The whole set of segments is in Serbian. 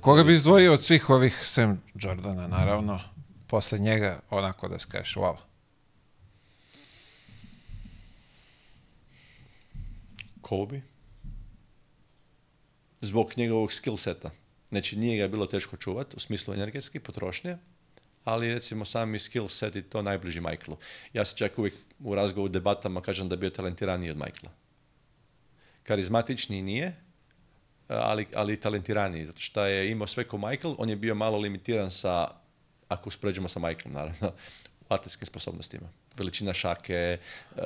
Koga bi izdvojio od svih ovih, sem Jordana, naravno, posle njega, onako da skaš, wow. Kobe. Zbog njegovog skill seta. Znači, nije ga bilo teško čuvati u smislu energetske potrošnje, ali recimo sami skill set i to najbliži Michaelu. Ja se čak uvijek u razgovu debatama kažem da je bio talentiraniji od Michaela. Karizmatični nije, Eh, ali, ali talentiraniji, zato što je imao sve ko Michael, on je bio malo limitiran sa, ako uspoređujemo sa Michaelom naravno, atletskim sposobnostima. Veličina šake, eh,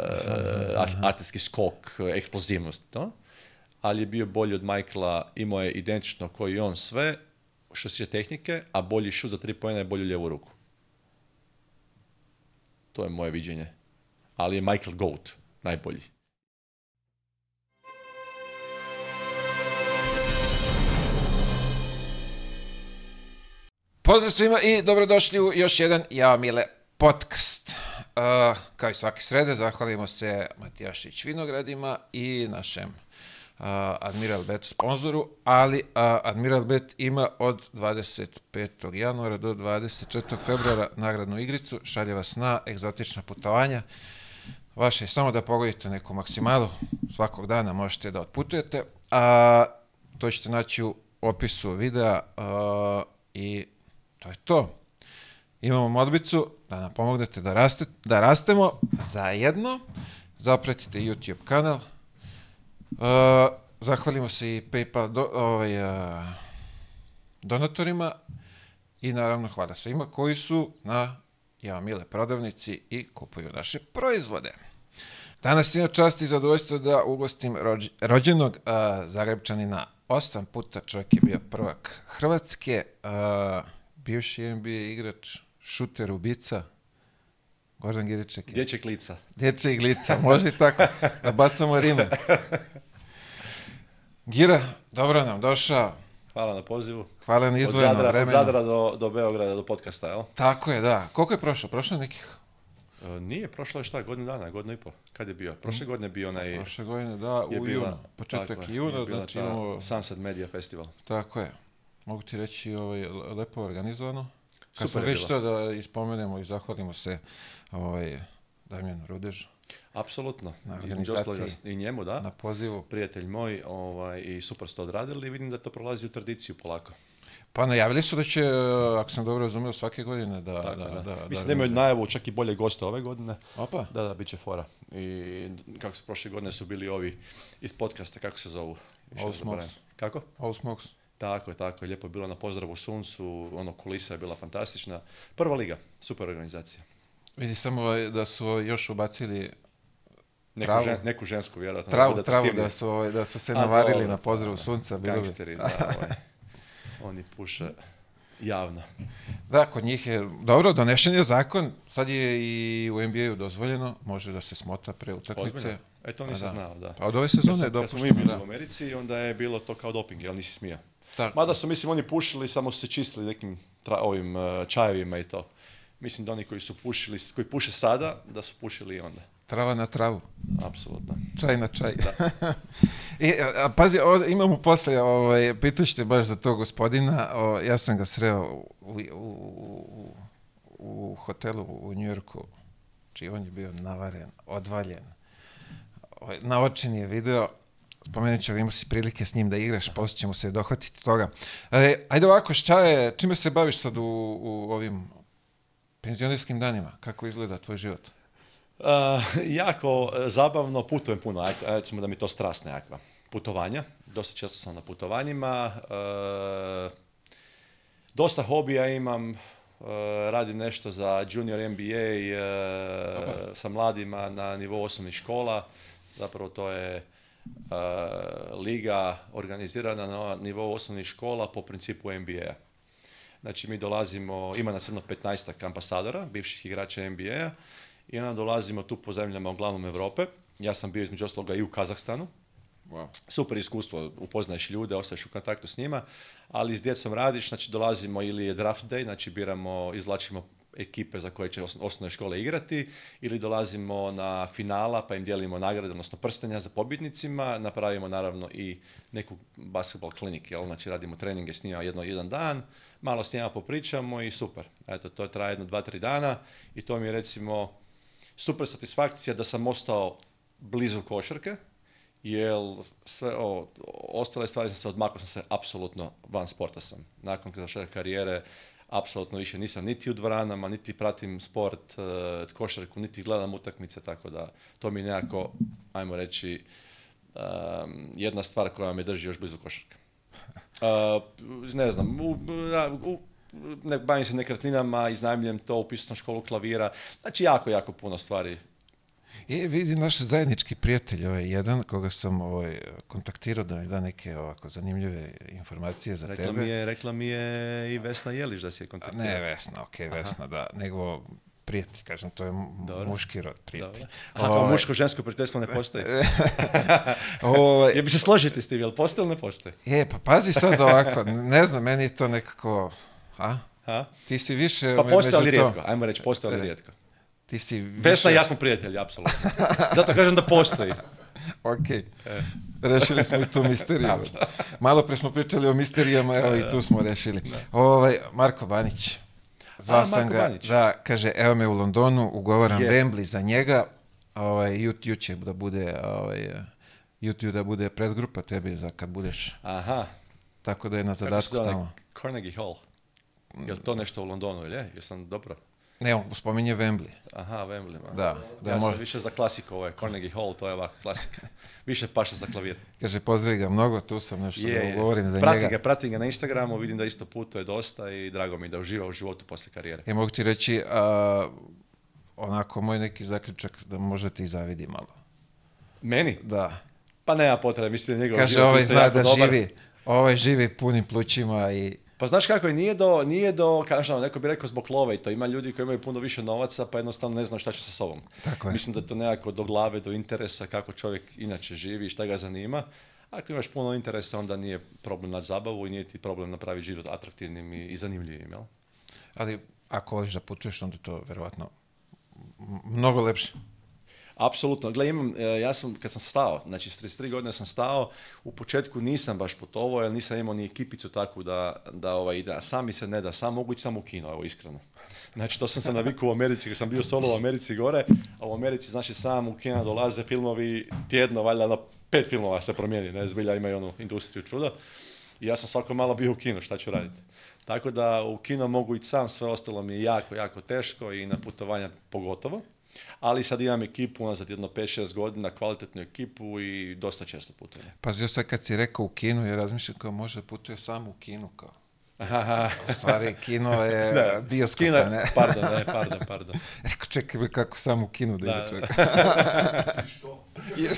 atletski skok, eksplozivnost, to. Ali je bio bolji od Michaela, imao je identično koji on sve, što se tehnike, a bolji šut za tri pojena je bolju ljevu ruku. To je moje viđenje. Ali je Michael Goat najbolji. Pozdrav svima i dobrodošli u još jedan Ja Mile podcast. Uh, kao i svake srede, zahvalimo se Matijašić Vinogradima i našem uh, Admiral Bet sponzoru, ali e, Admiral Bet ima od 25. januara do 24. februara nagradnu igricu, šalje vas na egzotična putovanja. Vaše je samo da pogodite neku maksimalu, svakog dana možete da otputujete, a to ćete naći u opisu videa i to je to. Imamo modbicu da nam pomognete da, raste, da rastemo zajedno. Zapratite YouTube kanal. Uh, zahvalimo se i PayPal ovaj, e, donatorima i naravno hvala svima koji su na ja mile prodavnici i kupuju naše proizvode. Danas imam čast i zadovoljstvo da ugostim rođenog uh, Osam puta čovjek je bio prvak Hrvatske. Uh, bivši NBA igrač, šuter, ubica, Goran Giriček. Je. lica. Dječeg lica, može tako, da bacamo rime. Gira, dobro nam došao. Hvala na pozivu. Hvala na izdvojenom vremenu. Od Zadra, do, do Beograda, do podcasta, jel? Tako je, da. Koliko je prošlo? Prošlo je nekih? E, nije, prošlo je šta, godinu dana, godinu i pol Kad je bio? Prošle godine bio onaj... Prošle godine, da, u junu. Početak juna, znači imamo... Sunset Media Festival. Tako je mogu ti reći, ovaj, lepo organizovano. Kad Super smo već to da ispomenemo i zahvalimo se ovaj, Damjan Rudež. Apsolutno. I njemu, da. Na pozivu. Prijatelj moj ovaj, i super ste odradili i vidim da to prolazi u tradiciju polako. Pa najavili su da će, ako sam dobro razumio, svake godine da... da, da. Mislim da imaju najavu čak i bolje goste ove godine. Opa. Da, da, bit će fora. I kako se prošle godine su bili ovi iz podcasta, kako se zovu? All Kako? All tako je, tako je. Lijepo je bilo na pozdravu suncu, ono kulisa je bila fantastična. Prva liga, super organizacija. Vidi samo ovaj, da su ovaj još ubacili Neku, neku žensku, vjerojatno. Travu, da su, ovaj, da su se navarili na pozdravu sunca. Gangsteri, da, oni puše javno. Da, kod njih je, dobro, donešen je zakon, sad je i u NBA-u dozvoljeno, može da se smota pre utakmice. E, to nisam znao, da. Pa od ove sezone je dopušteno, Kad smo mi bili u Americi, onda je bilo to kao doping, jel nisi smija? Tako. Mada su, mislim, oni pušili, samo su se čistili nekim ovim uh, čajevima i to. Mislim da oni koji su pušili, koji puše sada, da su pušili i onda. Trava na travu. Apsolutno. Čaj na čaj. Da. I, e, a, pazi, imamo poslije, ovaj, baš za to gospodina, ja sam ga sreo u, u, u, u hotelu u Njujorku, on je bio navaren, odvaljen. O, na je video, spomenut ću, imao si prilike s njim da igraš, poslije ćemo se dohvatiti toga. ajde ovako, šta je, čime se baviš sad u, u ovim penzionerskim danima? Kako izgleda tvoj život? Uh, jako uh, zabavno, putujem puno, recimo da mi to strast nekakva. Putovanja, dosta često sam na putovanjima, uh, dosta hobija imam, Uh, radim nešto za junior MBA uh, sa mladima na nivou osnovnih škola. Zapravo to je Eh, liga organizirana na nivou osnovnih škola po principu NBA. Znači mi dolazimo, ima nas jedno 15 ambasadora, bivših igrača NBA i onda dolazimo tu po zemljama uglavnom Europe. Ja sam bio između ostaloga i u Kazahstanu. Super iskustvo, upoznaješ ljude, ostaješ u kontaktu s njima, ali s djecom radiš, znači dolazimo ili je draft day, znači biramo, izvlačimo ekipe za koje će osnovne škole igrati ili dolazimo na finala pa im dijelimo nagrade, odnosno prstenja za pobjednicima, napravimo naravno i neku basketball klinik, jel? znači radimo treninge s njima jedno, jedan dan, malo s njima popričamo i super. Eto, to traje jedno, dva, tri dana i to mi je recimo super satisfakcija da sam ostao blizu košarke, jer sve o, ostale stvari sam se odmakao, sam se apsolutno van sporta sam. Nakon završetka karijere, apsolutno više nisam niti u dvoranama, niti pratim sport, e, košarku, niti gledam utakmice, tako da to mi nekako, ajmo reći, e, jedna stvar koja me drži još blizu košarka. E, ne znam, bavim se nekretninama, iznajmljujem to, u sam školu klavira, znači jako, jako puno stvari i vidi naš zajednički prijatelj, ovaj jedan koga sam ovaj, kontaktirao da mi da neke ovako zanimljive informacije za rekla tebe. Mi je, rekla mi je i Vesna Jeliš da si je kontaktirao. Ne Vesna, ok, Vesna, da, nego prijeti, kažem, to je muški rod, prijeti. Ako ovaj- muško-žensko prijateljstvo ne postoji? Ovo... Ovaj- je bi se složiti s tim, jel postoji ili ne postoji? Je, pa pazi sad ovako, ne znam, meni je to nekako, Ha? Ti si više... Pa postoji, ali rijetko, ajmo reći, postoji, ali rijetko. Ti si Vesna i ja smo prijatelji, apsolutno. Zato kažem da postoji. ok, e. rešili smo i tu misteriju. Malo pre smo pričali o misterijama, evo i e. tu smo rešili. Ovaj, Marko Banić, zvao sam ga, da, kaže, evo me u Londonu, ugovaram yeah. Wembley za njega, ovaj, YouTube će da bude, ovaj, YouTube da bude predgrupa tebe za kad budeš. Aha. Tako da je na zadatku tamo. Carnegie Hall. Je to nešto u Londonu, ili je? Jesam dobro? Ne, on spominje Wembley. Aha, Wembley. Da, da ja više za klasiku, ovo je Carnegie Hall, to je ovako klasika. Više paša za klavir. Kaže, pozdravi ga mnogo, tu sam nešto je, da za pratim njega. Ga, pratim ga na Instagramu, vidim da isto putuje dosta i drago mi da uživa u životu posle karijere. Ja e, mogu ti reći, onako, moj neki zaključak da možda ti zavidi malo. Meni? Da. Pa nema potrebe, mislim da njegov Kaže, ovaj zna da živi, ovaj živi punim plućima i pa znaš kako je, nije do, nije do kažem, neko bi rekao zbog love i to ima ljudi koji imaju puno više novaca pa jednostavno ne zna šta će sa sobom. Mislim da je to nekako do glave, do interesa kako čovjek inače živi i šta ga zanima. Ako imaš puno interesa onda nije problem nad zabavu i nije ti problem napraviti život atraktivnim i, i zanimljivim, jel? Ali ako voliš da putuješ onda to vjerojatno mnogo lepše. Apsolutno, gle imam, e, ja sam kad sam stao, znači s 33 godine sam stao, u početku nisam baš putovao jer nisam imao ni ekipicu takvu da, da, ovaj, da sam mi se ne da, sam mogu ići samo u kino, evo iskreno. Znači to sam se navikao u Americi, kad sam bio solo u Americi gore, a u Americi znači sam u kina dolaze filmovi tjedno, valjda na ono, pet filmova se promijeni, ne zbilja imaju onu industriju čuda. I ja sam svako malo bio u kino, šta ću raditi. Tako da u kino mogu ići sam, sve ostalo mi je jako, jako teško i na putovanja pogotovo ali sad imam ekipu unazad jedno 5-6 godina, kvalitetnu ekipu i dosta često putujem. Pa sad kad si rekao u Kinu, ja razmišljam kao možda putuje samo u Kinu kao. U stvari, kino je da, bioskop, kino, ne? Pardon, ne, pardon, pardon. Eko, čekaj, kako sam u kinu da, da. ide čovjek. što?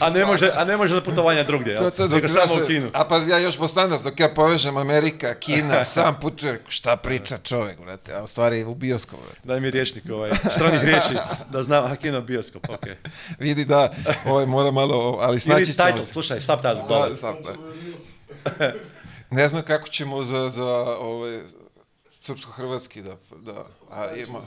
A ne, može, a ne može za putovanja drugdje, to, to, dok samo u kinu. A pa ja još postanas, dok ja povežem Amerika, Kina, sam putujem, šta priča čovjek, brate, a u stvari u bioskop. Daj mi rječnik ovaj, stranih riječi, da znam, a kino bioskop, okej. Okay. Vidi da, ovaj mora malo, ali snaći ćemo se. Ili title, slušaj, subtitle, ne znam kako ćemo za, za ovaj, srpsko-hrvatski da, da, a, ima,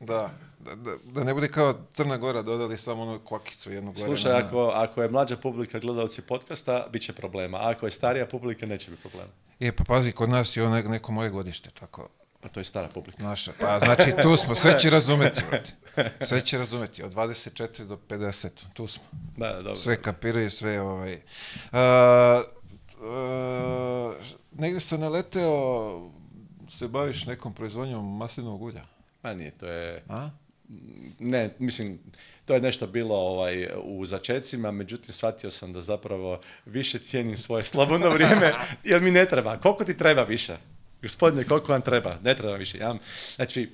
da, da, da ne bude kao Crna Gora dodali samo onu kokicu jednu gore. Slušaj, ako, ako je mlađa publika gledalci podcasta, bit će problema. A ako je starija publika, neće biti problema. Je, pa pazi, kod nas je ono neko moje godište, tako. Pa to je stara publika. Naša, pa znači tu smo, sve će razumeti, vrati. Sve će razumeti, od 24 do 50, tu smo. Da, dobro. Sve kapiraju, sve ovaj... Uh, E, negdje sam naleteo, se baviš nekom proizvodnjom maslinovog ulja. Pa nije, to je... A? Ne, mislim, to je nešto bilo ovaj, u začecima, međutim shvatio sam da zapravo više cijenim svoje slobodno vrijeme, jer mi ne treba. Koliko ti treba više? Gospodine, koliko vam treba? Ne treba više. Ja, znači,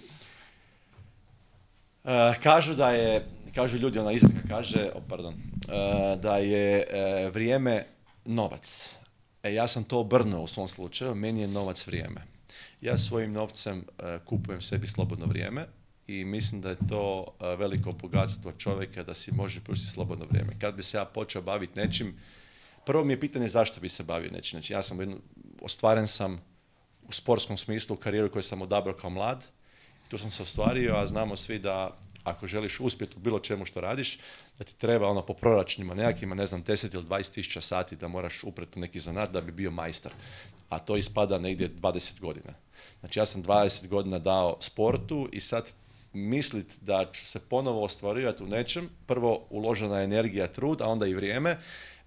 e, kažu da je, kažu ljudi, ona izreka kaže, oh, pardon, e, da je vrijeme novac. E, ja sam to obrnuo u svom slučaju, meni je novac vrijeme. Ja svojim novcem e, kupujem sebi slobodno vrijeme i mislim da je to e, veliko bogatstvo čovjeka da si može pružiti slobodno vrijeme. Kad bi se ja počeo baviti nečim, prvo mi je pitanje zašto bi se bavio nečim. Znači ja sam ostvaren sam u sportskom smislu karijeru koju sam odabrao kao mlad, tu sam se ostvario, a znamo svi da ako želiš uspjeti u bilo čemu što radiš, da ti treba ono po proračunima nekakvima, ne znam, 10 ili 20 tisuća sati da moraš upreti u neki zanat da bi bio majstor. A to ispada negdje 20 godina. Znači ja sam 20 godina dao sportu i sad mislit da ću se ponovo ostvarivati u nečem, prvo uložena energija, trud, a onda i vrijeme,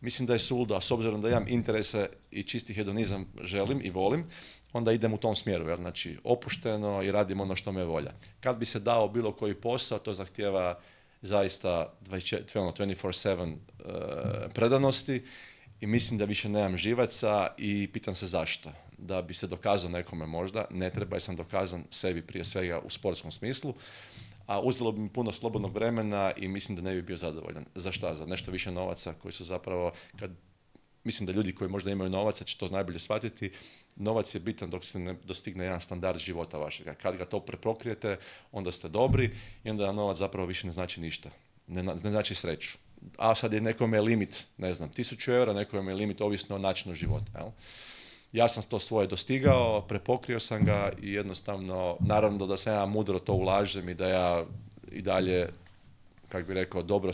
mislim da je suldo, a s obzirom da imam interese i čisti hedonizam želim i volim, onda idem u tom smjeru, jer znači opušteno i radim ono što me volja. Kad bi se dao bilo koji posao, to zahtjeva zaista 24-7 ono, eh, predanosti i mislim da više nemam živaca i pitam se zašto. Da bi se dokazao nekome možda, ne treba, sam dokazan sebi prije svega u sportskom smislu, a uzelo bi mi puno slobodnog vremena i mislim da ne bi bio zadovoljan. Za šta? Za nešto više novaca koji su zapravo, kad mislim da ljudi koji možda imaju novaca će to najbolje shvatiti, novac je bitan dok se ne dostigne jedan standard života vašega. Kad ga to preprokrijete, onda ste dobri i onda novac zapravo više ne znači ništa. Ne, znači sreću. A sad je nekome limit, ne znam, tisuću eura, nekome je limit ovisno o načinu života. Jel? Ja sam to svoje dostigao, prepokrio sam ga i jednostavno, naravno da sam ja mudro to ulažem i da ja i dalje, kako bi rekao, dobro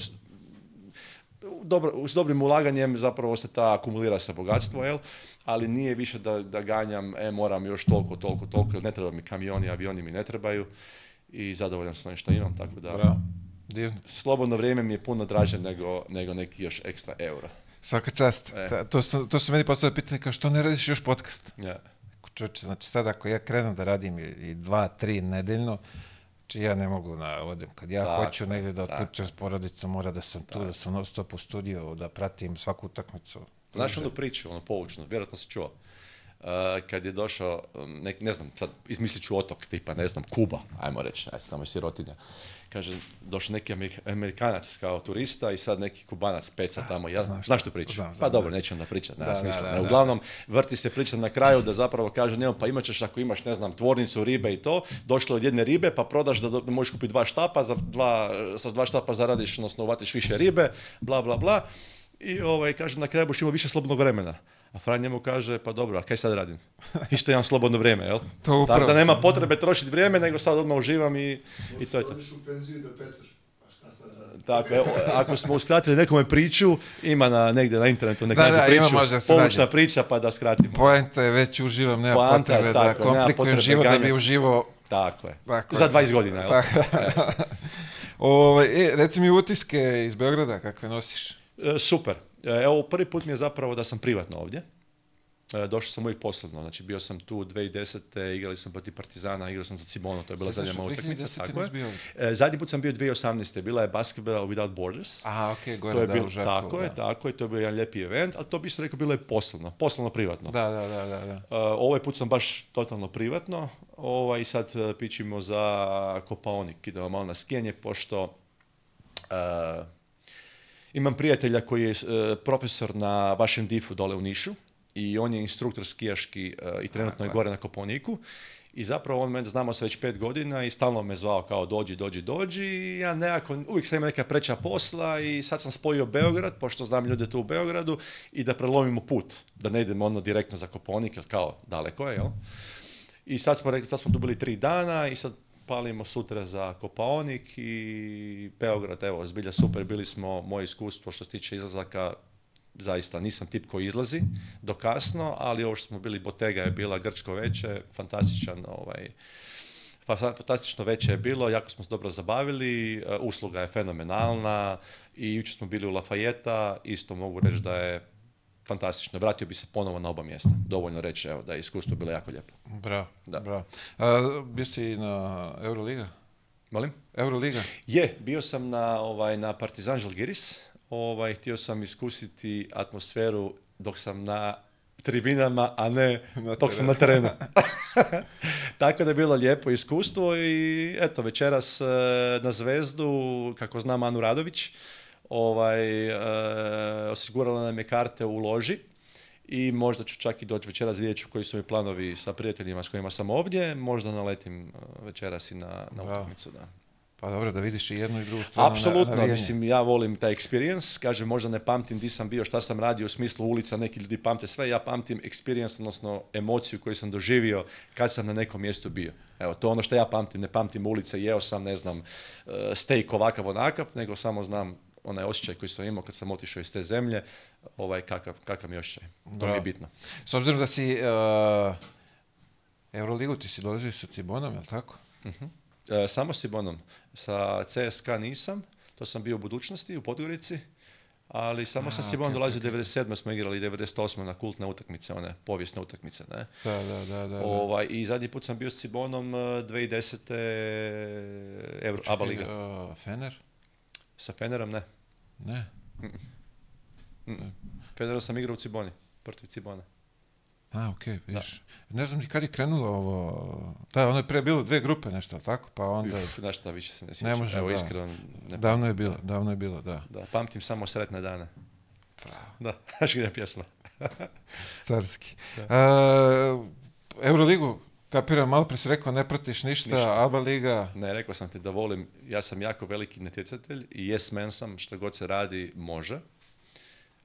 dobro, s dobrim ulaganjem zapravo se ta akumulira sa bogatstvo, jel? ali nije više da, da ganjam, e, moram još toliko, toliko, toliko, ne treba mi kamioni, avioni mi ne trebaju i zadovoljan sam što imam, tako da... Bravo. Slobodno vrijeme mi je puno draže nego, nego neki još ekstra euro. Svaka čast. E. to, su, to su meni postavili pitanje kao što ne radiš još podcast? Ja. znači sad ako ja krenem da radim i dva, tri nedeljno, Znači, ja ne mogu na, odem, kad ja tako, hoću negdje da otpučem s porodicom, mora da sam tu, da sam non stop u studiju, da pratim svaku utakmicu. Znaš onu znači, priču, ono poučno, vjerojatno si čuo. Eh, kad je došao, ne, znam, sad izmislit ću otok tipa, ne znam, Kuba, ajmo reći, ajde, tamo je sirotinja. Kaže, došao neki Amerikanac kao turista i sad neki Kubanac peca tamo, ja znam, znaš tu priču? pa dobro, neću onda pričat, nema smisla. da. Uglavnom, vrti se priča na kraju da zapravo kaže, nema, pa imat ćeš ako imaš, ne znam, tvornicu ribe i to, došlo od jedne ribe, pa prodaš da možeš kupiti dva štapa, za dva, sa dva štapa zaradiš, odnosno uvatiš više ribe, bla, bla, bla. I ovaj, kaže, na kraju boš više slobodnog vremena. A Fran njemu kaže, pa dobro, a kaj sad radim? Isto imam slobodno vrijeme, jel? To Tako da nema potrebe trošiti vrijeme, nego sad odmah uživam i, i to je to. u penziju i pecaš. Pa tako, evo, ako smo uskratili nekome priču, ima na, negdje na internetu neka da, da, pomoćna priča pa da skratimo. Poenta je već uživam, nema Poanta, potrebe da komplikujem život da bi uživo... Tako je, tako za 20 godina. Tako. Ovo, ovaj, e, reci mi utiske iz Beograda, kakve nosiš? E, super. E, evo, prvi put mi je zapravo da sam privatno ovdje. E, došao sam uvijek poslovno, znači bio sam tu 2010. igrali sam protiv Partizana, igrao sam za Cimono, to je bila zadnja moja utakmica. Tako e, Zadnji put sam bio 2018. Bila je Basketball Without Borders. Aha, ok, gore to je bilo, žarku, Tako je, tako je, to je bio jedan lijepi event, ali to bi se rekao bilo je poslovno, poslovno privatno. Da, da, da. da, da. ovaj put sam baš totalno privatno ovaj, i sad pićimo za kopaonik, idemo malo na skenje, pošto uh, imam prijatelja koji je e, profesor na vašem difu dole u Nišu i on je instruktor skijaški e, i trenutno je gore na Koponiku. I zapravo on mene znamo se već pet godina i stalno me zvao kao dođi, dođi, dođi. I ja nekako, uvijek sam imao neka preća posla i sad sam spojio Beograd, pošto znam ljude tu u Beogradu, i da prelomimo put, da ne idemo ono direktno za Koponik, jer kao daleko je, jel? I sad smo, rekli, sad smo tu tri dana i sad palimo sutra za Kopaonik i Beograd, evo, zbilja super, bili smo, moje iskustvo što se tiče izlazaka, zaista nisam tip koji izlazi do kasno, ali ovo što smo bili, Botega je bila grčko veče fantastičan ovaj, fantastično veće je bilo, jako smo se dobro zabavili, e, usluga je fenomenalna i jučer smo bili u Lafajeta, isto mogu reći da je fantastično. Vratio bi se ponovo na oba mjesta. Dovoljno reći evo, da je iskustvo bilo jako lijepo. Bravo, da. bravo. A, bio si na Euroliga? Molim? Euroliga? Je, bio sam na, ovaj, na Partizan Žalgiris. Ovaj, htio sam iskusiti atmosferu dok sam na tribinama, a ne dok sam na terenu. Tako da je bilo lijepo iskustvo i eto, večeras eh, na Zvezdu, kako znam Anu Radović, ovaj, e, osigurala nam je karte u loži i možda ću čak i doći večeras, vidjet ću koji su mi planovi sa prijateljima s kojima sam ovdje, možda naletim e, večeras i na, na da. Pa dobro, da vidiš i jednu i drugu stranu. Apsolutno, mislim, ja volim taj experience, kažem, možda ne pamtim di sam bio, šta sam radio u smislu ulica, neki ljudi pamte sve, ja pamtim experience, odnosno emociju koju sam doživio kad sam na nekom mjestu bio. Evo, to je ono što ja pamtim, ne pamtim ulice, jeo sam, ne znam, e, steak ovakav, onakav, nego samo znam onaj osjećaj koji sam imao kad sam otišao iz te zemlje, ovaj, kakav, kakav mi je osjećaj. To mi je bitno. S obzirom da si uh, Euroligu, ti si dolazio sa Cibonom, je tako? Mhm. E, samo s Cibonom. Sa CSK nisam, to sam bio u budućnosti, u Podgorici, ali samo sa sam Cibonom okay, dolazio okay. 97. smo igrali 98. na kultne utakmice, one povijesne utakmice. Ne? Da, da, da, da ovaj, I zadnji put sam bio s Cibonom 2010. E, Euro, Aba Liga. Fener? Sa Fenerom ne. Ne? Mm. sam igrao u Ciboni, protiv cibone. A, okej, Ne znam ni kad je krenulo ovo... Da, ono je prije bilo dve grupe nešto, tako? Pa onda... Uf, znaš više se ne Ne može, Evo, da. iskreno... Ne davno je bilo, davno je bilo, da. Da, pamtim samo sretne dane. Pravo. Da, znaš gdje je pjesma. Carski. E, Euroligu Kapiram, malo prije si rekao ne pratiš ništa, ništa, ABA liga. Ne, rekao sam ti da volim, ja sam jako veliki natjecatelj i yes man sam, što god se radi, može.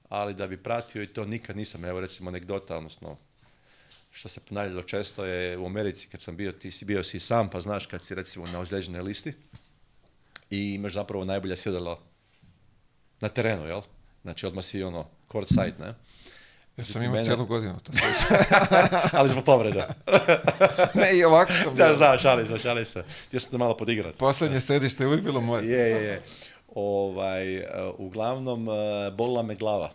Ali da bi pratio i to nikad nisam, evo recimo anegdota, odnosno što se ponavljalo često je u Americi kad sam bio, ti si bio si sam, pa znaš kad si recimo na ozljeđenoj listi i imaš zapravo najbolje sjedalo na terenu, jel? Znači odmah si ono court side, ne? Ja sam imao mene... cijelu godinu to Ali zbog povreda. ne, i ovako sam bio. Da, znam, šali se, šali se. Htio sam te malo podigrati. Posljednje sedište je uvijek bilo moje. Je, je, je. Ovaj, e, uglavnom, e, bolila me glava.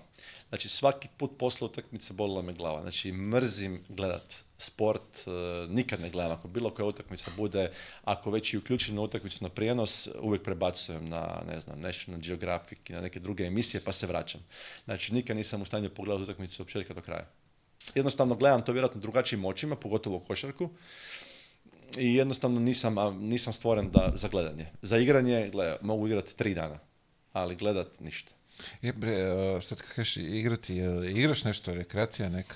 Znači svaki put posle utakmice bolila me glava. Znači mrzim gledat sport, e, nikad ne gledam. Ako bilo koja utakmica bude, ako već i uključim na utakmicu na prijenos, uvijek prebacujem na, ne znam, National Geographic i na neke druge emisije pa se vraćam. Znači nikad nisam u stanju pogledati utakmicu od početka do kraja. Jednostavno gledam to vjerojatno drugačijim očima, pogotovo u košarku. I jednostavno nisam, nisam stvoren da, za gledanje. Za igranje, mogu igrati tri dana, ali gledat ništa. E, bre, sad e, kažeš igrati, e, igraš nešto, rekreacija neka?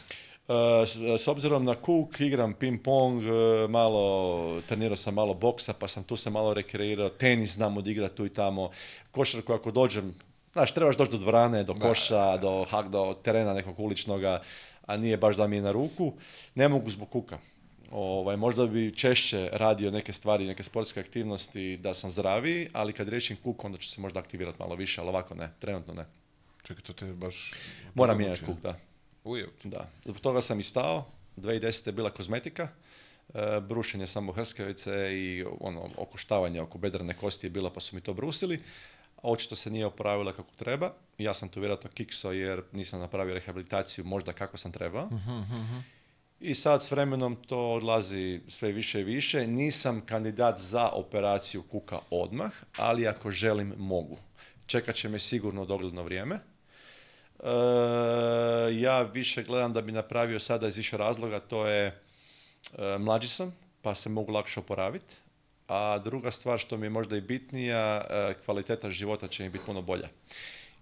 E, s obzirom na kuk, igram ping pong, malo, trenirao sam malo boksa, pa sam tu se malo rekreirao, tenis znam odigrati tu i tamo, košarku ako dođem, znaš, trebaš doći do dvorane, do koša, do, do terena nekog uličnoga, a nije baš da mi je na ruku, ne mogu zbog kuka. Ovaj, možda bi češće radio neke stvari, neke sportske aktivnosti da sam zdraviji, ali kad riješim kuk onda ću se možda aktivirati malo više, ali ovako ne, trenutno ne. Čekaj, to te baš... Moram mijenjati kuk, da. ujutro Da. Zbog toga sam i stao, 2010. je bila kozmetika, e, brušenje samo hrskavice i ono, okuštavanje oko bedrene kosti je bila pa su mi to brusili. Očito se nije opravila kako treba. Ja sam tu vjerojatno kikso jer nisam napravio rehabilitaciju možda kako sam trebao. Mhm, mhm, mhm. I sad s vremenom to odlazi sve više i više. Nisam kandidat za operaciju kuka odmah, ali ako želim mogu. Čekat će me sigurno dogledno vrijeme. E, ja više gledam da bi napravio sada iz više razloga, to je e, mlađi sam, pa se mogu lakše oporaviti. A druga stvar što mi je možda i bitnija, e, kvaliteta života će mi biti puno bolja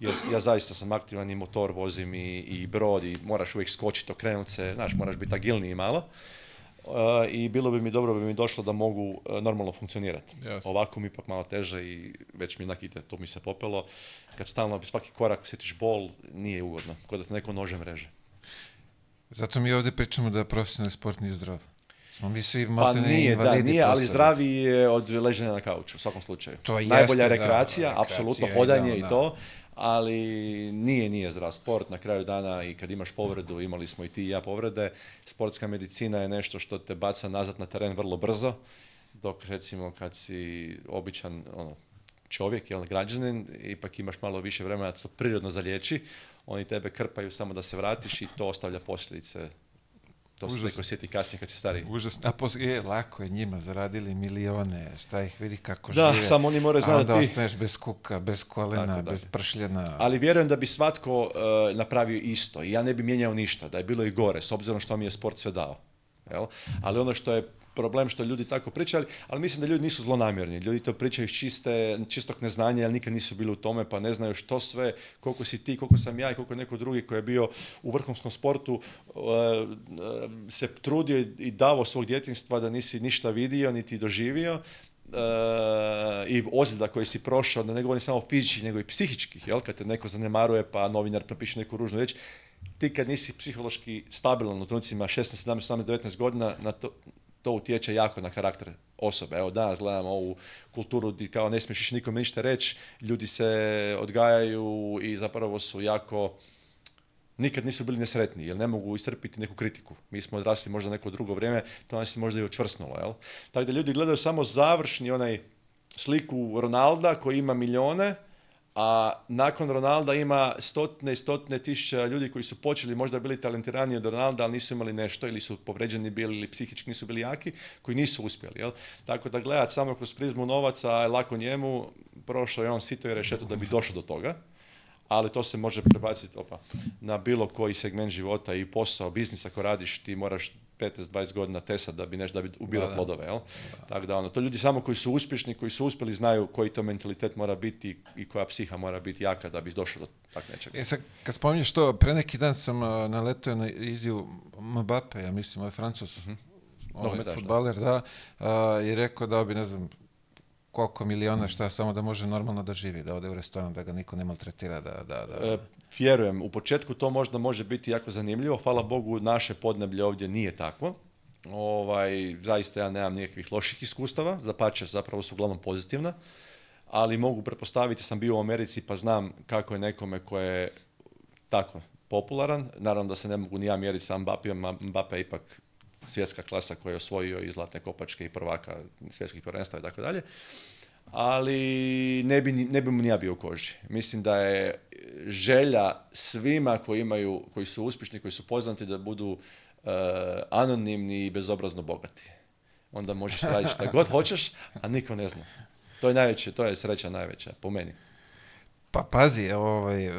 jer ja zaista sam aktivan i motor vozim i, i brod i moraš uvijek skočiti, o se, znaš, moraš biti agilniji malo. Uh, I bilo bi mi dobro bi mi došlo da mogu e, normalno funkcionirati. Ovako mi ipak malo teže i već mi nakite, to mi se popelo. Kad stalno svaki korak osjetiš bol, nije ugodno, kod da te neko nožem reže. Zato mi ovdje pričamo da profesionalni sport nije zdrav. Smo mi svi pa nije, da, nije, ali zdravi je od ležanja na kauču, u svakom slučaju. To Najbolja jeste, rekreacija, apsolutno, hodanje i to ali nije, nije zdrav sport. Na kraju dana i kad imaš povredu, imali smo i ti i ja povrede, sportska medicina je nešto što te baca nazad na teren vrlo brzo, dok recimo kad si običan ono, čovjek, jel, građanin, ipak imaš malo više vremena da to prirodno zaliječi, oni tebe krpaju samo da se vratiš i to ostavlja posljedice to se neko sjeti kasnije kad si stari. Užasno. A pos, e, lako je njima zaradili milione, šta ih vidi kako da, žive. Da, samo oni moraju znati. A onda bez kuka, bez kolena, bez pršljena. Ali vjerujem da bi svatko e, napravio isto i ja ne bi mijenjao ništa, da je bilo i gore, s obzirom što mi je sport sve dao. Ali ono što je problem što ljudi tako pričali, ali mislim da ljudi nisu zlonamjerni. Ljudi to pričaju iz čiste, čistog neznanja, jer nikad nisu bili u tome, pa ne znaju što sve, koliko si ti, koliko sam ja i koliko je neko drugi koji je bio u vrhunskom sportu e, e, se trudio i davo svog djetinstva da nisi ništa vidio, niti doživio, e, i ozljeda koji si prošao, da ne govorim samo fizički, nego i psihički, jel? kad te neko zanemaruje pa novinar napiše neku ružnu riječ, ti kad nisi psihološki stabilan u trenucima 16, 17, 18, 19 godina, na to, to utječe jako na karakter osobe. Evo danas gledamo ovu kulturu gdje kao ne smiješ nikome ništa reći, ljudi se odgajaju i zapravo su jako nikad nisu bili nesretni jer ne mogu istrpiti neku kritiku. Mi smo odrasli možda neko drugo vrijeme, to nas je možda i očvrsnulo. Jel? Tako da ljudi gledaju samo završni onaj sliku Ronalda koji ima milijone, a nakon Ronalda ima stotne i stotne tisuća ljudi koji su počeli, možda bili talentiraniji od Ronalda, ali nisu imali nešto ili su povređeni bili ili psihički nisu bili jaki, koji nisu uspjeli. Jel? Tako da gledat samo kroz prizmu novaca je lako njemu, prošao je on sito i rešeto da bi došao do toga, ali to se može prebaciti opa, na bilo koji segment života i posao, biznis ako radiš, ti moraš 15-20 godina tesa da bi nešto da bi ubila plodove. Jel? Tako da ono, to ljudi samo koji su uspješni, koji su uspjeli znaju koji to mentalitet mora biti i koja psiha mora biti jaka da bi došlo do tak nečega. E sad, kad spominješ to, pre neki dan sam uh, naletio na izjavu Mbappe, ja mislim, ovaj Francus, uh mhm. -huh. ovaj futbaler, da, uh, i rekao da bi, ne znam, koliko miliona šta, samo da može normalno da živi, da ode u restoran, da ga niko ne maltretira, da... da, da. E, vjerujem, u početku to možda može biti jako zanimljivo, hvala Bogu naše podneblje ovdje nije tako. Ovaj, zaista ja nemam nikakvih loših iskustava, zapače zapravo su uglavnom pozitivna, ali mogu pretpostaviti, sam bio u Americi pa znam kako je nekome koje je tako popularan, naravno da se ne mogu ni ja mjeriti sa Mbapijom, Mbappe ipak svjetska klasa koja je osvojio i zlatne kopačke i prvaka svjetskih prvenstava i tako dalje ali ne bi, ne bi mu ni ja bio koži. Mislim da je želja svima koji imaju, koji su uspješni, koji su poznati da budu eh, anonimni i bezobrazno bogati. Onda možeš raditi šta god hoćeš, a niko ne zna. To je najveće, to je sreća najveća, po meni. Pa pazi, ovaj,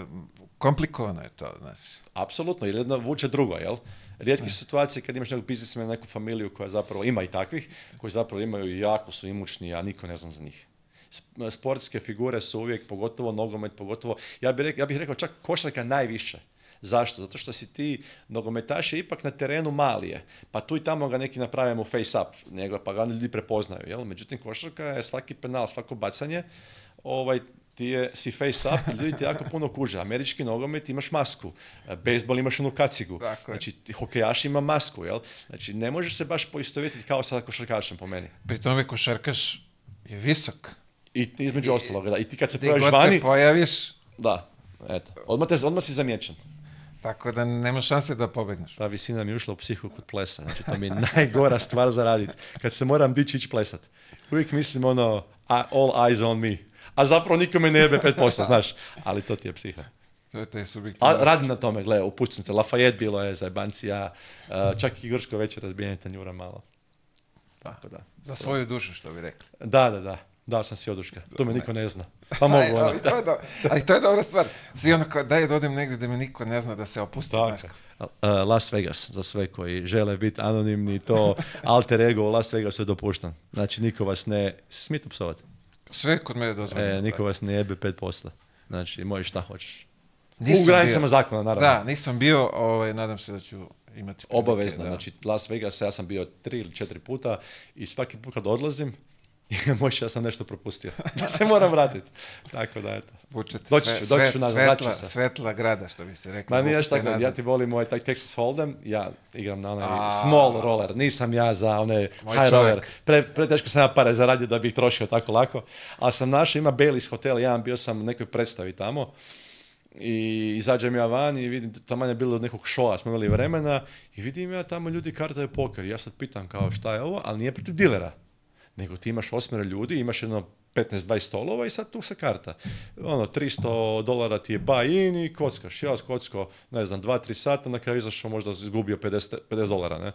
komplikovano je to, znači. Apsolutno, ili jedno vuče drugo, jel? Rijetke e. su situacije kad imaš nekog biznismena, neku familiju koja zapravo ima i takvih, koji zapravo imaju i jako su imućni, a niko ne zna za njih sportske figure su uvijek, pogotovo nogomet, pogotovo, ja bih rekao, ja bih rekao čak košarka najviše. Zašto? Zato što si ti nogometaši ipak na terenu malije, pa tu i tamo ga neki napravimo face up, nego pa ga ljudi prepoznaju. Jel? Međutim, košarka je svaki penal, svako bacanje, ovaj, ti je, si face up, ljudi ti jako puno kuže. Američki nogomet imaš masku, e, bejsbol imaš onu kacigu, znači hokejaš ima masku, jel? Znači ne možeš se baš poistovjetiti kao sa košarkašem po meni. Pri tome košarkaš je visok. I između ostaloga, I ti kad se pojaviš vani... pojaviš... Da, eto. Odmah, te, odmah si zamječan. Tako da nema šanse da pobegneš. Ta pa visina mi je ušla u psihu kod plesa. Znači, to mi je najgora stvar za raditi. Kad se moram dići ići plesat. Uvijek mislim ono, all eyes on me. A zapravo nikome ne jebe 5%, znaš. Ali to ti je psiha. To je taj subjektivno. A radim na tome, gle, upućnice. Lafayette bilo je za Čak i Grško večer razbijenje tanjura malo. Pa, Tako da. Za svoju dušu, što bi rekli. Da, da, da da sam si oduška. To me niko ne zna. Pa mogu ali, to je ali to je dobra stvar. Svi ono kao daj da odem negdje da me niko ne zna da se opusti. E, Las Vegas za sve koji žele biti anonimni to alter ego u Las Vegasu je dopušten. Znači niko vas ne... Se smije psovati? Sve kod mene dozvoljeno. E, niko vas ne jebe posla. Znači možeš šta hoćeš. Nisam u granicama zakona, naravno. Da, nisam bio, ovaj, nadam se da ću imati... Obavezno, znači Las Vegas, ja sam bio tri ili četiri puta i svaki put kad odlazim, Možeš ja sam nešto propustio. da se moram vratiti. Tako da, eto. to. doći ću, doći ću svetla, Svetla grada, što bi se rekli. Ma nije tako, ja ti volim moj ovaj, taj Texas Hold'em, ja igram na onaj small roller, nisam ja za one high roller. Pre, teško sam ja pare zaradio da bih trošio tako lako. Ali sam našao, ima Bailey's hotel, ja bio sam u nekoj predstavi tamo i izađem ja van i vidim, tamo je bilo od nekog šoa, smo imali vremena i vidim ja tamo ljudi kartaju poker. Ja sad pitam kao šta je ovo, ali nije protiv dilera nego ti imaš osmero ljudi, imaš jedno 15-20 stolova i sad tu se karta. Ono, 300 dolara ti je buy-in i kockaš. Ja kocko, ne znam, 2-3 sata, na kraju izašao možda izgubio 50, 50 dolara, ne?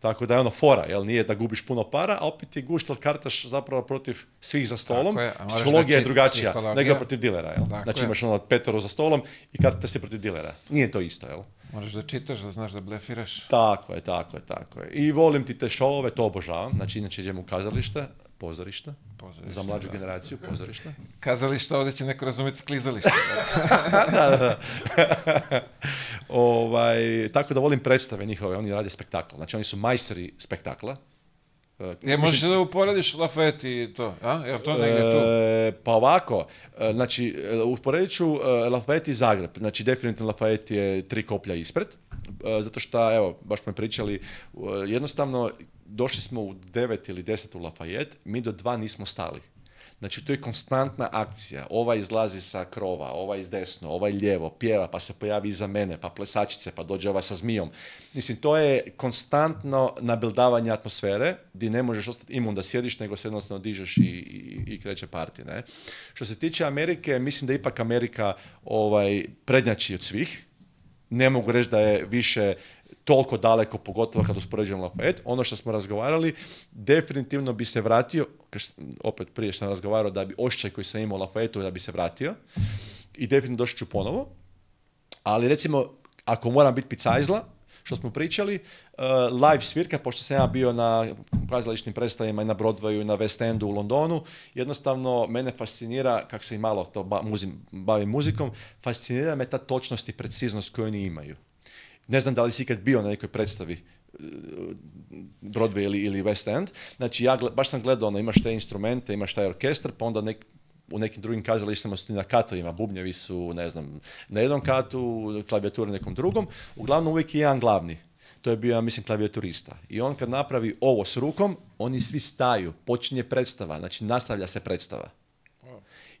Tako da je ono fora, jel nije da gubiš puno para, a opet ti gušt, kartaš zapravo protiv svih za stolom. Je, psihologija je drugačija nego protiv dilera, jel? znači imaš ono petoro za stolom i karta se protiv dilera. Nije to isto, jel? Moraš da čitaš, da znaš da blefiraš. Tako je, tako je, tako je. I volim ti te šove, to obožavam. Znači, inače idem u kazalište, pozorište, za mlađu generaciju, pozorište. Kazalište, ovdje će neko razumjeti klizalište. da, da. ovaj, tako da volim predstave njihove, oni rade spektakl. Znači, oni su majstori spektakla ja, e, e, možeš da uporediš Lafet i to, a? to e, pa ovako, znači, uporedit ću Lafayette i Zagreb. Znači, definitivno Lafayette je tri koplja ispred, zato što, evo, baš smo pričali, jednostavno, došli smo u devet ili deset u Lafajet, mi do dva nismo stali. Znači, to je konstantna akcija. Ova izlazi sa krova, ova iz desno, ova lijevo, pjeva, pa se pojavi iza mene, pa plesačice, pa dođe ova sa zmijom. Mislim, to je konstantno nabildavanje atmosfere gdje ne možeš ostati imun da sjediš, nego se jednostavno dižeš i, i, kreće parti. Ne? Što se tiče Amerike, mislim da ipak Amerika ovaj, prednjači od svih ne mogu reći da je više toliko daleko, pogotovo kad uspoređujem Lafayette. Ono što smo razgovarali, definitivno bi se vratio, opet prije što sam razgovarao, da bi ošćaj koji sam imao Lafayette, da bi se vratio. I definitivno došli ću ponovo. Ali recimo, ako moram biti picajzla, što smo pričali, uh, live svirka, pošto sam ja bio na kazališnim predstavima i na Broadwayu i na West Endu u Londonu, jednostavno mene fascinira, kak se i malo to bavim muzikom, fascinira me ta točnost i preciznost koju oni imaju. Ne znam da li si ikad bio na nekoj predstavi e, Broadway ili, ili West End. Znači, ja baš sam gledao, ono, imaš te instrumente, imaš taj orkestr, pa onda u nekim drugim kazalištima su ti na katovima, bubnjevi su, ne znam, na jednom katu, klavijatura nekom drugom. Uglavnom, uvijek je jedan glavni. To je bio, ja mislim, klavijaturista. I on kad napravi ovo s rukom, oni svi staju, počinje predstava, znači nastavlja se predstava.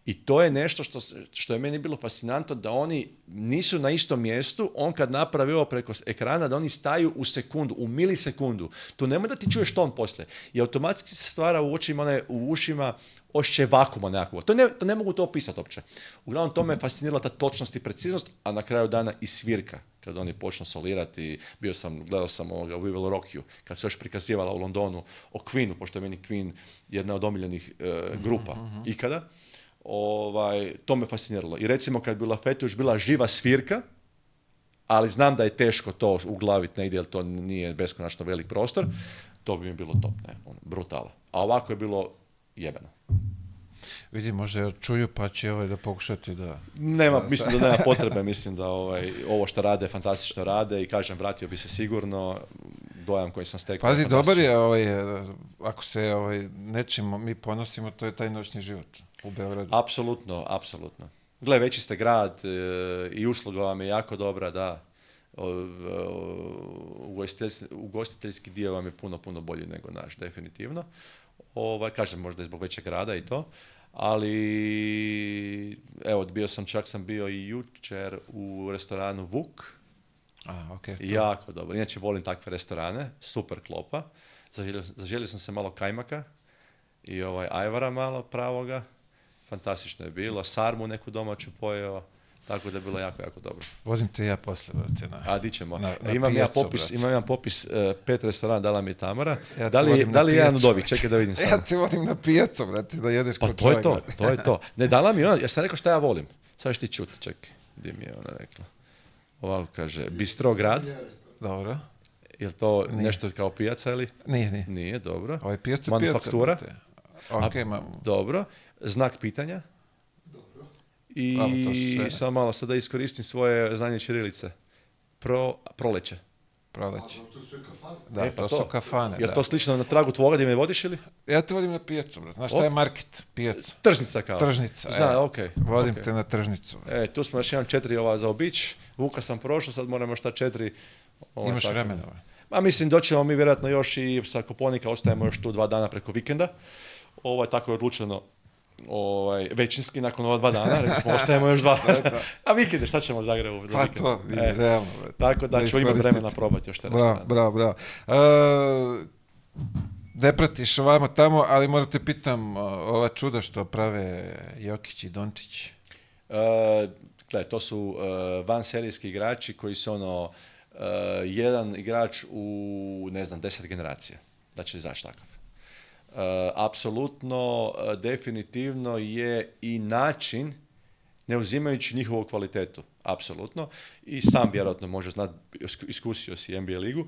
I to je nešto što, što je meni bilo fascinantno, da oni nisu na istom mjestu, on kad napravi ovo preko ekrana, da oni staju u sekundu, u milisekundu. Tu nemoj da ti čuješ ton poslije. I automatski se stvara u očima, one, u ušima ošće vakuma nekakvog. To ne, to ne mogu to opisati uopće. Uglavnom, to me mhm. fascinirala ta točnost i preciznost, a na kraju dana i svirka kad oni počnu solirati, bio sam, gledao sam ovoga We Will Rock You, kad se još prikazivala u Londonu o Queenu, pošto je meni Queen jedna od omiljenih e, mhm, grupa mhm. ikada ovaj, to me fasciniralo. I recimo kad bi Lafetu još bila živa svirka, ali znam da je teško to uglaviti negdje, jer to nije beskonačno velik prostor, to bi mi bilo top, ne, ono, brutalo. A ovako je bilo jebeno. Vidi, možda čuju, pa će ovaj da pokušati da... Nema, mislim da nema potrebe, mislim da ovaj, ovo što rade, fantastično rade i kažem, vratio bi se sigurno, dojam koji sam stekao. Pazi, dobar je, ovaj, e, ako se ovaj, mi ponosimo, to je taj noćni život u Beogradu. Apsolutno, apsolutno. Gle, veći ste grad e, i usluga vam je jako dobra, da. Ugostiteljski dio vam je puno, puno bolji nego naš, definitivno. Ovaj, kažem, možda i zbog većeg grada i to. Ali, evo, bio sam, čak sam bio i jučer u restoranu Vuk, a, okay. Jako dobro. Inače, volim takve restorane, super klopa. Zaželio, sam se malo kajmaka i ovaj ajvara malo pravoga. Fantastično je bilo. Sarmu neku domaću pojeo. Tako da je bilo jako, jako dobro. Vodim te ja poslije, brate. Na, A, di ćemo. Na, imam, ja popis, imam ja popis pet restorana, dala mi je Tamara. Ja da li, da li je jedan od ovih? Čekaj da vidim sam. Ja te vodim na pijacu, brate, da jedeš pa, kod to je to, to je to. Ne, dala mi ona, ja sam rekao šta ja volim. Sad ćeš ti čuti, čekaj. Di mi je ona rekla? Ovako kaže, bistro, grad. Dobro. Je to nešto kao pijaca ili? Nije, nije. Nije, dobro. Ovo ovaj je pijaca, Manufaktura. Pijaca, Dobro. Znak pitanja. Dobro. I samo malo sada iskoristim svoje znanje čirilice. Pro, proleće. A To su kafane? Da, e, pa to, to, su kafane. Jel to slično na tragu tvoga gdje me vodiš ili? Ja te vodim na pijacu, Znaš je market? Pijaca. Tržnica kao? Tržnica, Zna, e. Vodim te na tržnicu. E, tu smo još jedan četiri ova za obić. Vuka sam prošao, sad moramo šta četiri. Ovaj, Imaš vremena. Ma mislim, doćemo mi vjerojatno još i sa Koponika, ostajemo još tu dva dana preko vikenda. Ovo je tako odlučeno ovaj, većinski nakon ova dva dana, ostajemo još dva. A vikende, šta ćemo u Zagrebu? Pa to, e, realno. Tako da ću imati vremena probati još te Bravo, bravo, bravo. E, ne pratiš ovamo tamo, ali morate pitam ova čuda što prave Jokić i Dončić. Uh, e, gledaj, to su uh, serijski igrači koji su ono, jedan igrač u, ne znam, deset generacija. Da će izaći takav. Eh, apsolutno, eh, definitivno je i način ne uzimajući njihovu kvalitetu, apsolutno. I sam vjerojatno može znat, iskusio si NBA ligu.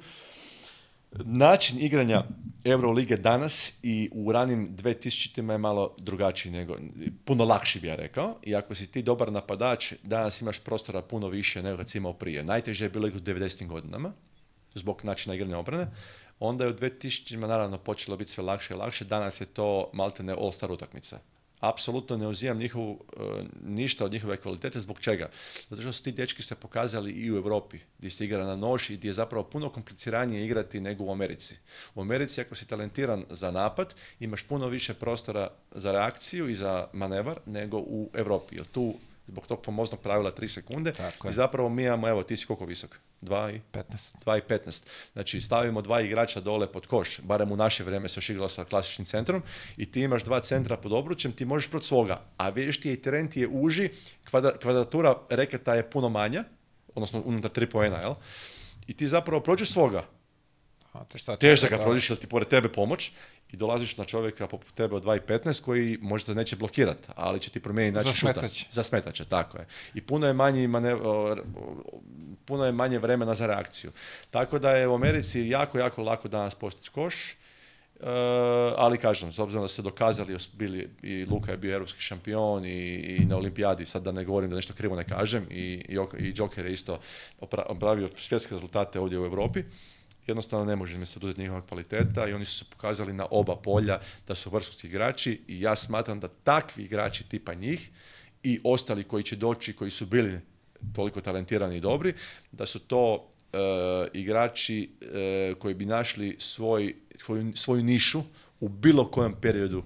Način igranja Eurolige danas i u ranim 2000-ima je malo drugačiji nego, puno lakši bi ja rekao. I ako si ti dobar napadač, danas imaš prostora puno više nego kad si imao prije. Najteže je bilo u 90. godinama, zbog načina igranja obrane. Onda je u 2000-ima naravno počelo biti sve lakše i lakše, danas je to maltene all-star utakmica. Apsolutno ne uzimam e, ništa od njihove kvalitete, zbog čega? Zato što su ti dečki se pokazali i u Europi, gdje se igra na nož i gdje je zapravo puno kompliciranije igrati nego u Americi. U Americi ako si talentiran za napad, imaš puno više prostora za reakciju i za manevar nego u Europi, jer tu zbog tog pomoznog pravila 3 sekunde Tako i zapravo mi imamo, evo, ti si koliko visok? 2 i 15. 2 i 15. Znači stavimo dva igrača dole pod koš, barem u naše vrijeme se još igralo sa klasičnim centrom i ti imaš dva centra pod obručem, ti možeš proti svoga, a vidiš ti je i teren ti je uži, kvadratura reketa je puno manja, odnosno unutar 3 poena, jel? I ti zapravo prođeš svoga, Teško da ga prođeš jer ti pored tebe pomoć i dolaziš na čovjeka poput tebe od 2.15 koji možda neće blokirati, ali će ti promijeniti način šuta. Za smetače. tako je. I puno je, manje puno je manje vremena za reakciju. Tako da je u Americi jako, jako lako danas postići koš, e, ali kažem, s obzirom da ste dokazali, bili, i Luka je bio europski šampion i, i na olimpijadi, sad da ne govorim da nešto krivo ne kažem, i, i, Joker je isto opravio svjetske rezultate ovdje u Europi, jednostavno ne može im se oduzeti njihova kvaliteta i oni su se pokazali na oba polja da su vrhunski igrači i ja smatram da takvi igrači tipa njih i ostali koji će doći, koji su bili toliko talentirani i dobri, da su to e, igrači e, koji bi našli svoj, svoju, nišu u bilo kojem periodu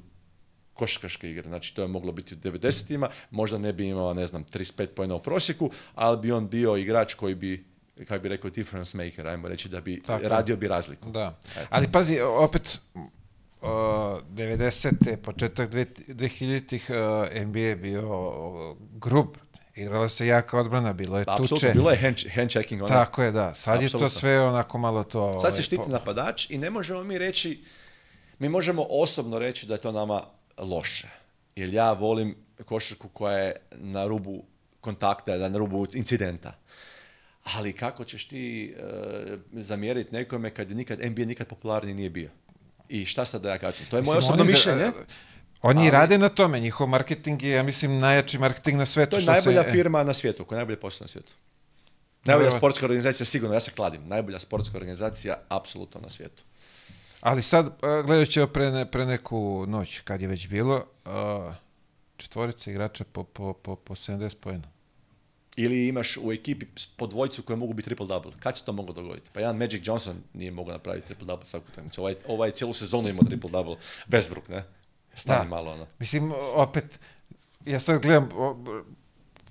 košarkaške igre. Znači, to je moglo biti u 90-ima, možda ne bi imao, ne znam, 35 pojena u prosjeku, ali bi on bio igrač koji bi kako bi rekao, difference maker, ajmo reći da bi Tako. radio bi razliku. Da. Ali pazi, opet, uh, 90. početak 2000-ih e, NBA je bio grub, igrala se jaka odbrana, bilo je da, tuče. Apsolutno, bilo je hand, hand checking. Ona. Tako je, da. Sad Absolutno. je to sve onako malo to... Sad ovaj, se štiti po... napadač i ne možemo mi reći, mi možemo osobno reći da je to nama loše. Jer ja volim košarku koja je na rubu kontakta, na rubu incidenta ali kako ćeš ti eh, zamjeriti nekome kad je nikad, NBA nikad popularniji nije bio. I šta sad da ja kažem? To je moje osobno mišljenje. Oni ali, rade na tome, njihov marketing je, ja mislim, najjači marketing na svijetu. To je najbolja firma na svijetu, koja je najbolje posla na svijetu. Najbolja sportska organizacija, sigurno, ja se kladim. Najbolja sportska organizacija, apsolutno na svijetu. Ali sad, eh, gledajući pre, pre neku noć, kad je već bilo, eh, četvorica igrača po, po, po, po 70 pojena ili imaš u ekipi po dvojicu koje mogu biti triple-double. Kad se to moglo dogoditi? Pa jedan Magic Johnson nije mogao napraviti triple-double svaku utakmicu. Znači, ovaj, ovaj cijelu sezonu imao triple-double. Westbrook, ne? Stani malo ono. Mislim, opet, ja sad gledam,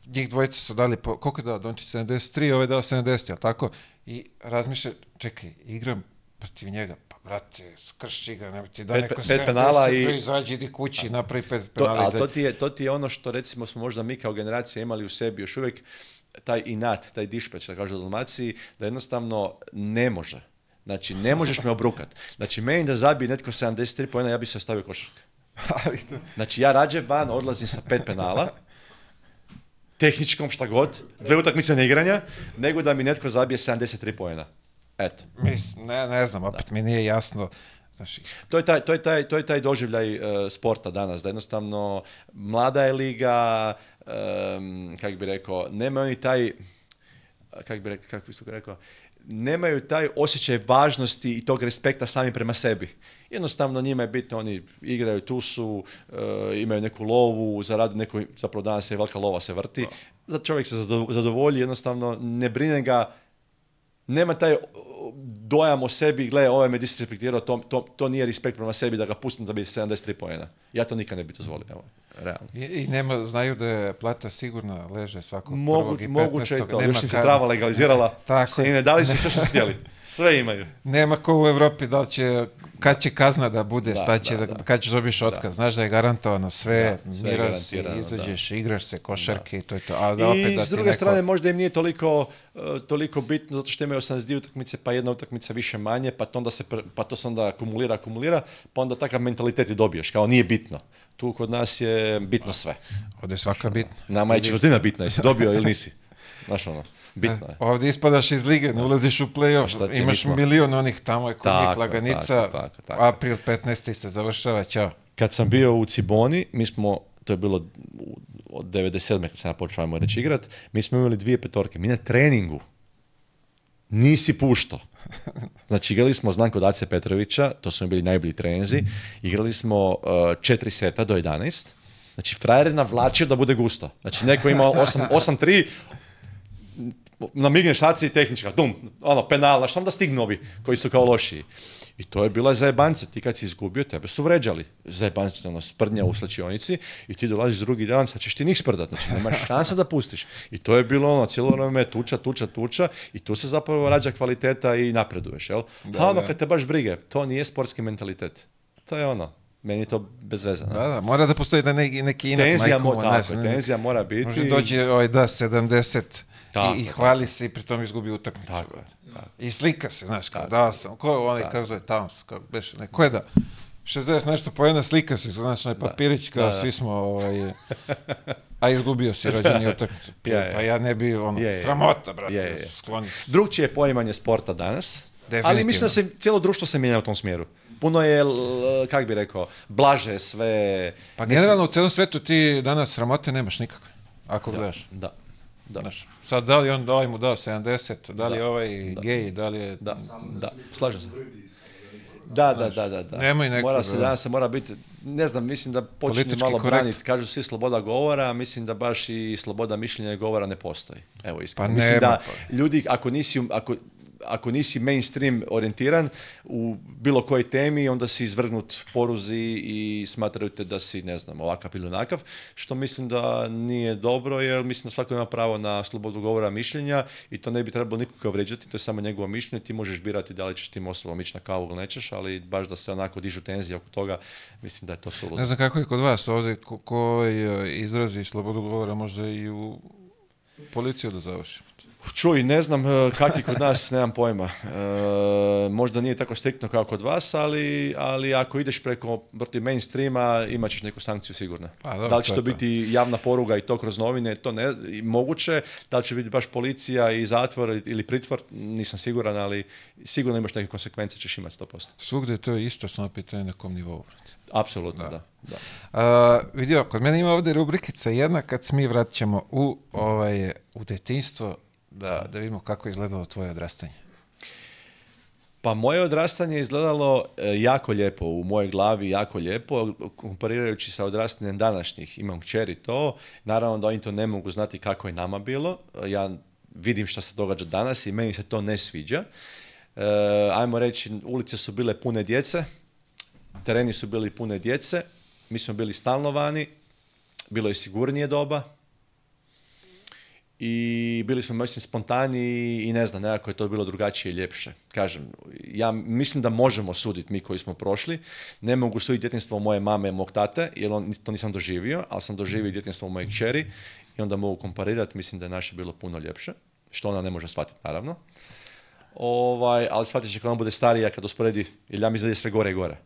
njih dvojica su dali, po, koliko je dao Dončić, 73, ovaj dao 70, jel tako? I razmišlja, čekaj, igram protiv njega, pa brate, skrši ga, nemoj ti da pet, neko penala i... izađi, kući, a, napravi pet penala. To, a to ti, je, to ti je ono što recimo smo možda mi kao generacija imali u sebi još uvijek taj inat, taj dišpeć, da kažu u Dalmaciji, da jednostavno ne može. Znači, ne možeš me obrukat. Znači, meni da zabije netko 73 pojena, ja bi se ostavio košarka. Znači, ja rađe van, odlazim sa pet penala, tehničkom šta god, dve utakmice na igranja, nego da mi netko zabije 73 pojena. Eto. Mis, ne, ne znam, opet mi nije jasno. To, je taj, to, je taj, to je taj doživljaj e, sporta danas, da jednostavno mlada je liga, um, kak bi rekao, nemaju oni taj, kak bi rekao, nemaju taj osjećaj važnosti i tog respekta sami prema sebi. Jednostavno njima je bitno, oni igraju tu su, e, imaju neku lovu, zaradu neku, zapravo danas je velika lova se vrti, za čovjek se zadovolji, jednostavno ne brine ga nema taj dojam o sebi, gle, ovaj me disrespektirao, to, to, to, nije respekt prema sebi da ga pustim da bi 73 pojena. Ja to nikad ne bi dozvolio, evo, realno. I, nema, znaju da je plata sigurna leže svakog Mogu, prvog i Moguće je to, se trava legalizirala tako, i ne dali su što su htjeli. Sve imaju. Nema ko u Europi da će, kad će kazna da bude, da, šta će, da, da, kad ćeš dobiješ otkaz. Znaš da je garantovano sve, sve miraš se, izađeš, igraš se, košarke i to je to. A da I s druge strane možda im nije toliko, eh, toliko bitno zato što imaju 82 utakmice pa jedna utakmica više manje pa to, onda se, pa to se onda akumulira, akumulira pa onda takav mentalitet i dobiješ kao nije bitno. Tu kod nas je bitno sve. je svaka bitna. Nama je četvrtina bitna, jesi dobio ili nisi. Znaš ono. Bitno je. Ovdje ispadaš iz lige, ne ulaziš u play playoff, imaš nismo... milion onih tamo je kod laganica, april 15. se završava, čao. Kad sam bio u Ciboni, mi smo, to je bilo od 97. kad sam ja počeo reći igrat, mi smo imali dvije petorke, mi na treningu nisi puštao. Znači igrali smo, znam od Petrovića, to su mi bili najbolji trenzi, igrali smo uh, četiri seta do 11. Znači, frajer je navlačio da bude gusto. Znači, neko ima 8-3, Namigneš šaci i tehnička, dum, ono, penala, što onda stignu ovi koji su kao lošiji. I to je bila zajebanca, ti kad si izgubio, tebe su vređali. Zajebanca, ono, sprdnja u slačionici i ti dolaziš drugi dan, sad ćeš ti njih sprdat, znači nemaš šansa da pustiš. I to je bilo ono, cijelo vrijeme tuča, tuča, tuča i tu se zapravo rađa kvaliteta i napreduješ, jel? Da, pa, ono, kad te baš brige, to nije sportski mentalitet. To je ono, meni je to bez Da, da, mora da postoji da neki, neki inak. tenzija mora biti. Može doći ovaj, da, 70 i, i hvali se i tom izgubi utakmicu. I slika se, znaš, kao da sam, ko je onaj, kako zove, Towns, kako ne, neko je da, 60 nešto jedna slika se, znaš, onaj papirić, kao svi smo, ovaj, a izgubio si rođeni utakmicu. Pa ja, ne bi, ono, je, sramota, brate, je, je poimanje sporta danas, ali mislim da se cijelo društvo se mijenja u tom smjeru. Puno je, kak bi rekao, blaže sve. Pa generalno u cijelom svetu ti danas sramote nemaš nikakve, ako gledaš. Da. Da. Znaš, sad da li on da mu dao 70, da li je ovaj da. da li je... Da, da, slažem se. Da, da, da, da, da. Nemoj nekog, mora se danas se mora biti, ne znam, mislim da počinje malo braniti, kažu svi sloboda govora, mislim da baš i sloboda mišljenja i govora ne postoji. Evo iskreno. Pa mislim nema, da ljudi ako nisi ako ako nisi mainstream orijentiran u bilo kojoj temi, onda si izvrgnut poruzi i smatraju te da si, ne znam, ovakav ili onakav, što mislim da nije dobro, jer mislim da svako ima pravo na slobodu govora mišljenja i to ne bi trebalo nikoga vređati, to je samo njegovo mišljenje, ti možeš birati da li ćeš tim osobom ići na kavu ili nećeš, ali baš da se onako dižu tenzije oko toga, mislim da je to suludo. Ne znam kako je kod vas ovdje, koji e, izrazi slobodu govora možda i u policiju da završi. Čuj, ne znam e, kakvi kod nas, nemam pojma. E, možda nije tako striktno kao kod vas, ali, ali ako ideš preko vrti mainstreama, imat ćeš neku sankciju sigurno. Pa, da, li će to, biti javna poruga i to kroz novine, to ne, moguće. Da li će biti baš policija i zatvor ili pritvor, nisam siguran, ali sigurno imaš neke konsekvence, ćeš imati 100%. Svugdje to je isto, samo pitanje na kom nivou. Apsolutno, da. da. E, vidio, kod mene ima ovdje rubrikica jedna kad mi vraćamo u, ovaj, u detinstvo da, da vidimo kako je izgledalo tvoje odrastanje. Pa moje odrastanje je izgledalo e, jako lijepo, u mojoj glavi jako lijepo, komparirajući sa odrastanjem današnjih. Imam kćeri to, naravno da oni to ne mogu znati kako je nama bilo. Ja vidim šta se događa danas i meni se to ne sviđa. E, ajmo reći, ulice su bile pune djece, tereni su bili pune djece, mi smo bili stalno vani, bilo je sigurnije doba, i bili smo mislim spontani i ne znam, nekako je to bilo drugačije i ljepše. Kažem, ja mislim da možemo suditi mi koji smo prošli. Ne mogu suditi djetinstvo moje mame, mog tate, jer on, to nisam doživio, ali sam doživio djetinstvo moje kćeri i onda mogu komparirati, mislim da je naše bilo puno ljepše, što ona ne može shvatiti naravno. Ovaj, ali shvatit će kad ona bude starija, kad usporedi, jer ja mislim da je sve gore i gore.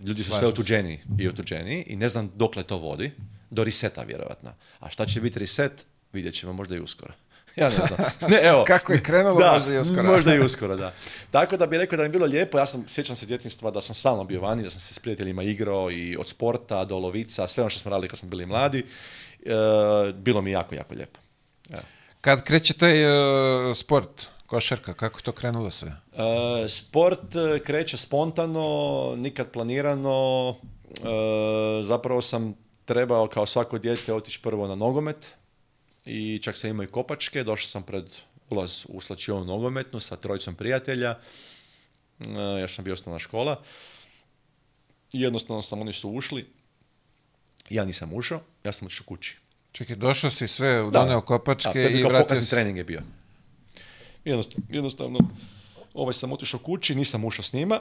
Ljudi su sve otuđeni i otuđeniji i ne znam dokle to vodi, do reseta vjerojatno. A šta će biti reset, vidjet ćemo, možda i uskoro. Ja ne znam. Ne, evo. Kako je krenulo, možda i uskoro. Možda i uskoro, da. Tako da bih rekao da mi je bilo lijepo, ja sam, sjećam se djetinstva da sam stalno bio vani, da sam se s prijateljima igrao i od sporta do lovica, sve ono što smo radili kad smo bili mladi. E, bilo mi jako, jako lijepo. Kad kreće taj e, sport, košarka, kako to krenulo sve? E, sport kreće spontano, nikad planirano. zapravo sam trebao kao svako dijete otići prvo na nogomet, i čak sam imao i kopačke, došao sam pred ulaz u slačionu nogometnu sa trojicom prijatelja, e, još sam bio osnovna škola, jednostavno sam oni su ušli, ja nisam ušao, ja sam ušao kući. Čekaj, došao si sve u kopačke i vratio si... trening je bio. Jednostavno, jednostavno ovaj sam otišao kući, nisam ušao s njima,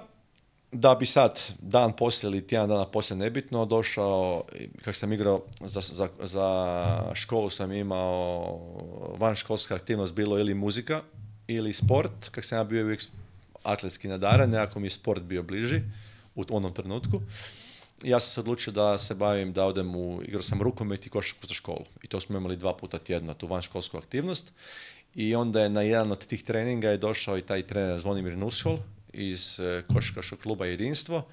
da bi sad dan poslije ili tjedan dana poslije nebitno došao, kak sam igrao za, za, za školu sam imao vanškolska aktivnost bilo ili muzika ili sport, kak sam ja bio uvijek atletski nadaran, nekako mi je sport bio bliži u onom trenutku. Ja sam se odlučio da se bavim, da odem u, igrao sam rukomet i košarku za školu. I to smo imali dva puta tjedno, tu vanškolsku aktivnost. I onda je na jedan od tih treninga je došao i taj trener Zvonimir Nushol iz e, košarkaškog kluba Jedinstvo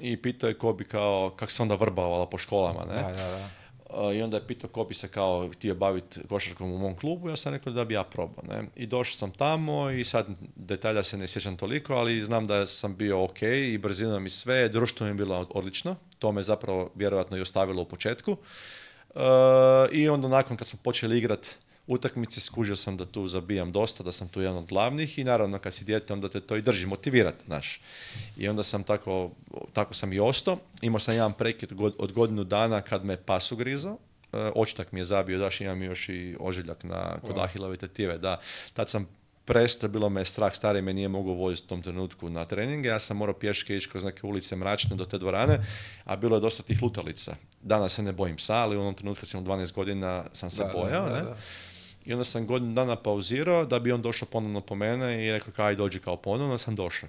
i pitao je ko bi kao, kak se onda vrbavala po školama, ne? Da, e, I onda je pitao ko bi se kao htio baviti košarkom u mom klubu, ja sam rekao da bi ja probao. Ne? I došao sam tamo i sad detalja se ne sjećam toliko, ali znam da sam bio ok i brzinom i sve, društvo mi je bilo odlično, to me zapravo vjerojatno i ostavilo u početku. E, I onda nakon kad smo počeli igrati utakmici skužio sam da tu zabijam dosta, da sam tu jedan od glavnih i naravno kad si dijete onda te to i drži, motivirati, znaš. I onda sam tako, tako sam i ostao. Imao sam jedan prekid od godinu dana kad me pas ugrizao, e, očitak mi je zabio, daš imam još i ožiljak na, kod Ahilove tetive, da. Tad sam prestao, bilo me strah, stari me nije mogao voziti u tom trenutku na treninge, ja sam morao pješke ići kroz neke ulice mračne do te dvorane, a bilo je dosta tih lutalica. Danas se ne bojim psa, ali u onom trenutku kad sam 12 godina sam se bojao, ne? i onda sam godinu dana pauzirao da bi on došao ponovno po mene i rekao kaj dođi kao ponovno, sam došao.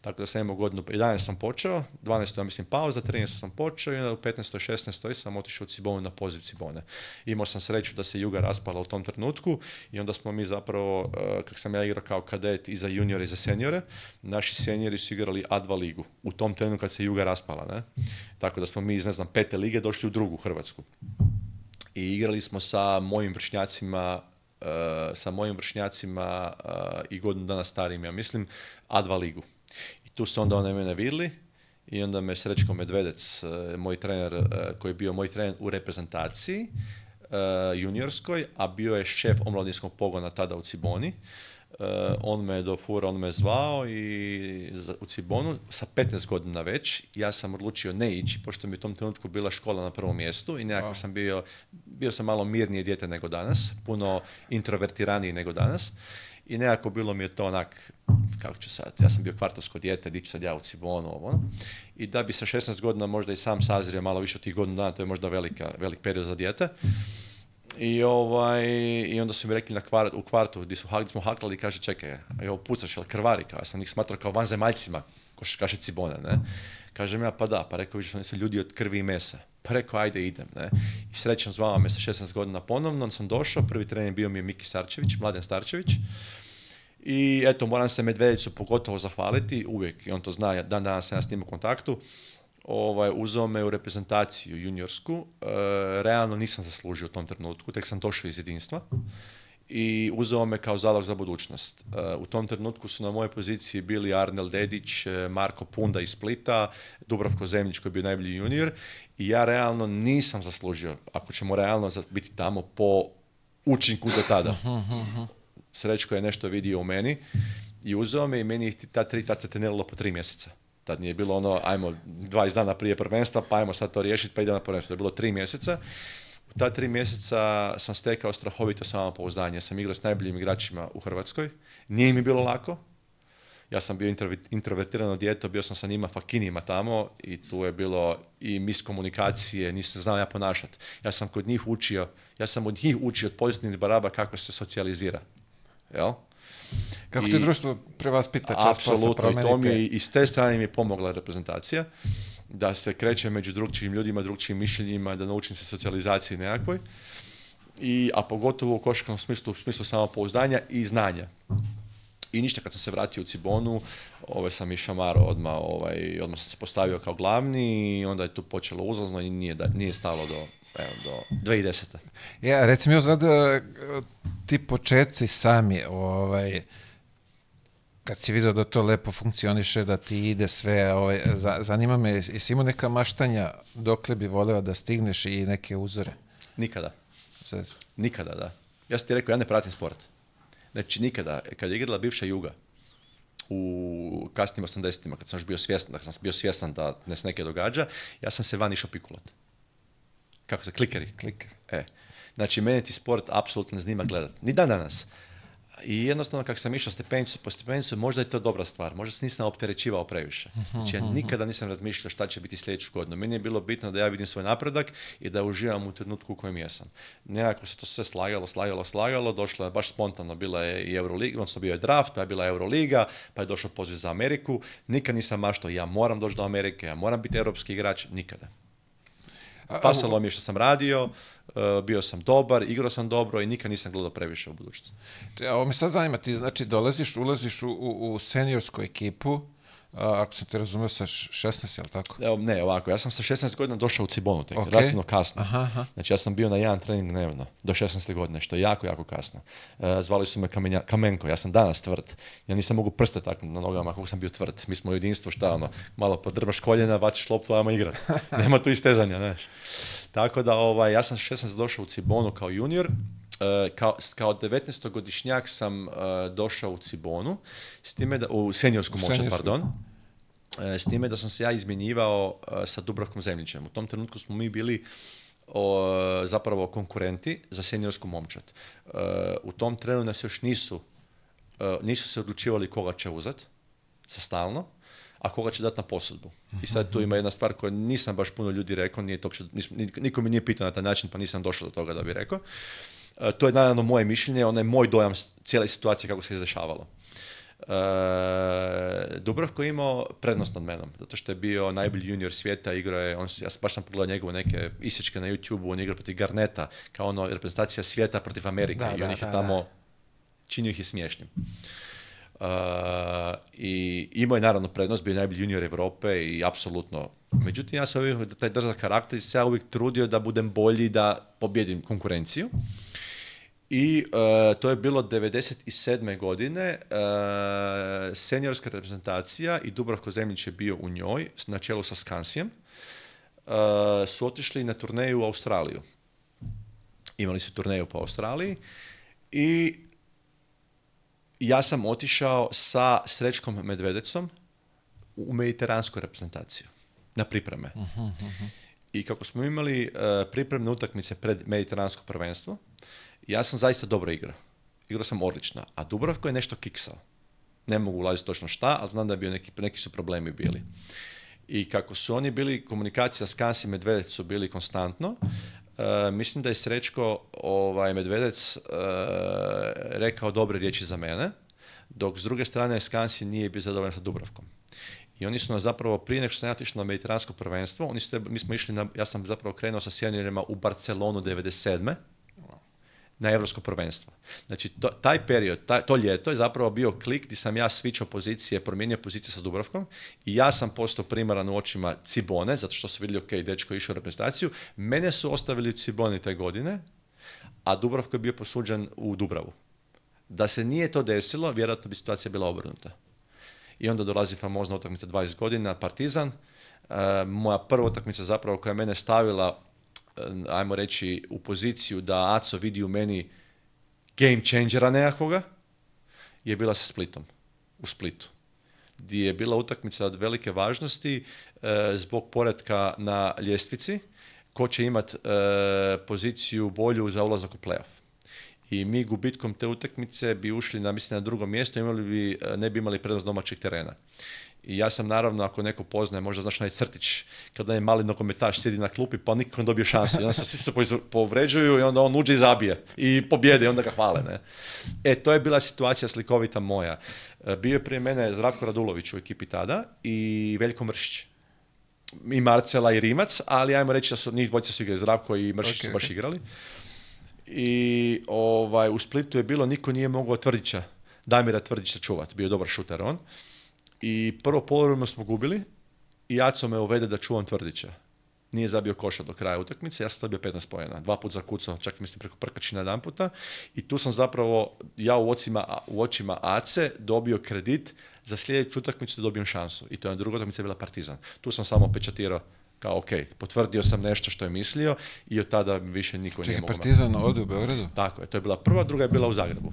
Tako da sam imao godinu, 11 sam počeo, 12. ja mislim pauza, 13. sam počeo i onda u 15. 16. sam otišao u na poziv Cibone. Imao sam sreću da se Juga raspala u tom trenutku i onda smo mi zapravo, eh, kak sam ja igrao kao kadet i za juniore i za seniore, naši seniori su igrali A2 ligu u tom trenutku kad se Juga raspala. Ne? Tako da smo mi iz, ne znam, pete lige došli u drugu Hrvatsku i igrali smo sa mojim vršnjacima Eh, sa mojim vršnjacima eh, i godinu dana starijim, ja mislim, A2 ligu. I tu su onda one mene vidjeli i onda me Srećko Medvedec, eh, moj trener, koji je bio moj trener u reprezentaciji juniorskoj, a bio je šef omladinskog pogona tada u Ciboni, Eh, on me do fura, on me zvao i u Cibonu sa 15 godina već ja sam odlučio ne ići pošto mi u tom trenutku bila škola na prvom mjestu i nekako sam bio, bio sam malo mirnije dijete nego danas, puno introvertiraniji nego danas i nekako bilo mi je to onak, kako ću sad, ja sam bio kvartovsko dijete, dići ću sad ja u Cibonu, ovo. Ono. I da bi sa 16 godina možda i sam sazrio malo više od tih godina dana, to je možda velika, velik period za dijete. I, ovaj, I onda su mi rekli na kvart, u kvartu gdje, su, gdje smo haklali i kaže čekaj, evo pucaš, jel krvari, kao, ja sam ih smatrao kao vanzemaljcima, kaže Cibona, ne. Kažem ja, pa da, pa rekao vidiš, oni su ljudi od krvi i mesa. Pa rekao, ajde idem, ne. I srećan zvao me sa 16 godina ponovno, onda sam došao, prvi trener bio mi je Miki Starčević, Mladen Starčević. I eto, moram se Medvedicu pogotovo zahvaliti, uvijek, i on to zna, dan danas sam ja s njim u kontaktu ovaj, uzeo me u reprezentaciju juniorsku. E, realno nisam zaslužio u tom trenutku, tek sam došao iz jedinstva i uzeo me kao zalog za budućnost. E, u tom trenutku su na moje poziciji bili Arnel Dedić, e, Marko Punda iz Splita, Dubravko Zemljić koji je bio najbolji junior i ja realno nisam zaslužio, ako ćemo realno biti tamo po učinku do tada. Mhm, mhm, mhm. Srećko je nešto vidio u meni i uzeo me i meni ta tri, tad se po tri mjeseca. Tad nije bilo ono, ajmo 20 dana prije prvenstva, pa ajmo sad to riješiti, pa idemo na prvenstvo. To je bilo tri mjeseca. U ta tri mjeseca sam stekao strahovito samopouzdanje. Sam igrao s najboljim igračima u Hrvatskoj. Nije mi bilo lako. Ja sam bio introvertirano djeto, bio sam sa njima fakinima tamo i tu je bilo i miskomunikacije, nisam znao ja ponašati. Ja sam kod njih učio, ja sam od njih učio od pozitivnih baraba kako se socijalizira. Jel? Kako I, te društvo pre vas pita čas Apsolutno, i to mi je, i s te strane mi je pomogla reprezentacija, da se krećem među drugčijim ljudima, drugčijim mišljenjima, da naučim se socijalizaciji nekakvoj, I, a pogotovo u košarkom smislu, u smislu samopouzdanja i znanja. I ništa, kad sam se vratio u Cibonu, ovaj, sam i šamaro odmah, ovaj, odmah sam se postavio kao glavni i onda je tu počelo uzlazno i nije, nije stalo do, evo, do 2010. Ja, recimo, još sad eh, ti početci sami, ovaj, kad si vidio da to lepo funkcioniše, da ti ide sve, ovaj, zanima me, jesi imao neka maštanja dokle bi voleo da stigneš i neke uzore? Nikada. Nikada, da. Ja sam ti rekao, ja ne pratim sport. Znači, nikada. Kad je igrala bivša Juga, u kasnim 80-ima, kad sam još bio svjestan, kad sam bio svjestan da ne se neke događa, ja sam se van išao pikulat kako se, klikeri. Klikeri? E. Znači, mene ti sport apsolutno ne zanima gledat. Ni dan danas. I jednostavno, kako sam išao stepenicu po stepenicu, možda je to dobra stvar. Možda se nisam opterećivao previše. Mhm, mhm, znači, ja mhm. nikada nisam razmišljao šta će biti sljedeću godinu. Meni je bilo bitno da ja vidim svoj napredak i da uživam u trenutku u kojem jesam. Nekako se to sve slagalo, slagalo, slagalo. Došlo je baš spontano. Bila je i Euroliga, odnosno bio je draft, pa je bila Euroliga, pa je došao poziv za Ameriku. Nikad nisam maštao, ja moram doći do Amerike, ja moram biti europski igrač. Nikada. Pasalo mi je što sam radio, e, bio sam dobar, igrao sam dobro i nikad nisam gledao previše u budućnosti. Ovo me sad zanima, ti znači dolaziš, ulaziš u, u, u seniorsku ekipu, ako sam ti razumio, sa 16, li tako? Evo, ne, ovako, ja sam sa 16 godina došao u Cibonu tek, okay. relativno kasno. Aha, aha. Znači, ja sam bio na jedan trening dnevno, do 16. godine, što je jako, jako kasno. E, zvali su me kamenja, Kamenko, ja sam danas tvrd. Ja nisam mogu prste tako na nogama, kako sam bio tvrd. Mi smo u jedinstvu, šta ono, malo podrbaš koljena, vaciš loptu, ajmo igrat. Nema tu istezanja, znaš. Tako da, ovaj, ja sam sa 16 došao u Cibonu kao junior, Eh, kao, kao 19-godišnjak sam eh, došao u Cibonu, s time da, u seniorsku moćat, pardon, eh, s time da sam se ja izmjenjivao sa Dubravkom Zemljićem. U tom trenutku smo mi bili o, zapravo konkurenti za seniorsku momčad. U tom trenu nas još nisu, nisu se odlučivali koga će uzeti, sa stalno, a koga će dati na posudbu. I sad tu ima jedna stvar koju nisam baš puno ljudi rekao, nije niko mi nije pitao na taj način, pa nisam došao do toga da bi rekao. E, to je naravno moje mišljenje, onaj moj dojam cijele situacije kako se izdešavalo. Uh, e, Dubrovko je imao prednost nad menom, zato što je bio najbolji junior svijeta, igrao je, on, ja baš sam pogledao njegove neke isječke na YouTube-u, on je igrao protiv Garneta, kao ono reprezentacija svijeta protiv Amerike i on ih je tamo, činio ih je smiješnim. E, I imao je naravno prednost, bio je najbolji junior Europe i apsolutno. Međutim, ja sam uvijek, taj držav karakter, se uvijek trudio da budem bolji, da pobjedim konkurenciju. I e, to je bilo 97. godine, uh, seniorska reprezentacija i Dubravko Zemljić je bio u njoj, na čelu sa Skansijem, uh, su otišli na turneju u Australiju. Imali su turneju po Australiji i ja sam otišao sa Srećkom Medvedecom u mediteransku reprezentaciju, na pripreme. Mhm, mhm. I kako smo imali pripremne utakmice pred mediteransko prvenstvo, ja sam zaista dobro igrao. Igrao sam odlično, a Dubravko je nešto kiksao. Ne mogu ulaziti točno šta, ali znam da je bio neki, neki su problemi bili. I kako su oni bili, komunikacija s Kansi Medvedec su bili konstantno, e, mislim da je Srećko ovaj, Medvedec e, rekao dobre riječi za mene, dok s druge strane Skansi nije bio zadovoljan sa Dubravkom. I oni su nas zapravo, prije nego što sam ja na mediteransko prvenstvo, oni su, mi smo išli na, ja sam zapravo krenuo sa seniorima u Barcelonu 97 na Europsko prvenstvo. Znači, taj period, to ljeto je zapravo bio klik gdje sam ja svičao pozicije, promijenio pozicije sa Dubrovkom i ja sam postao primaran u očima Cibone, zato što su vidjeli, ok, dečko je išao u reprezentaciju. Mene su ostavili u Ciboni te godine, a Dubrovko je bio posuđen u Dubravu. Da se nije to desilo, vjerojatno bi situacija bila obrnuta. I onda dolazi famozna utakmica 20 godina, Partizan. E, moja prva utakmica zapravo koja je mene stavila Eh, ajmo reći, u poziciju da Aco vidi u meni game changera nekakvoga, je bila sa Splitom, u Splitu gdje je bila utakmica od velike važnosti eh, zbog poredka na ljestvici, ko će imati eh, poziciju bolju za ulazak u playoff. I mi gubitkom te utakmice bi ušli na, mislim, na drugo mjesto, imali bi, ne bi imali prednost domaćeg terena. I ja sam naravno, ako neko poznaje, možda znaš onaj crtić, kada je mali nogometaš sjedi na klupi, pa nikako ne dobije šansu. I onda se svi se povređuju i onda on uđe i zabije. I pobjede i onda ga hvale. Ne? E, to je bila situacija slikovita moja. E, bio je prije mene Zdravko Radulović u ekipi tada i Veljko Mršić i Marcela i Rimac, ali ajmo reći da su njih dvojica su igrali, Zdravko i Mršić okay, su baš igrali. I ovaj, u Splitu je bilo, niko nije mogao Tvrdića, Damira Tvrdića čuvat, bio je dobar šuter on. I prvo polovreme smo gubili i Jaco me uvede da čuvam Tvrdića. Nije zabio koša do kraja utakmice, ja sam zabio 15 pojena. Dva za zakucao, čak mislim preko prkačina jedan puta. I tu sam zapravo, ja u, ocima, u očima Ace dobio kredit za sljedeću utakmicu da dobijem šansu. I to je druga utakmica je bila Partizan. Tu sam samo pečatirao kao ok, potvrdio sam nešto što je mislio i od tada više niko Čekaj, nije mogao. Partizan ovdje u Beogradu? Tako je, to je bila prva, druga je bila u Zagrebu.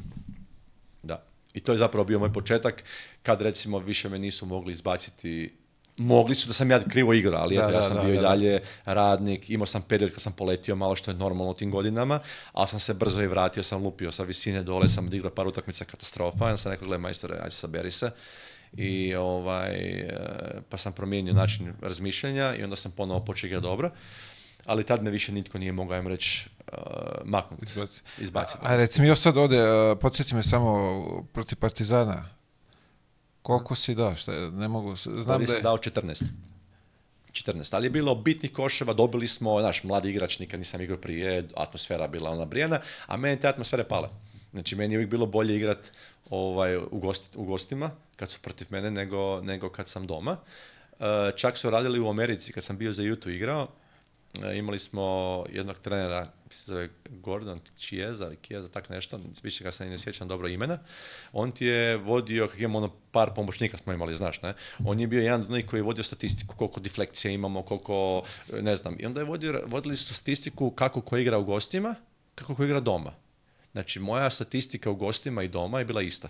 I to je zapravo bio moj početak, kad recimo više me nisu mogli izbaciti Mogli su da sam ja krivo igrao, ali ja sam bio i dalje radnik, imao sam period kad sam poletio malo što je normalno u tim godinama, ali sam se brzo i vratio, sam lupio sa visine dole, sam odigrao par utakmica katastrofa, ja sam rekao, gledaj majstore, ajde sa Berisa. I ovaj, e, pa sam promijenio način razmišljanja i onda sam ponovo počeo igrati dobro ali tad me više nitko nije mogao, im reći, uh, eh, maknuti, izbaciti. a, recimo, još sad ode eh, podsjeti me samo protiv Partizana. Koliko si dao? Šta, ne mogu, znam da, je... dao 14. 14. Ali je bilo bitnih koševa, dobili smo, naš mladi igrač, nikad nisam igrao prije, atmosfera bila ona brijana, a meni te atmosfere pale. Znači, meni je uvijek bilo bolje igrat ovaj, u, gostima, kad su protiv mene, nego, nego kad sam doma. Eh, čak su radili u Americi, kad sam bio za YouTube igrao, E, imali smo jednog trenera, se zove Gordon Chieza tak nešto, više ga se ne sjećam dobro imena. On ti je vodio, kako imamo ono par pomoćnika smo imali, znaš, ne? On je bio jedan od onih koji je vodio statistiku, koliko deflekcije imamo, koliko, e, ne znam. I onda je vodio, vodili su statistiku kako ko igra u gostima, kako ko igra doma. Znači, moja statistika u gostima i doma je bila ista.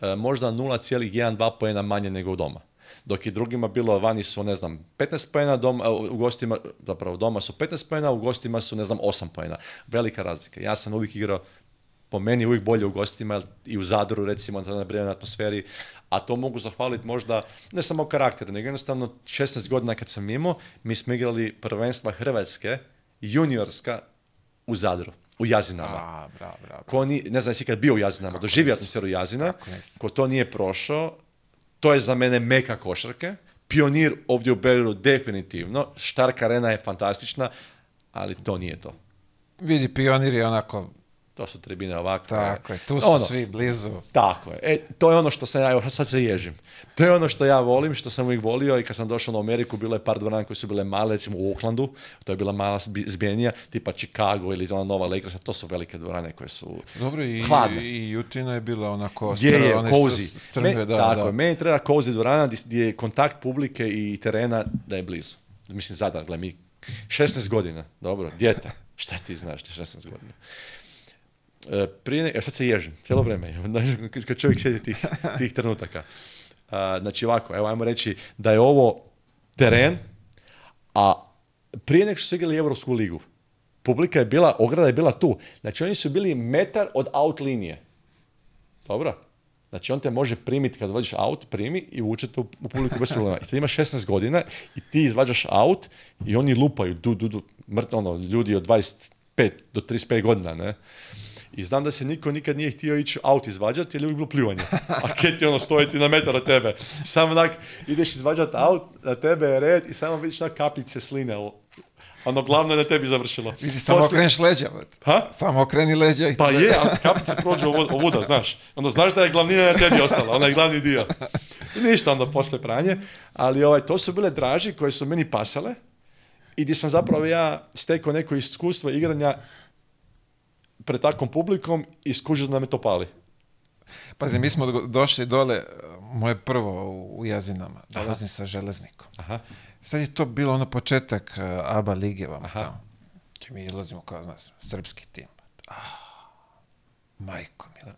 E, možda 0,1-2 poena manje nego u doma dok je drugima bilo vani su, ne znam, 15 pojena, doma, e, u gostima, zapravo doma su 15 pojena, u gostima su, ne znam, 8 pojena. Velika razlika. Ja sam uvijek igrao po meni uvijek bolje u gostima i u Zadru recimo na na atmosferi, a to mogu zahvaliti možda ne samo karakteru, nego jednostavno 16 godina kad sam imao, mi smo igrali prvenstva Hrvatske, juniorska u Zadru u Jazinama. A, bravo, bravo. Ko ne znam jesi kad bio u Jazinama, doživio atmosferu Jazina, ko to nije prošao, to je za mene meka košarke. Pionir ovdje u Beliru, definitivno. Štarka arena je fantastična, ali to nije to. Vidi, pionir je onako to su tribine ovakve. Tako je, tu su ono, svi blizu. Tako je, e, to je ono što sam ja, evo sad se ježim, to je ono što ja volim, što sam uvijek volio i kad sam došao na Ameriku, bilo je par dvorana koje su bile male, recimo u Oaklandu, to je bila mala zbijenija, tipa Chicago ili ona nova Lakers, to su velike dvorane koje su Dobro, i, hladne. i je bila onako gdje je, one kozi. Strve, da, tako je, meni treba kozi dvorana gdje je kontakt publike i terena da je blizu. Mislim, zadar, gle, mi 16 godina, dobro, djeta, šta ti znaš, 16 godina. E, prije, e, sad se ježim, cijelo mhm. vrijeme, kad čovjek sjedi tih, tih trenutaka. Znači ovako, evo ajmo reći da je ovo teren, a prije nego što su igrali Evropsku ligu, publika je bila, ograda je bila tu. Znači oni su bili metar od out linije. Dobro? Znači on te može primiti kad vodiš out, primi i vuče te u, publiku bez problema. I sad imaš 16 godina i ti izvađaš out i oni lupaju, du, du, du, mrtno, ono, ljudi od 25 do 35 godina, ne? I znam da se niko nikad nije htio ići aut izvađati jer je uvijek bilo pljuvanje. A keti ono ti na metar tebe. Samo onak ideš izvađati aut, na tebe je red i samo vidiš na kapljice sline. Ono glavno je na tebi završilo. Vidi, samo Posle... leđa. Ha? Samo okreni leđa. I pa je, je, a kapljice prođu ovuda, znaš. Onda znaš da je glavnina na tebi ostala, ona je glavni dio. I ništa onda posle pranje. Ali ovaj, to su bile draži koje su meni pasale i gdje sam zapravo ja stekao neko iskustvo igranja pred takvom publikom i skužiš da me to pali. Pa Pazi, mi smo došli dole, e, moje prvo u Jazinama, dolazim sa železnikom. Aha. Sad je to bilo ono početak e, ABA lige vam tamo. Znači, mi izlazimo kao, znaš, srpski tim. Ah, majko mila.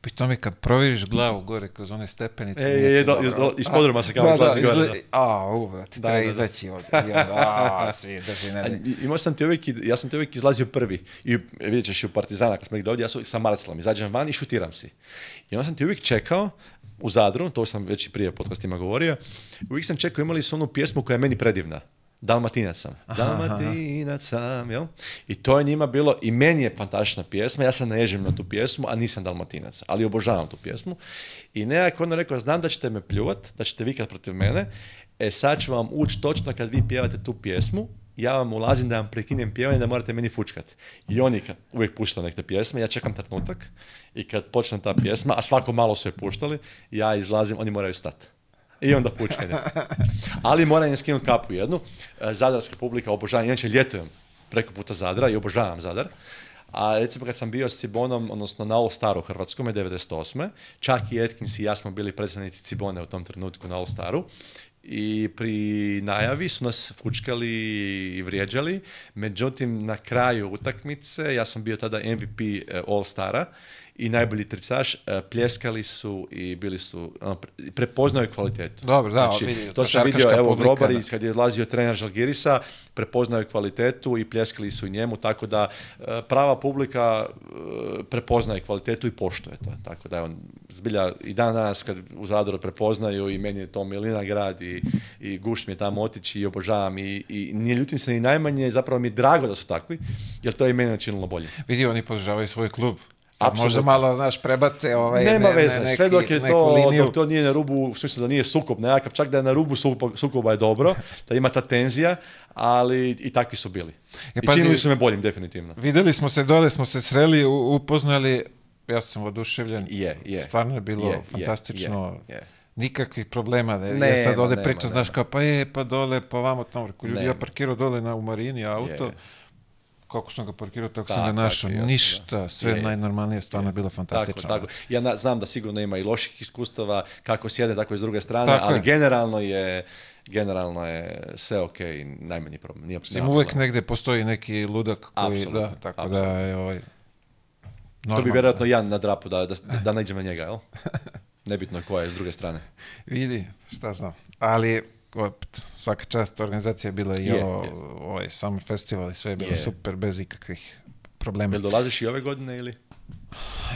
Pri tome kad proviriš glavu gore kroz one stepenice... E, je, je, da, iz podruma se kao da, izlazi da, gore. Da. A, uvrat, brat, da, treba da, izaći od... Ja, svi drži ne. Imao sam ti uvijek, ja sam ti uvijek izlazio prvi. I e, vidjet ćeš i u Partizana kad smo ih ovdje, ja sam sa Marcelom, izađem van i šutiram si. I onda sam ti uvijek čekao, u Zadru, to sam već i prije podcastima govorio, uvijek sam čekao imali su onu pjesmu koja je meni predivna. Dalmatinac sam. Dalmatinac sam, jel? I to je njima bilo, i meni je fantastična pjesma, ja se naježim na tu pjesmu, a nisam Dalmatinac, ali obožavam tu pjesmu. I nekako onda rekao, znam da ćete me pljuvat, da ćete vikat protiv mene, e sad ću vam ući točno kad vi pjevate tu pjesmu, ja vam ulazim da vam prekinem pjevanje, da morate meni fučkat. I oni kad uvijek puštali neke pjesme, ja čekam trenutak i kad počne ta pjesma, a svako malo su je puštali, ja izlazim, oni moraju stati. I onda pučkanje. Ali moram im skinuti kapu jednu. E, Zadarska publika obožava, Inače, ljetujem preko puta Zadra i obožavam Zadar. A recimo kad sam bio s Cibonom, odnosno na All Staru Hrvatskome, 98. Čak i Atkins i ja smo bili predstavnici Cibone u tom trenutku na All Staru. I pri najavi su nas fučkali i vrijeđali. Međutim, na kraju utakmice, ja sam bio tada MVP e, All Stara i najbolji tricaš, e, pljeskali su i bili su, ono, prepoznao je kvalitetu. Dobro, da, znači, to sam vidio, evo, Grobar, kad je odlazio trener Žalgirisa, prepoznao je kvalitetu i pljeskali su njemu, tako da e, prava publika e, prepoznaje kvalitetu i poštuje to. Tako da on zbilja i dan danas kad u Zadoru prepoznaju i meni je to Milina grad i, i gušt mi je tamo otići i obožavam i, i ne ljutim se ni najmanje, zapravo mi je drago da su takvi, jer to je i meni načinilo bolje. Vidi, oni podržavaju svoj klub. A može malo, znaš, prebace ovaj, Nema veze, sve dok je to, ono, to nije na rubu, u smislu da nije sukob nekakav, čak da je na rubu sukoba je dobro, da ima ta tenzija, ali i takvi su bili. E, pa I činili su me boljim, definitivno. Videli smo se, dole smo se sreli, upoznali, ja sam oduševljen. Je, je. Stvarno je bilo fantastično. nikakvih problema. Ne, ne ja sad ovde pričam, znaš, kao pa je, pa dole, pa vamo tamo. Ljudi, ja parkirao dole na, u Marini auto, kako sam ga parkirao, tako sam ga našao. Ništa, sve najnormalnije, stvarno je bilo fantastično. Tako, tako. Ja znam da sigurno ima i loših iskustava, kako s tako i s druge strane, ali generalno je generalno je sve ok i najmanji problem. Nije uvijek negdje postoji neki ludak koji, absolutno, da, tako da je ovaj, To bi vjerojatno Jan na drapu da, da, da na njega, jel? Nebitno koja je s druge strane. Vidi, šta znam. Ali svaka čast organizacija je bila i yeah, ovo, ovaj Summer Festival i sve je bilo super bez ikakvih problema. Jel dolaziš i ove godine ili?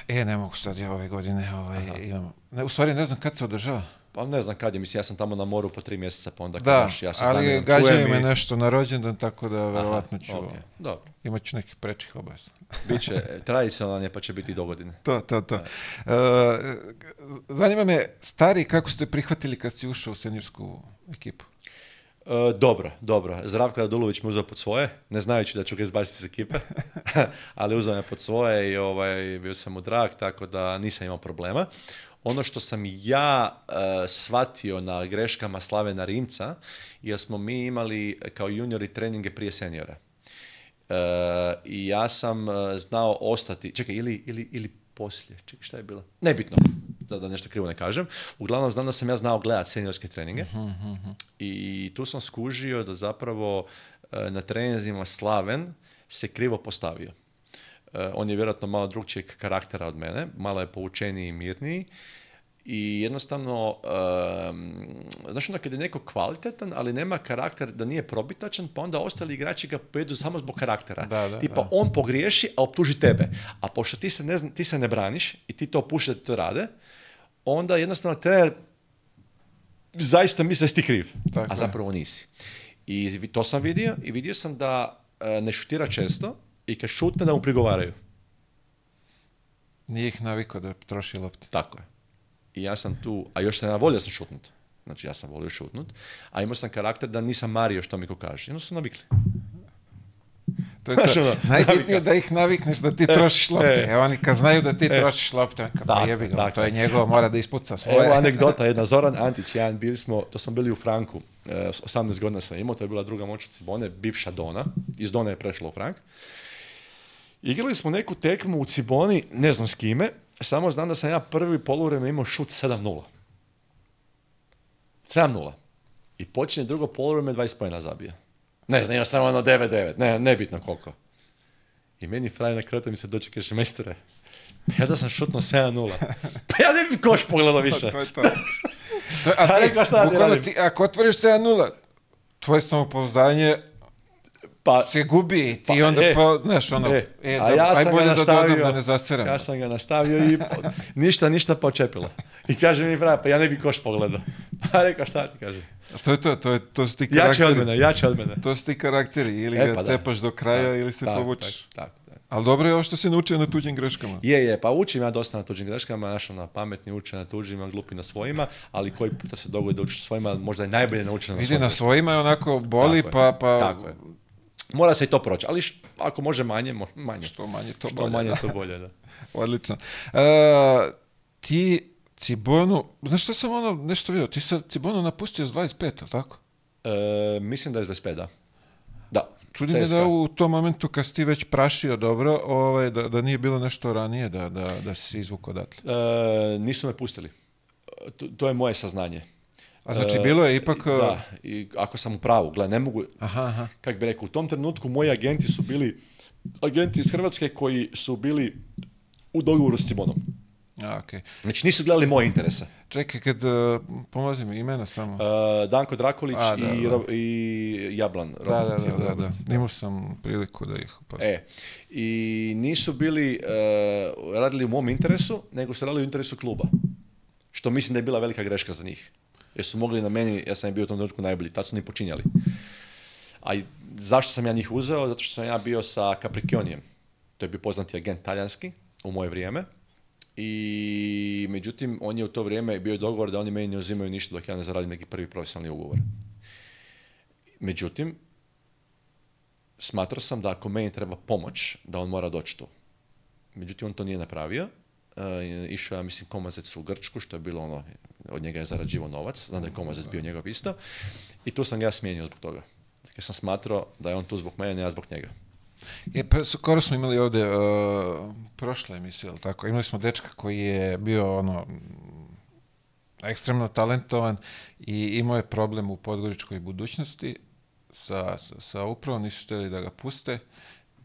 E, ne mogu sad ja ove godine, ovaj, imam, ne, u stvari ne znam kad se održava. Pa ne znam kad je, mislim, ja sam tamo na moru po tri mjeseca, pa onda da, ja ali gađaju me nešto na rođendan, tako da vjerojatno ću, okay, dobro. imat ću neki prečih obaveza. Biće, tradicionalan je, pa će biti dogodine. To, to, to. E, zanima me, stari, kako ste prihvatili kad si ušao u seniorsku ekipu? E, dobro, dobro. Zdravko Radulović me uzeo pod svoje, ne znajući da ću ga izbaciti iz ekipe, ali uzeo me pod svoje i ovaj, bio sam mu drag, tako da nisam imao problema. Ono što sam ja e, shvatio na greškama Slavena Rimca, jer smo mi imali kao juniori treninge prije seniora. E, I ja sam e, znao ostati, čekaj, ili, ili, ili poslije, čekaj, šta je bilo? Nebitno, da, da nešto krivo ne kažem. Uglavnom znam da sam ja znao gledati seniorske treninge mhm, mhm, mhm. i tu sam skužio da zapravo na treninzima Slaven se krivo postavio. Eh, on je vjerojatno malo drugčijeg karaktera od mene, malo je poučeniji i mirniji. I jednostavno, um, znaš kad je neko kvalitetan, ali nema karakter da nije probitačan, pa onda ostali igrači ga pojedu samo zbog karaktera. Da, Tipa, on pogriješi, a optuži tebe. A pošto ti se ne, ti se ne braniš i ti to puši da ti to rade, onda jednostavno trener zaista misle da si ti kriv, Tako a zapravo nisi. I to sam vidio i vidio sam da eh, ne šutira često, i kad šutne da mu prigovaraju. Nije ih navikao da troši lopte. Tako je. I ja sam tu, a još sam ja volio sam šutnut. Znači ja sam volio šutnut, a imao sam karakter da nisam mario što mi ko kaže. Jedno su navikli. To je to. Ono, Najbitnije je da ih navikneš da ti e, trošiš lopte. E, oni kad znaju da ti e, trošiš lopte, jebi ga, to je njegovo, mora da ispuca svoje. Evo anegdota jedna, Zoran Antić, jedan, bili smo, to smo bili u Franku, 18 e, godina sam imao, to je bila druga moćica Cibone, bivša Dona, iz Dona je prešla u Frank. Igrali smo neku tekmu u Ciboni, ne znam s kime, samo znam da sam ja prvi polovreme imao šut 7-0. 7-0. I počinje drugo polovreme 20 pojena zabija. Ne znam, imam samo ono 9-9, ne, nebitno koliko. I meni frajer na kratu mi se doće, kaže, majstore, ja da sam šutno 7-0. Pa ja ne bi koš pogledao više. to je to. to je, a pa ti, bukvalno ti, ako otvoriš 7-0, tvoje samopouzdanje pa se gubi ti pa, onda pa, znaš ono e, e a ja sam ga nastavio da, ne zaseram ja sam ga nastavio i ništa ništa pa počepilo i kaže mi frajer pa ja ne bi koš pogledao pa rekao šta ti kaže je to? To, je, to su ti karakteri. Jače od mene, jače od mene. To su ti karakteri. Ili e, pa, ga cepaš do kraja ili se tak, povučeš. Tak, tak, tak, Ali dobro je ovo što si naučio na tuđim greškama. Je, je. Pa učim ja dosta na tuđim greškama. Znaš, na ono, pametni uče na tuđima, glupi na svojima. Ali koji puta se dogodi da učiš svojima, možda je najbolje naučeno na svojima. Vidi, na svojima je onako boli, tako pa, pa, tako je mora se i to proći, ali ako može manje, manje. Što manje, to što bolje. manje, da. to bolje, da. Odlično. Uh, ti Cibonu, znaš što sam ono nešto vidio, ti se Cibonu napustio s 25, ali tako? E, mislim da je s 25, da. Da. Čudi je da u tom momentu kad si ti već prašio dobro, ovaj, da, da nije bilo nešto ranije da, da, da si izvukao odatle. E, nisu me pustili. To, to je moje saznanje. A znači bilo je ipak... Da, e, i ako sam u pravu, gle, ne mogu... Aha, aha. Kak bi rekao, u tom trenutku moji agenti su bili, agenti iz Hrvatske koji su bili u dogovoru s Simonom. A, okay. Znači nisu gledali moje interese. Čekaj, kad uh, imena samo. E, Danko Drakulić i, i Jablan. Da, da, da, da, sam priliku da ih upazim. E, i nisu bili radili u mom interesu, nego su radili u interesu kluba. Što mislim da je bila velika greška za njih jer su mogli na meni, ja sam im bio u tom trenutku najbolji, tad su oni počinjali. A zašto sam ja njih uzeo? Zato što sam ja bio sa Capricionijem. to je bio poznati agent talijanski u moje vrijeme, i međutim, on je u to vrijeme bio dogovor da oni meni ne uzimaju ništa dok ja ne zaradim neki prvi profesionalni ugovor. Međutim, smatrao sam da ako meni treba pomoć, da on mora doći tu. Međutim, on to nije napravio E, išao, ja mislim, Komazec u Grčku, što je bilo ono, od njega je zarađivo novac, znam da je Komazec bio njegov isto, i tu sam ga ja smijenio zbog toga. Jer sam smatrao da je on tu zbog mene, ne ja zbog njega. i e, pa, skoro smo imali ovdje e, prošle emisije, ali tako, imali smo dečka koji je bio ono, ekstremno talentovan i imao je problem u podgoričkoj budućnosti sa, sa upravom, nisu htjeli da ga puste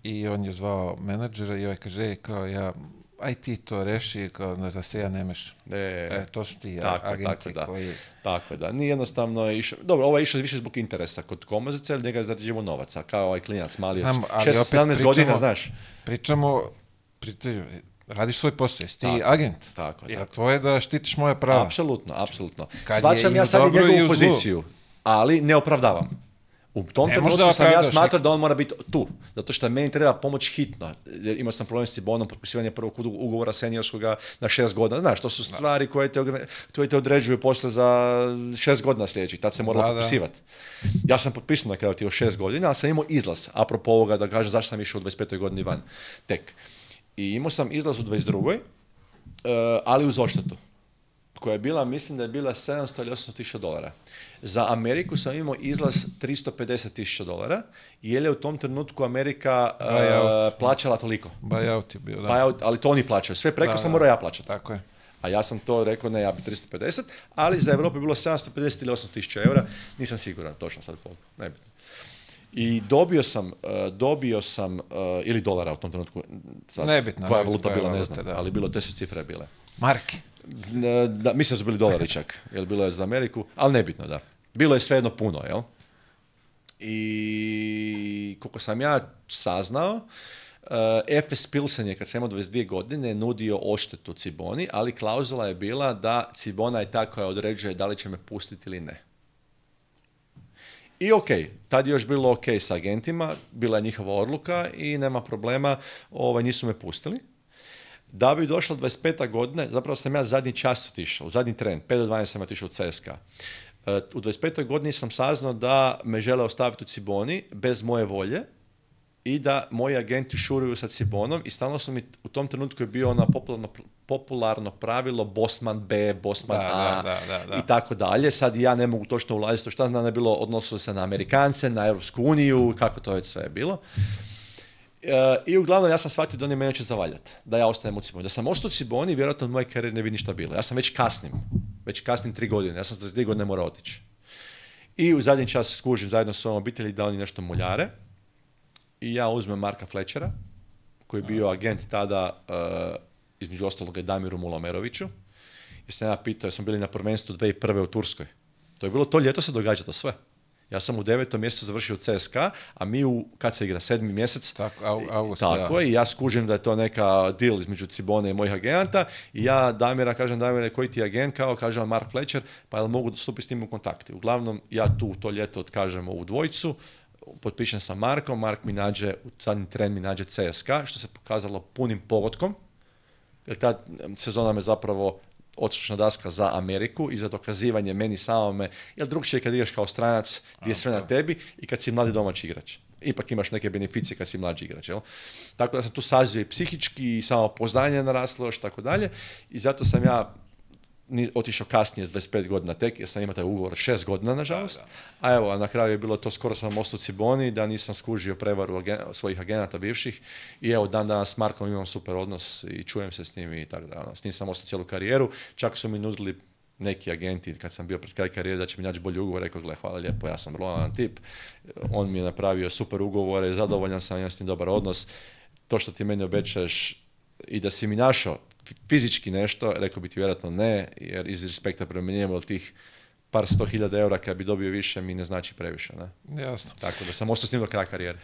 i on je zvao menadžera i ovaj kaže, kao ja aj ti to reši, kao, da se ja ne E, to su ti tako, agenti tako da, koji... Tako da, nije jednostavno išao... Dobro, ovo je išao više zbog interesa kod Komozice, jer njega je zarađivo novaca, kao ovaj klinac mali, Znam, ali 16, 17 godina, znaš. Pričamo, pričamo, radiš svoj posao, jesi ti agent. Tako, e, tako. tvoje da štitiš moje prava. Apsolutno, apsolutno. Svačam ja sad i njegovu poziciju, ali ne opravdavam. U tom trenutku sam ja smatrao da on mora biti tu, zato što meni treba pomoć hitno. Imao sam problem s Cibonom, potpisivanje prvog ugovora seniorskoga na šest godina. Znaš, to su stvari koje te, te određuju posle za šest godina sljedećih, tad se moralo potpisivati. Ja sam potpisao na kraju tih šest godina, ali sam imao izlaz, apropo ovoga da kažem zašto sam išao u 25. godini van, tek. I imao sam izlaz u 22. Eh, ali uz oštetu koja je bila, mislim da je bila 700 ili 800 tisuća dolara. Za Ameriku sam imao izlaz 350 tisuća dolara, jer je u tom trenutku Amerika eh, plaćala toliko. Buyout je bio, da. Buyout, ali to oni plaćaju. Sve preko sam morao ja plaćati. Tako je. A ja sam to rekao, ne, ja bi 350, ali za Europu je bilo 750 ili 800 tisuća eura, nisam siguran, točno sad koliko, nebitno. I dobio sam, eh, dobio sam, eh, ili dolara u tom trenutku, sad, koja je valuta bila, ne znam, ali bilo, te su cifre bile. Marke. Da, mislim da su bili dolari čak, jer bilo je za Ameriku, ali nebitno da. Bilo je svejedno puno, jel? I koliko sam ja saznao, Efes eh, Pilsen je kad sam imao 22 godine nudio oštetu Ciboni, ali klauzula je bila da Cibona je ta koja određuje da li će me pustiti ili ne. I ok, tad je još bilo ok sa agentima, bila je njihova odluka i nema problema, ovaj, nisu me pustili. Da bi došla 25. godine, zapravo sam ja zadnji čas otišao, u zadnji tren, 5 do 12 sam otišao u CSKA. E, u 25. godini sam saznao da me žele ostaviti u Ciboni bez moje volje i da moji agenti šuruju sa Cibonom i stalno sam mi, u tom trenutku je bio ono popularno, popularno pravilo Bosman B, Bosman A i tako dalje. Sad ja ne mogu točno ulaziti što šta znam da je bilo odnosilo se na Amerikance, na Europsku uniju, kako to je sve bilo. Eh, I uglavnom ja sam shvatio da oni mene će zavaljati, da ja ostajem u Ciboni. Da sam ostao u Ciboni, vjerojatno od moje karijere ne bi ništa bilo. Ja sam već kasnim, već kasnim tri godine, ja sam za dvije godine morao otići. I u zadnji čas skužim zajedno s ovom obitelji da oni nešto muljare. I ja uzmem Marka Flečera, koji je bio agent tada, eh, između ostaloga, Damiru Mulomeroviću. I sam ja pitao, smo bili na prvenstvu 2001. u Turskoj. To je bilo to ljeto se događa to sve. Ja sam u devetom mjesecu završio CSKA, a mi u, kad se igra, sedmi mjesec, tako, tako i ja skužim da je to neka deal između Cibone i mojih agenta i ja Damira kažem, Damire, koji ti je agent, kao kaže Mark Fletcher, pa jel mogu dostupiti s njim u kontakti. Uglavnom, ja tu to ljeto odkažem u dvojicu, potpišem sa Markom, Mark mi nađe, u zadnji tren mi nađe CSKA, što se pokazalo punim pogodkom, jer ta sezona me zapravo Odsučna daska za Ameriku i za dokazivanje meni samome, jer drugčije kad igraš kao stranac gdje je sve na tebi i kad si mladi domaći igrač. Ipak imaš neke beneficije kad si mlađi igrač. Jel? Tako da sam tu sazio i psihički i samopoznanje naraslo još tako dalje i zato sam ja otišao kasnije s 25 godina tek, jer sam imao taj ugovor 6 godina, nažalost. A evo, na kraju je bilo to skoro sam ostao Ciboni, da nisam skužio prevaru svojih agenata bivših. I evo, dan danas s Markom imam super odnos i čujem se s njim i tako da. Ono, s njim sam ostao cijelu karijeru. Čak su mi nudili neki agenti, kad sam bio pred kraj karijere, da će mi naći bolji ugovor, rekao, gle, hvala lijepo, ja sam vrlo tip. On mi je napravio super ugovore, zadovoljan sam, imam s njim dobar odnos. To što ti meni obećaš i da si mi našao fizički nešto, rekao bi ti vjerojatno ne, jer iz respekta prema od tih par sto hiljada eura kada bi dobio više mi ne znači previše. Ne? Jasno. Tako da sam ostao s njim do kraja karijere.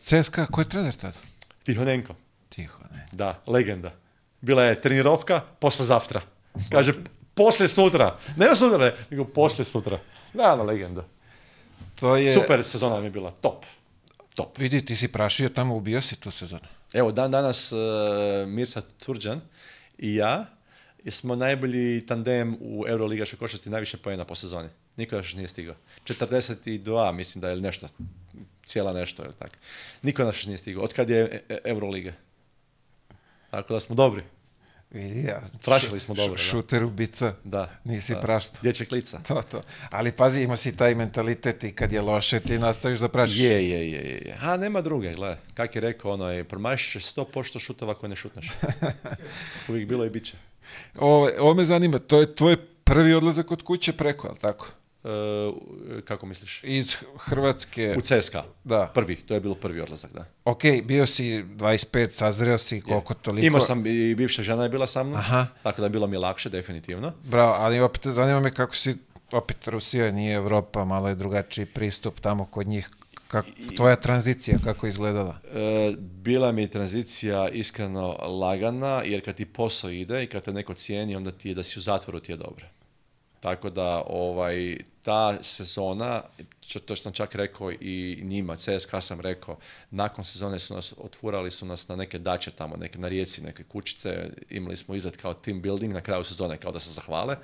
CSKA, ko je trener tada? Tihonenko. ne. Da, legenda. Bila je trenirovka posle zavtra. Kaže, posle sutra. Ne sutra, nego posle sutra. Da, na legenda. To je... Super sezona mi je bila, top. Top. Vidi, ti si prašio tamo, ubio si tu sezonu. Evo, dan danas uh, e, Mirsad Turđan i ja smo najbolji tandem u Euroliga košarci najviše pojena po sezoni. Niko još nije stigao. 42, mislim da je nešto. Cijela nešto, je tako. Niko nas nije stigao. Od kad je e- e- Euroliga. Tako da smo dobri. Vidi, ja, smo dobro. Šuter ubica. Da. Nisi da. prašta. Dječak lica. To, to. Ali pazi, ima si taj mentalitet i kad je loše ti nastaviš da prašiš. Je, je, je. A nema druge, gle. Kak je rekao, ono je, promašiš pošto šutava ako ne šutneš. Uvijek bilo i biće. će. Ovo, ovo me zanima, to je tvoj prvi odlazak od kuće preko, ali tako? E, kako misliš? Iz Hrvatske. U CSKA. Da. Prvi, to je bilo prvi odlazak, da. Ok, bio si 25, sazreo si koliko je. toliko. Imao sam i bivša žena je bila sa mnom, tako da je bilo mi lakše, definitivno. Bravo, ali opet zanima me kako si, opet Rusija nije Europa, malo je drugačiji pristup tamo kod njih. tvoja tranzicija kako je izgledala? E, bila mi tranzicija iskreno lagana, jer kad ti posao ide i kad te neko cijeni, onda ti je da si u zatvoru ti je dobro. Tako da ovaj, ta sezona, to što sam čak rekao i njima, CSKA sam rekao, nakon sezone su nas, otvorali su nas na neke daće tamo, neke na rijeci, neke kućice, imali smo izlet kao team building na kraju sezone, kao da se zahvale.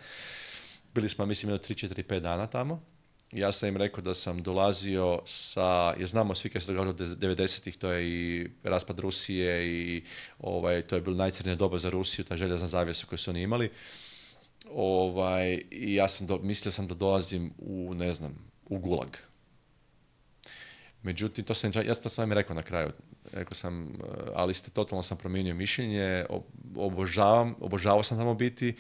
Bili smo, mislim, jedno 3, 4, 5 dana tamo. Ja sam im rekao da sam dolazio sa, jer znamo svi kaj se događalo 90-ih, to je i raspad Rusije i ovaj, to je bilo najcrnije doba za Rusiju, ta željezna za koju su oni imali ovaj, i ja sam do, mislio sam da dolazim u, ne znam, u gulag. Međutim, to sam, ja to sam rekao na kraju, rekao sam, eh, ali ste totalno sam promijenio mišljenje, obožavam, obožavao sam tamo biti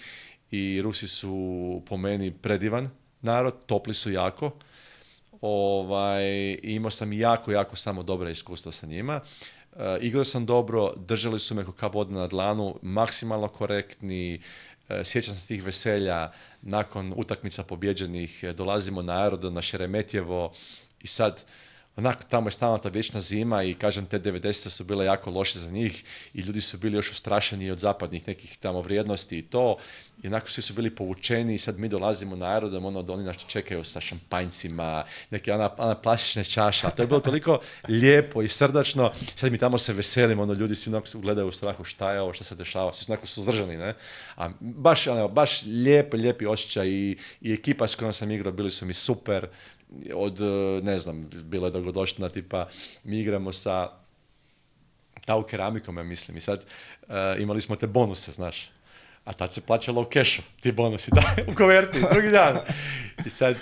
i Rusi su po meni predivan narod, topli su jako, ovaj, imao sam jako, jako samo dobra iskustva sa njima. E, igrao sam dobro, držali su me kao vode na dlanu, maksimalno korektni, E, sjećam se tih veselja, nakon utakmica pobjeđenih e, dolazimo na aerodrom na Šeremetjevo i sad onako tamo je stalno ta vječna zima i kažem te 90. su bile jako loše za njih i ljudi su bili još ustrašeni od zapadnih nekih tamo vrijednosti i to i onako svi su bili povučeni i sad mi dolazimo na aerodrom, ono da oni nas čekaju sa šampanjcima, neke ona, ona plastične čaša, to je bilo toliko lijepo i srdačno, sad mi tamo se veselimo, ono ljudi svi onako gledaju u strahu šta je ovo, šta se dešava, svi su onako suzdržani, ne? A baš, ono, baš lijepi osjećaj i, i ekipa s kojom sam igrao bili su mi super, od, e, ne znam, bilo je dogodoština tipa, mi igramo sa tau keramikom, ja mislim, i sad e, imali smo te bonuse, znaš, a tad se plaćalo u kešu, ti bonusi, da, u koverti, drugi dan. I sad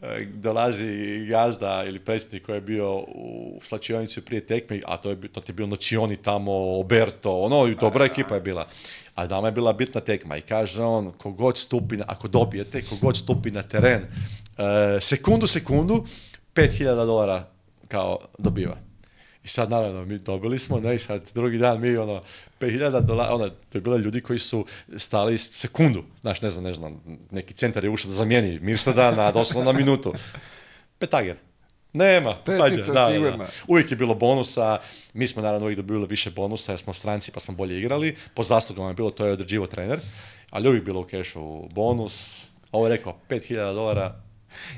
e, dolazi gazda ili predsjednik koji je bio u slačionici prije tekme, a to, je, to ti je bio tamo, Oberto, ono, i dobra ekipa je bila. A dama je bila bitna tekma i kaže on, kogod stupi, ako dobijete, kogod stupi na teren, E, sekundu, sekundu, 5000 dolara kao dobiva. I sad naravno mi dobili smo, ne, sad drugi dan mi ono 5000 dolara, ono, to je bilo ljudi koji su stali sekundu, znaš, ne znam, ne znam, neki centar je ušao da zamijeni Mirstada na doslovno na minutu. Petager. Nema, Petica, Uvijek je bilo bonusa, mi smo naravno uvijek dobili više bonusa jer smo stranci pa smo bolje igrali, po zaslugama je bilo, to je određivo trener, ali uvijek bilo u kešu bonus, ovo je rekao, 5000 dolara,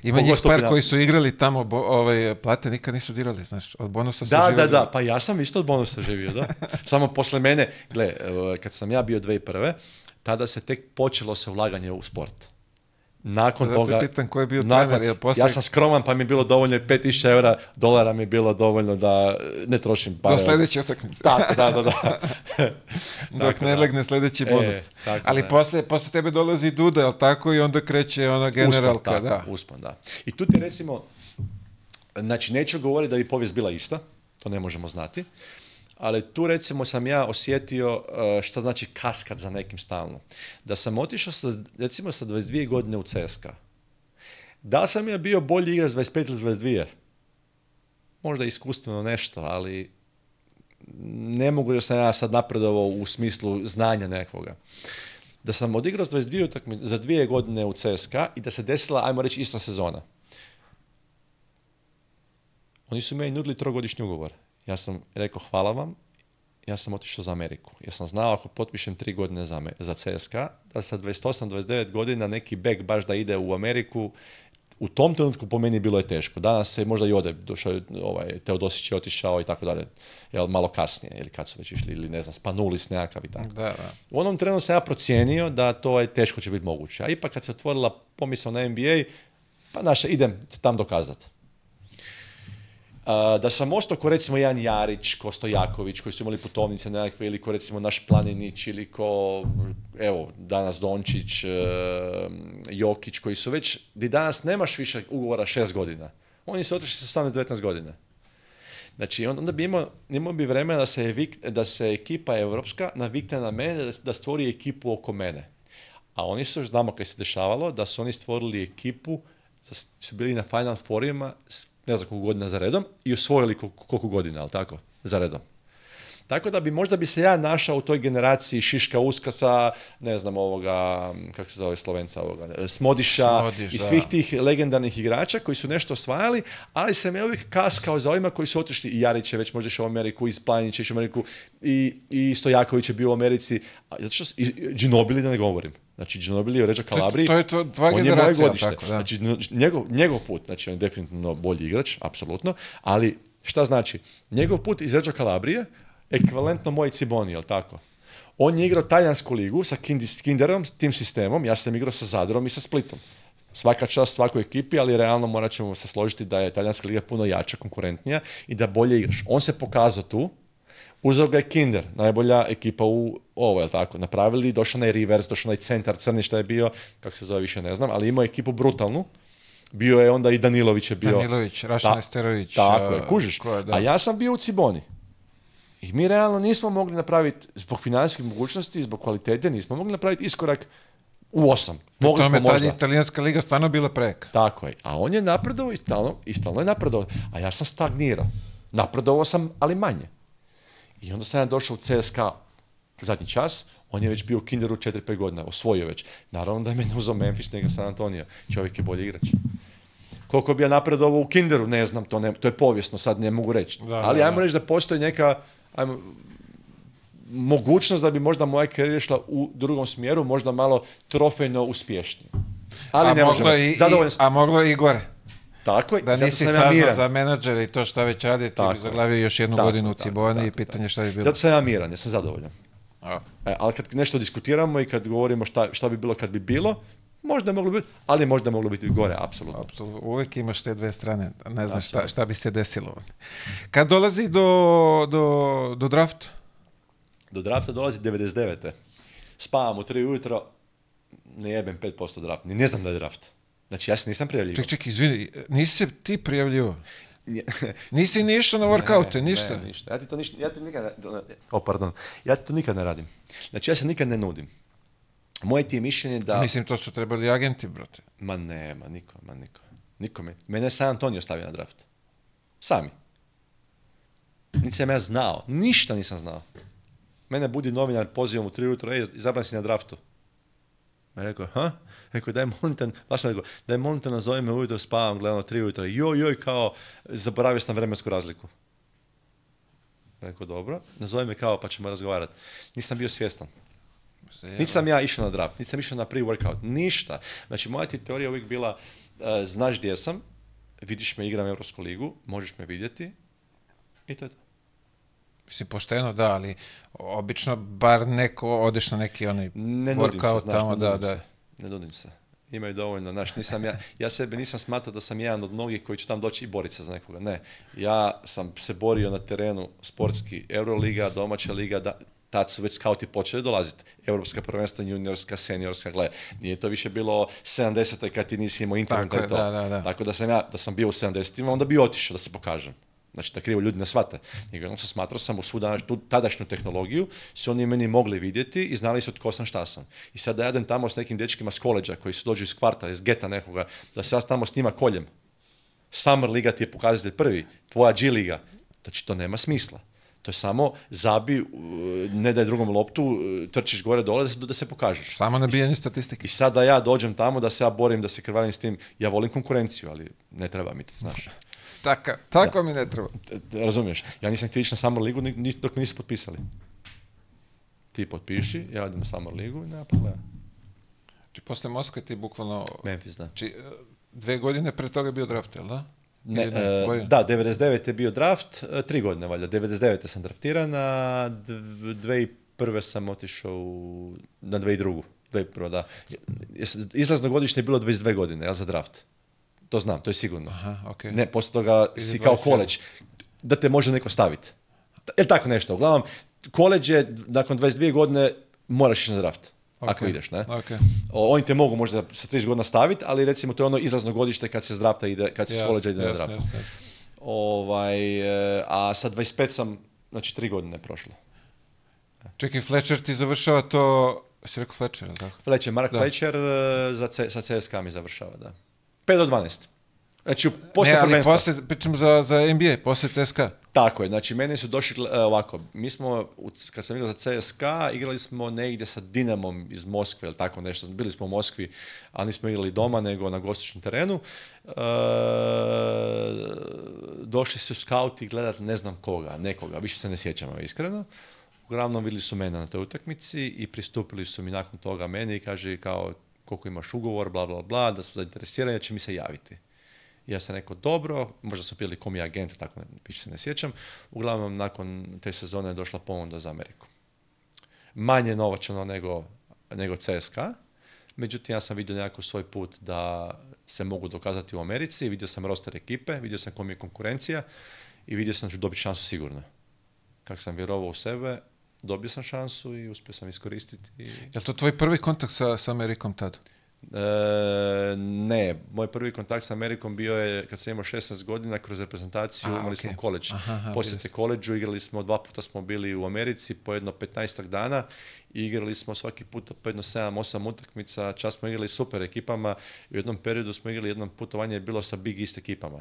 ima njih par koji su igrali tamo, bo, ovaj, plate nikad nisu dirali, znaš, od bonusa su da, živjeli. Da, da, pa ja sam isto od bonusa živio, da. Samo posle mene, gle, kad sam ja bio 2001. tada se tek počelo se ulaganje u sport. Nakon Zato toga... pitan ko je bio nakon, trener, Ja sam skroman, pa mi je bilo dovoljno 5000 eura, dolara mi je bilo dovoljno da ne trošim pare. Do sljedeće utakmice. Da, da, da, da. Dok ne legne sljedeći e, bonus. Ali posle posle tebe dolazi Duda, jel tako? I onda kreće ona generalka, uspon, tako, da. Uspon, da. I tu ti recimo... Znači, neću govoriti da bi povijest bila ista, to ne možemo znati ali tu recimo sam ja osjetio e, šta znači kaskad za nekim stalno. Da sam otišao sa, recimo sa 22 godine u CSKA, da sam ja bio bolji igrač 25 ili 22, možda iskustveno nešto, ali ne mogu da sam ja sad napredovao u smislu znanja nekoga. Da sam odigrao s 22 za dvije godine u CSKA i da se desila, ajmo reći, ista sezona. Oni su meni nudili trogodišnji ugovor. Ja sam rekao hvala vam, ja sam otišao za Ameriku. Ja sam znao ako potpišem tri godine za, za CSKA, da sa 28-29 godina neki bek baš da ide u Ameriku, u tom trenutku po meni bilo je teško. Danas se možda i ode, došao, ovaj, Teodosić je otišao i tako dalje, jel, malo kasnije, ili kad su već išli, ili ne znam, Spanulis nekakav i tako. Da, da. U onom trenutku sam ja procijenio da to je teško će biti moguće. A ipak kad se otvorila pomisao na NBA, pa naša, idem tam dokazati da sam ostao ko recimo Jan Jarić, ko Stojaković, koji su imali putovnice nekakve, ili ko recimo naš Planinić, ili ko, evo, danas Dončić, e, Jokić, koji su već, di danas nemaš više ugovora šest godina. Oni su otišli sa 18-19 godina. Znači, onda bi imao, bi vremena da se, da se ekipa evropska navikne na mene, da stvori ekipu oko mene. A oni su, znamo kaj se dešavalo, da su oni stvorili ekipu, su bili na Final Forima s ne znam koliko godina za redom i osvojili koliko, godina, ali tako, za redom. Tako da bi možda bi se ja našao u toj generaciji Šiška Uskasa, ne znam ovoga, kako se zove Slovenca ovoga, e, Smodiša i svih tih legendarnih igrača koji su nešto osvajali, ali sam ja uvijek kaskao za ovima koji su otišli i Jarić je već možda išao u Ameriku, i će je u Ameriku, i, i Stojaković je bio u Americi, zato što, i, da ne govorim. Znači, Džinobili je Ređa Kalabri, to je, to je on je moje godište. Tako, Znači, njegov, njegov put, znači on je definitivno bolji igrač, apsolutno, ali šta znači? Njegov put iz Ređa Kalabrije ekvivalentno moj Ciboni, jel tako? On je igrao talijansku ligu sa Kinderom, tim sistemom, ja sam igrao sa Zadrom i sa Splitom. Svaka čast svakoj ekipi, ali realno morat ćemo se složiti da je talijanska liga puno jača, konkurentnija i da bolje igraš. On se pokazao tu, uzeo ga je Kinder, najbolja ekipa u ovo, jel tako? Napravili, došao na reverse, došao na centar, Crni šta je bio, kako se zove više ne znam, ali imao ekipu brutalnu, bio je onda i Danilović je bio. Danilović, Rašan Esterović. Tako je, kužiš. A ja sam bio u Ciboni. I mi realno nismo mogli napraviti, zbog financijskih mogućnosti, zbog kvalitete, nismo mogli napraviti iskorak u osam. E, mogli smo možda. italijanska liga stvarno bila preka. Tako je. A on je napredovao i stalno, i stalno je napredovao. A ja sam stagnirao. Napredovao sam, ali manje. I onda sam ja došao u CSKA zadnji čas, on je već bio u kinderu 4-5 godina, osvojio već. Naravno da je mene uzao Memphis nego San Antonio. Čovjek je bolji igrač. Koliko bi ja napredovao u kinderu, ne znam, to, ne, to je povijesno, sad ne mogu reći. ali da, ajmo reći da postoji neka ajmo, mogućnost da bi možda moja karijera išla u drugom smjeru, možda malo trofejno uspješnije. Ali a ne možemo. I, a moglo i gore. Tako je. Da nisi saznao za menadžera i to što već radi, ti bi zaglavio još jednu tako, godinu u Ciboni i pitanje šta bi bilo. Zato sam ja miran, ja sam zadovoljan. E, ali kad nešto diskutiramo i kad govorimo šta, šta bi bilo kad bi bilo, Možda moglo biti, ali možda moglo biti i gore, apsolutno. apsolutno. Uvijek imaš te dve strane, ne znaš šta, šta, bi se desilo. Kad dolazi do, do, do drafta? Do drafta dolazi 99. Spavam u 3 ujutro, ne jebem 5% drafta, ne znam da je draft. Znači ja se nisam prijavljivao. Ček, ček, izvini, nisi se ti prijavljivao? nisi ni išao na workoute, ništa? Ne, ništa. Ja ti to ništa, ja ti nikad ne, o, pardon, ja ti to nikad ne radim. Znači ja se nikad ne nudim moje ti je mišljenje da... Mislim, to su trebali agenti, brate. Ma nema ma niko, ma niko. Nikome. Mene je San Antonio stavio na draft. Sami. Niti sam ja znao. Ništa nisam znao. Mene budi novinar, pozivam u tri ujutro, ej, izabran si na draftu. Me rekao, ha? Rekao, daj molitan, baš rekao, daj molitan, nazove me ujutro, spavam, gledano tri ujutro. Joj, joj, kao, zaboravio sam vremensku razliku. Rekao, dobro, nazove me kao, pa ćemo razgovarati. Nisam bio svjestan. Nisam ja išao na drap, nisam išao na pre-workout, ništa. Znači, moja ti teorija uvijek bila, uh, znaš gdje sam, vidiš me, igram Europsku ligu, možeš me vidjeti i to je to. Mislim, pošteno da, ali obično bar neko odeš na neki onaj ne workout tamo, ne da, da. Ne nudim se. Imaju dovoljno, znaš, nisam ja, ja sebe nisam smatrao da sam jedan od mnogih koji će tam doći i boriti se za nekoga, ne. Ja sam se borio na terenu sportski, Euroliga, domaća liga, da, tad su već skauti počeli dolaziti. Europska prvenstva, juniorska, seniorska, gle, nije to više bilo 70. kad ti nisi imao internet Tako, to. Da, da. Tako da sam ja, da sam bio u 70. onda bi otišao da se pokažem. Znači, da krivo ljudi ne shvate. Nego se smatrao sam u svu tu tadašnju tehnologiju, su oni meni mogli vidjeti i znali su tko sam šta sam. I sad da jedem tamo s nekim dečkima s koleđa koji su dođu iz kvarta, iz geta nekoga, da se ja tamo s njima koljem. Summer liga ti je pokazatelj prvi, tvoja G liga. Znači, to nema smisla. To je samo zabi, uh, ne daj drugom loptu, uh, trčiš gore dole da se, da se pokažeš. Samo nabijanje statistike. I sad da ja dođem tamo, da se ja borim, da se krvalim s tim, ja volim konkurenciju, ali ne treba mi to, znaš. tako mi ne treba. Razumiješ, ja nisam htio ići na Summer Ligu dok mi nisu potpisali. Ti potpiši, ja idem na Summer Ligu i nema problema. Znači, posle Moskve ti bukvalno... Memphis, da. Či, znači, eh, dve godine pre toga je bio draft, jel da? Ne, e, ne da, 99. je bio draft, e, tri godine valjda, 99. sam draftirana, prve sam otišao u, na dvije tisuće da. Izlazno godišnje je bilo 22 godine, jel za draft? To znam, to je sigurno. Aha, okay. Ne, poslije toga si kao koleđ, da te može neko staviti. Jel tako nešto, uglavnom, koleđ je, nakon 22 godine, moraš ići na draft. Okay. Ako ideš, ne? Okay. O, oni te mogu možda sa 30 godina staviti, ali recimo to je ono izlazno godište kad se zdrafta ide, kad se skoleđa ide na drafta. ovaj, e, a sa 25 sam, znači 3 godine prošlo. Čekaj, Fletcher ti završava to... Si rekao Fletcher, tako? Fletcher, Mark da. Fletcher e, za, sa CSKA mi završava, da. 5 do 12. Znači, posle ne, ali pričam za, za NBA, posle CSKA. Tako je, znači meni su došli e, ovako, mi smo, kad sam igrao za CSKA, igrali smo negdje sa Dinamom iz Moskve ili tako nešto, bili smo u Moskvi, ali nismo igrali doma nego na gostičnom terenu. E, došli su skauti gledati ne znam koga, nekoga, više se ne sjećamo iskreno. Uglavnom vidjeli su mene na toj utakmici i pristupili su mi nakon toga meni i kaže kao koliko imaš ugovor, bla bla bla, da su zainteresirani, da će mi se javiti ja sam rekao dobro, možda su bili komi agent, tako više se ne sjećam. Uglavnom, nakon te sezone je došla ponuda za Ameriku. Manje novačano nego, nego CSKA, međutim ja sam vidio nekako svoj put da se mogu dokazati u Americi, vidio sam roster ekipe, vidio sam kom je konkurencija i vidio sam da ću dobiti šansu sigurno. Kako sam vjerovao u sebe, dobio sam šansu i uspio sam iskoristiti. Je li to tvoj prvi kontakt sa, sa Amerikom tad? E, ne, moj prvi kontakt s Amerikom bio je kad sam imao 16 godina kroz reprezentaciju, A, imali okay. smo koleđ. posjeti koleđu, igrali smo, dva puta smo bili u Americi, po jedno 15 dana, igrali smo svaki put po jedno 7-8 utakmica, čas smo igrali super ekipama, u jednom periodu smo igrali jedno putovanje je bilo sa Big East ekipama.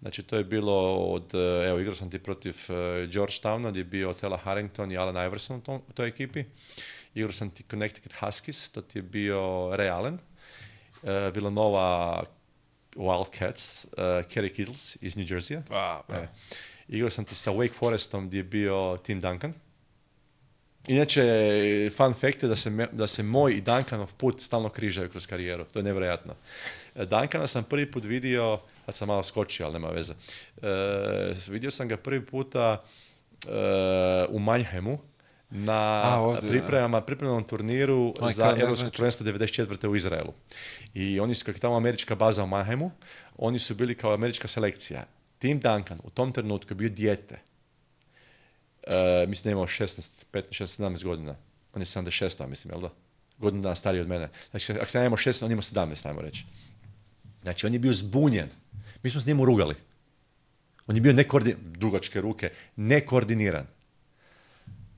Znači to je bilo od, e, evo igrao sam ti protiv e, Georgetowna gdje je bio Tela Harrington i Alan Iverson u, toj ekipi. Igrao sam ti Connecticut Huskies, to ti je bio Realen, Uh, Villanova Wildcats, uh, Kerry Kittles iz New Jersey-a. Wow, e, Igrao sam ti sa Wake Forestom gdje je bio Tim Duncan. Inače, fun fact je da se, da se moj i Duncanov put stalno križaju kroz karijeru. To je nevjerojatno. E, Duncana sam prvi put vidio, sad sam malo skočio, ali nema veze. E, vidio sam ga prvi puta u Mannheimu, na A, ovdje, pripremama, pripremnom turniru za Europsko prvenstvo 94. u Izraelu. I oni su, kako je tamo američka baza u mahemu oni su bili kao američka selekcija. Tim Duncan u tom trenutku je bio dijete. E, mislim da je imao 16, 15, 17 godina. On je 76, mislim, jel da? Godinu dana stariji od mene. Znači, ako sam ja imao 16, on imao 17, ajmo reći. Znači, on je bio zbunjen. Mi smo s njim urugali. On je bio nekoordiniran, dugačke ruke, nekoordiniran.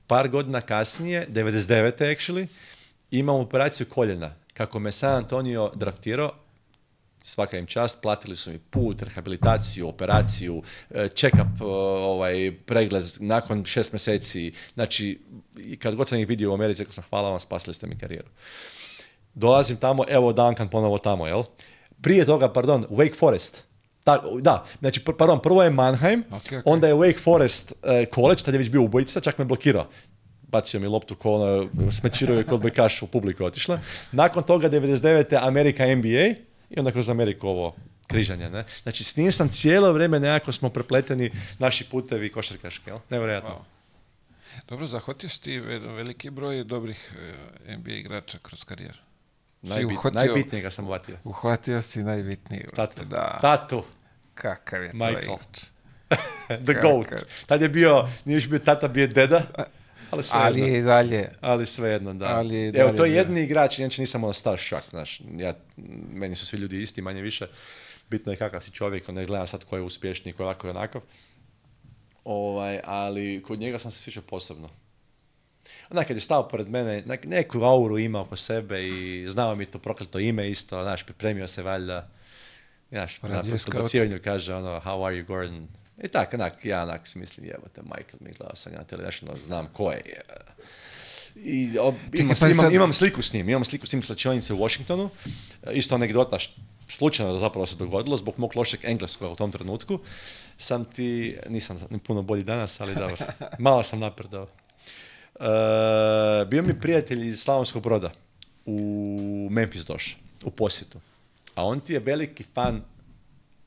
Par godina kasnije, 99. actually, imam operaciju koljena. Kako me San Antonio draftirao, svaka im čast, platili su mi put, rehabilitaciju, operaciju, e, check-up, e, ovaj, pregled nakon šest mjeseci. Znači, kad god sam ih vidio u Americi, rekao sam hvala vam, spasili ste mi karijeru. Dolazim tamo, evo Duncan ponovo tamo, jel? Prije toga, pardon, Wake Forest da, znači, pardon, prvo je Mannheim, onda je Wake Forest e, College, tad je već bio ubojica, čak me blokirao bacio mi loptu ko ono, smećiruje je kod kaš u publiku otišla. Nakon toga 99. Amerika NBA i onda kroz Ameriku ovo križanje. Ne? Znači s njim sam cijelo vrijeme nekako smo prepleteni naši putevi košarkaške, jel? Nevjerojatno. Wow. Dobro, zahvatio si ti veliki broj dobrih e, NBA igrača kroz karijeru. Najbit, najbitnijega sam uhvatio. Uhvatio si najbitnijeg. Tatu. Da. Tatu. Kakav je Michael. to The Goat. Tad je bio, nije još bio tata, bio je deda. Ali, ali dalje. Ali svejedno, da. Ali Evo, to je jedni igrač, inače nisam ono Star šok, znaš. Ja, meni su svi ljudi isti, manje više. Bitno je kakav si čovjek, ne gleda sad ko je uspješniji, ko je ovako i onakav. Ovaj, ali kod njega sam se sviđao posebno. Onda kad je stao pored mene, neku auru ima oko sebe i znao mi to prokleto ime isto, znaš, pripremio se valjda. Znaš, na podbacivanju kaže ono, how are you Gordon? I tako, onak, ja onak si mislim, Michael mi gledao sam ga na televiziji, ono, znam ko je. I, imam, Čekaj, pa imam, sad... imam, sliku s njim, imam sliku s njim slačionice u Washingtonu. E, isto anegdota, slučajno da zapravo se dogodilo, zbog mog lošeg engleskog u tom trenutku. Sam ti, nisam puno bolji danas, ali dobro, malo sam napredao. E, bio mi prijatelj iz Slavonskog broda u Memphis došao, u posjetu a on ti je veliki fan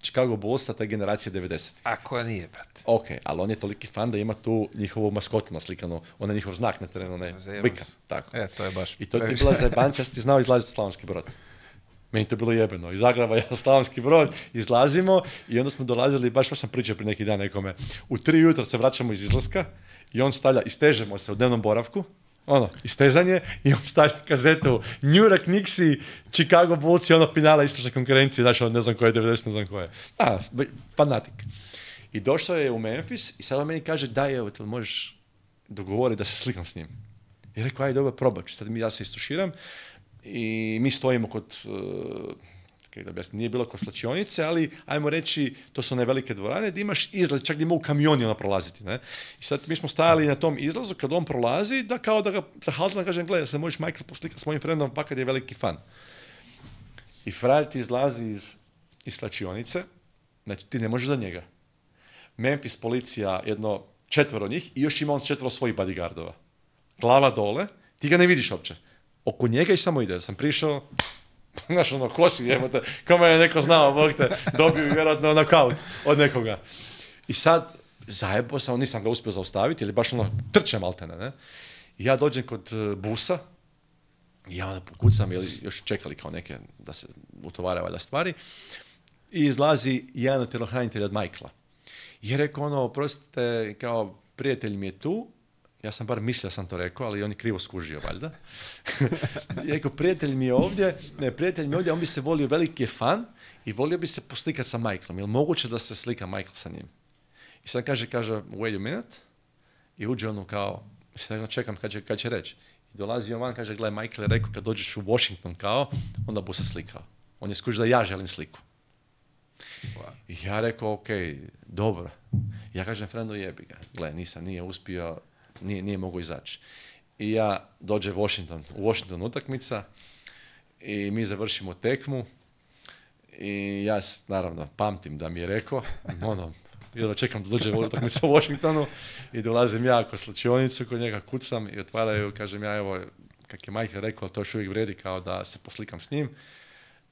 Chicago Bullsa, ta generacija 90. A koja nije, brate. Ok, ali on je toliki fan da ima tu njihovu maskotu naslikanu, je njihov znak na terenu, ne, bika. Tako. E, to je baš. I to ti je bila zajebanca, ja ti znao izlaziti Slavonski brod. Meni to bilo jebeno. Iz Zagreba ja Slavonski brod, izlazimo i onda smo dolazili, baš baš sam pričao prije neki dan nekome, u tri jutra se vraćamo iz izlaska i on stavlja, istežemo se u dnevnom boravku, ono, istezanje i on stavlja kazetu New York Nixi, Chicago Bulls i ono finala istočne konkurencije, znači ono, ne znam koje je 90, ne znam koje je. A, I došao je u Memphis i sada meni kaže, daj, evo, ti možeš dogovoriti da se slikam s njim. I rekao, aj, dobro, probat ću. Sad mi ja se istuširam i mi stojimo kod nije bilo kao slačionice, ali ajmo reći, to su one velike dvorane gdje imaš izlaz, čak gdje mogu kamioni ona prolaziti. Ne? I sad mi smo stajali na tom izlazu, kad on prolazi, da kao da ga sa Haltona kažem, gledaj, se možeš Michael poslika s mojim frendom, pa kad je veliki fan. I frajer ti izlazi iz, iz slačionice, znači ti ne možeš za njega. Memphis policija, jedno četvero njih i još ima on četvero svojih bodyguardova. Glava dole, ti ga ne vidiš uopće. Oko njega i samo ide. Sam prišao, Znaš, ono, ko si jebote, kome je neko znao, Bog te, dobio je vjerojatno knockout od nekoga. I sad, zajebo sam, ono, nisam ga uspio zaustaviti, ili baš ono, trče maltene, ne? ja dođem kod e, busa, i ja onda pokucam, ili još čekali kao neke da se utovara valjda stvari, i izlazi jedan od telohranitelja od Majkla. I je rekao ono, oprostite, kao prijatelj mi je tu, ja sam bar mislio da sam to rekao, ali on je krivo skužio, valjda. I rekao, prijatelj mi je ovdje, ne, prijatelj mi je ovdje, on bi se volio, veliki je fan i volio bi se poslikati sa Michaelom. Jel moguće da se slika Michael sa njim? I sad kaže, kaže, wait a minute. I uđe ono kao, sad čekam kad će, kad će reći. I dolazi on van, kaže, gledaj, Michael je rekao, kad dođeš u Washington kao, onda bu se slikao. On je skužio da ja želim sliku. I ja rekao, ok, dobro. Ja kažem, Frendo, jebi ga. Gle, nisam, nije uspio, nije, nije mogu izaći. I ja dođe Washington, u Washington utakmica i mi završimo tekmu i ja naravno pamtim da mi je rekao, ono, jedva čekam da dođe utakmica u Washingtonu i dolazim ja kod slučionicu, kod njega kucam i otvaraju, kažem ja evo, kak je Michael rekao, to još uvijek vredi kao da se poslikam s njim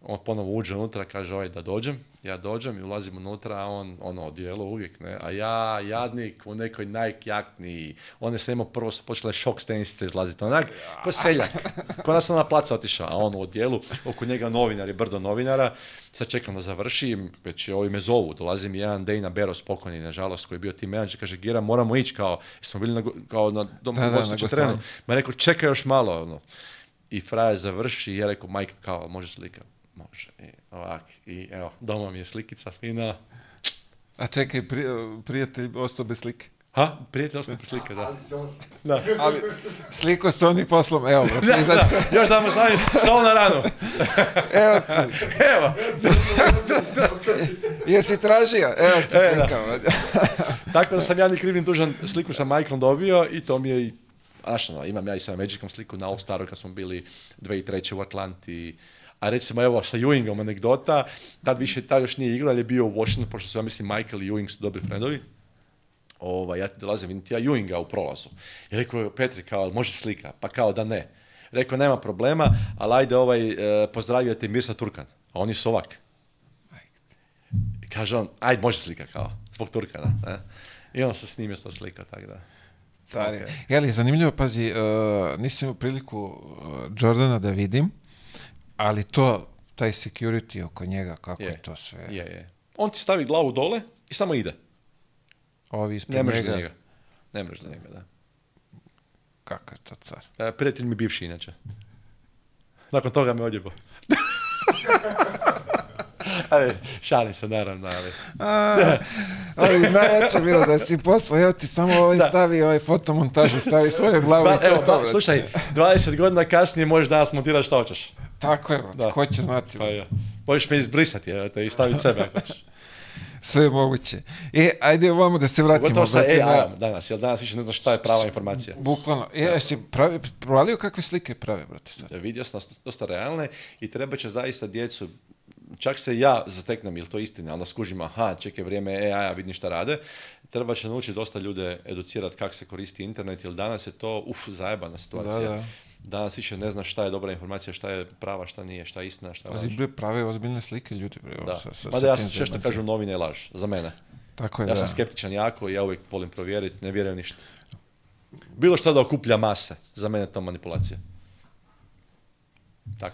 on ponovo uđe unutra, kaže ovaj da dođem, ja dođem i ulazim unutra, a on ono odijelo uvijek, ne, a ja jadnik u nekoj najkjakniji, on je imao, prvo su počele šok stenisice izlaziti, onak, ko seljak, ko nas na placa otišao, a on u odijelu, oko njega novinari, brdo novinara, sad čekam da završim, već je ovi me zovu, dolazi mi jedan Dejna Beros pokojni, nažalost, koji je bio tim menadžer, kaže, Gira, moramo ići, kao, smo bili kao na domu, da, Ma rekao, čekaj još malo, ono. I fraja završi i ja rekao, Mike, kao, može slika Može, i ovak, i evo, doma mi je slikica fina. A čekaj, prijatelj ostao bez slike. Ha? Prijatelj ostao bez slike, da. Ali Da. Ali sliko s oni poslom, evo. Bro, da, da, još damo sami, sol na ranu. evo ti. Evo. Jesi tražio? Evo ti e, slika. Tako da sam ja ni krivim dužan sliku sa majkom dobio i to mi je i Znaš, ono, imam ja i sa Magicom sliku na All Staru kad smo bili 2003. u Atlanti, a recimo evo sa Ewingom anegdota, tad više tad još nije igrao, ali je bio u Washington, pošto su ja mislim Michael i Ewing su dobri frendovi. Ova, ja dolazim ti ja Ewinga u prolazu. I rekao je Petri kao, može slika? Pa kao da ne. Rekao, nema problema, ali ajde ovaj, pozdravljajte pozdravio te Mirsa Turkan. A oni su ovak. I kaže on, ajde može slika kao, zbog Turkana. Ne? I on se snimio sa slika, tako da. Car Jeli, zanimljivo, pazi, e, nisam imao priliku e, Jordana da vidim, ali to, taj security oko njega, kako je, to sve. Je, je. On ti stavi glavu dole i samo ide. Ovi ispred ne do njega. Ne mreš do njega, da. Kakav je to car? E, prijatelj mi bivši, inače. Nakon toga me odjebao. ali, šalim se, naravno, ali... A, ali najjače bilo da si poslao, evo ti samo ovaj stavi ovaj fotomontaž, stavi svoju glavu. Da, evo, pa, slušaj, 20 godina kasnije možeš danas montirati što hoćeš. Tako je, da. ko će znati. Pa ja. Možeš me izbrisati ja, i staviti sebe Sve je moguće. E, ajde ovamo da se vratimo. Gotovo sa e, na... danas, jer danas više ne znaš šta je prava informacija. Bukvalno. E, provalio kakve slike prave, brate? Sad? Da, e, vidio sam dosta realne i treba će zaista djecu čak se ja zateknem, ili to je istina, onda skužim, aha, čekaj vrijeme AI-a, vidim šta rade, treba će naučiti dosta ljude educirati kako se koristi internet, jer danas je to, uf, zajebana situacija. da danas više ne znaš šta je dobra informacija, šta je prava, šta nije, šta je istina, šta je laž. Bre, prave ozbiljne slike ljudi. Bre, da. Ono, sa, pa da ja sam sve što kažu novine je laž, za mene. Tako je, ja sam skeptičan jako i ja uvijek volim provjeriti, ne vjerujem ništa. Bilo što da okuplja mase, za mene je to manipulacija. Tak,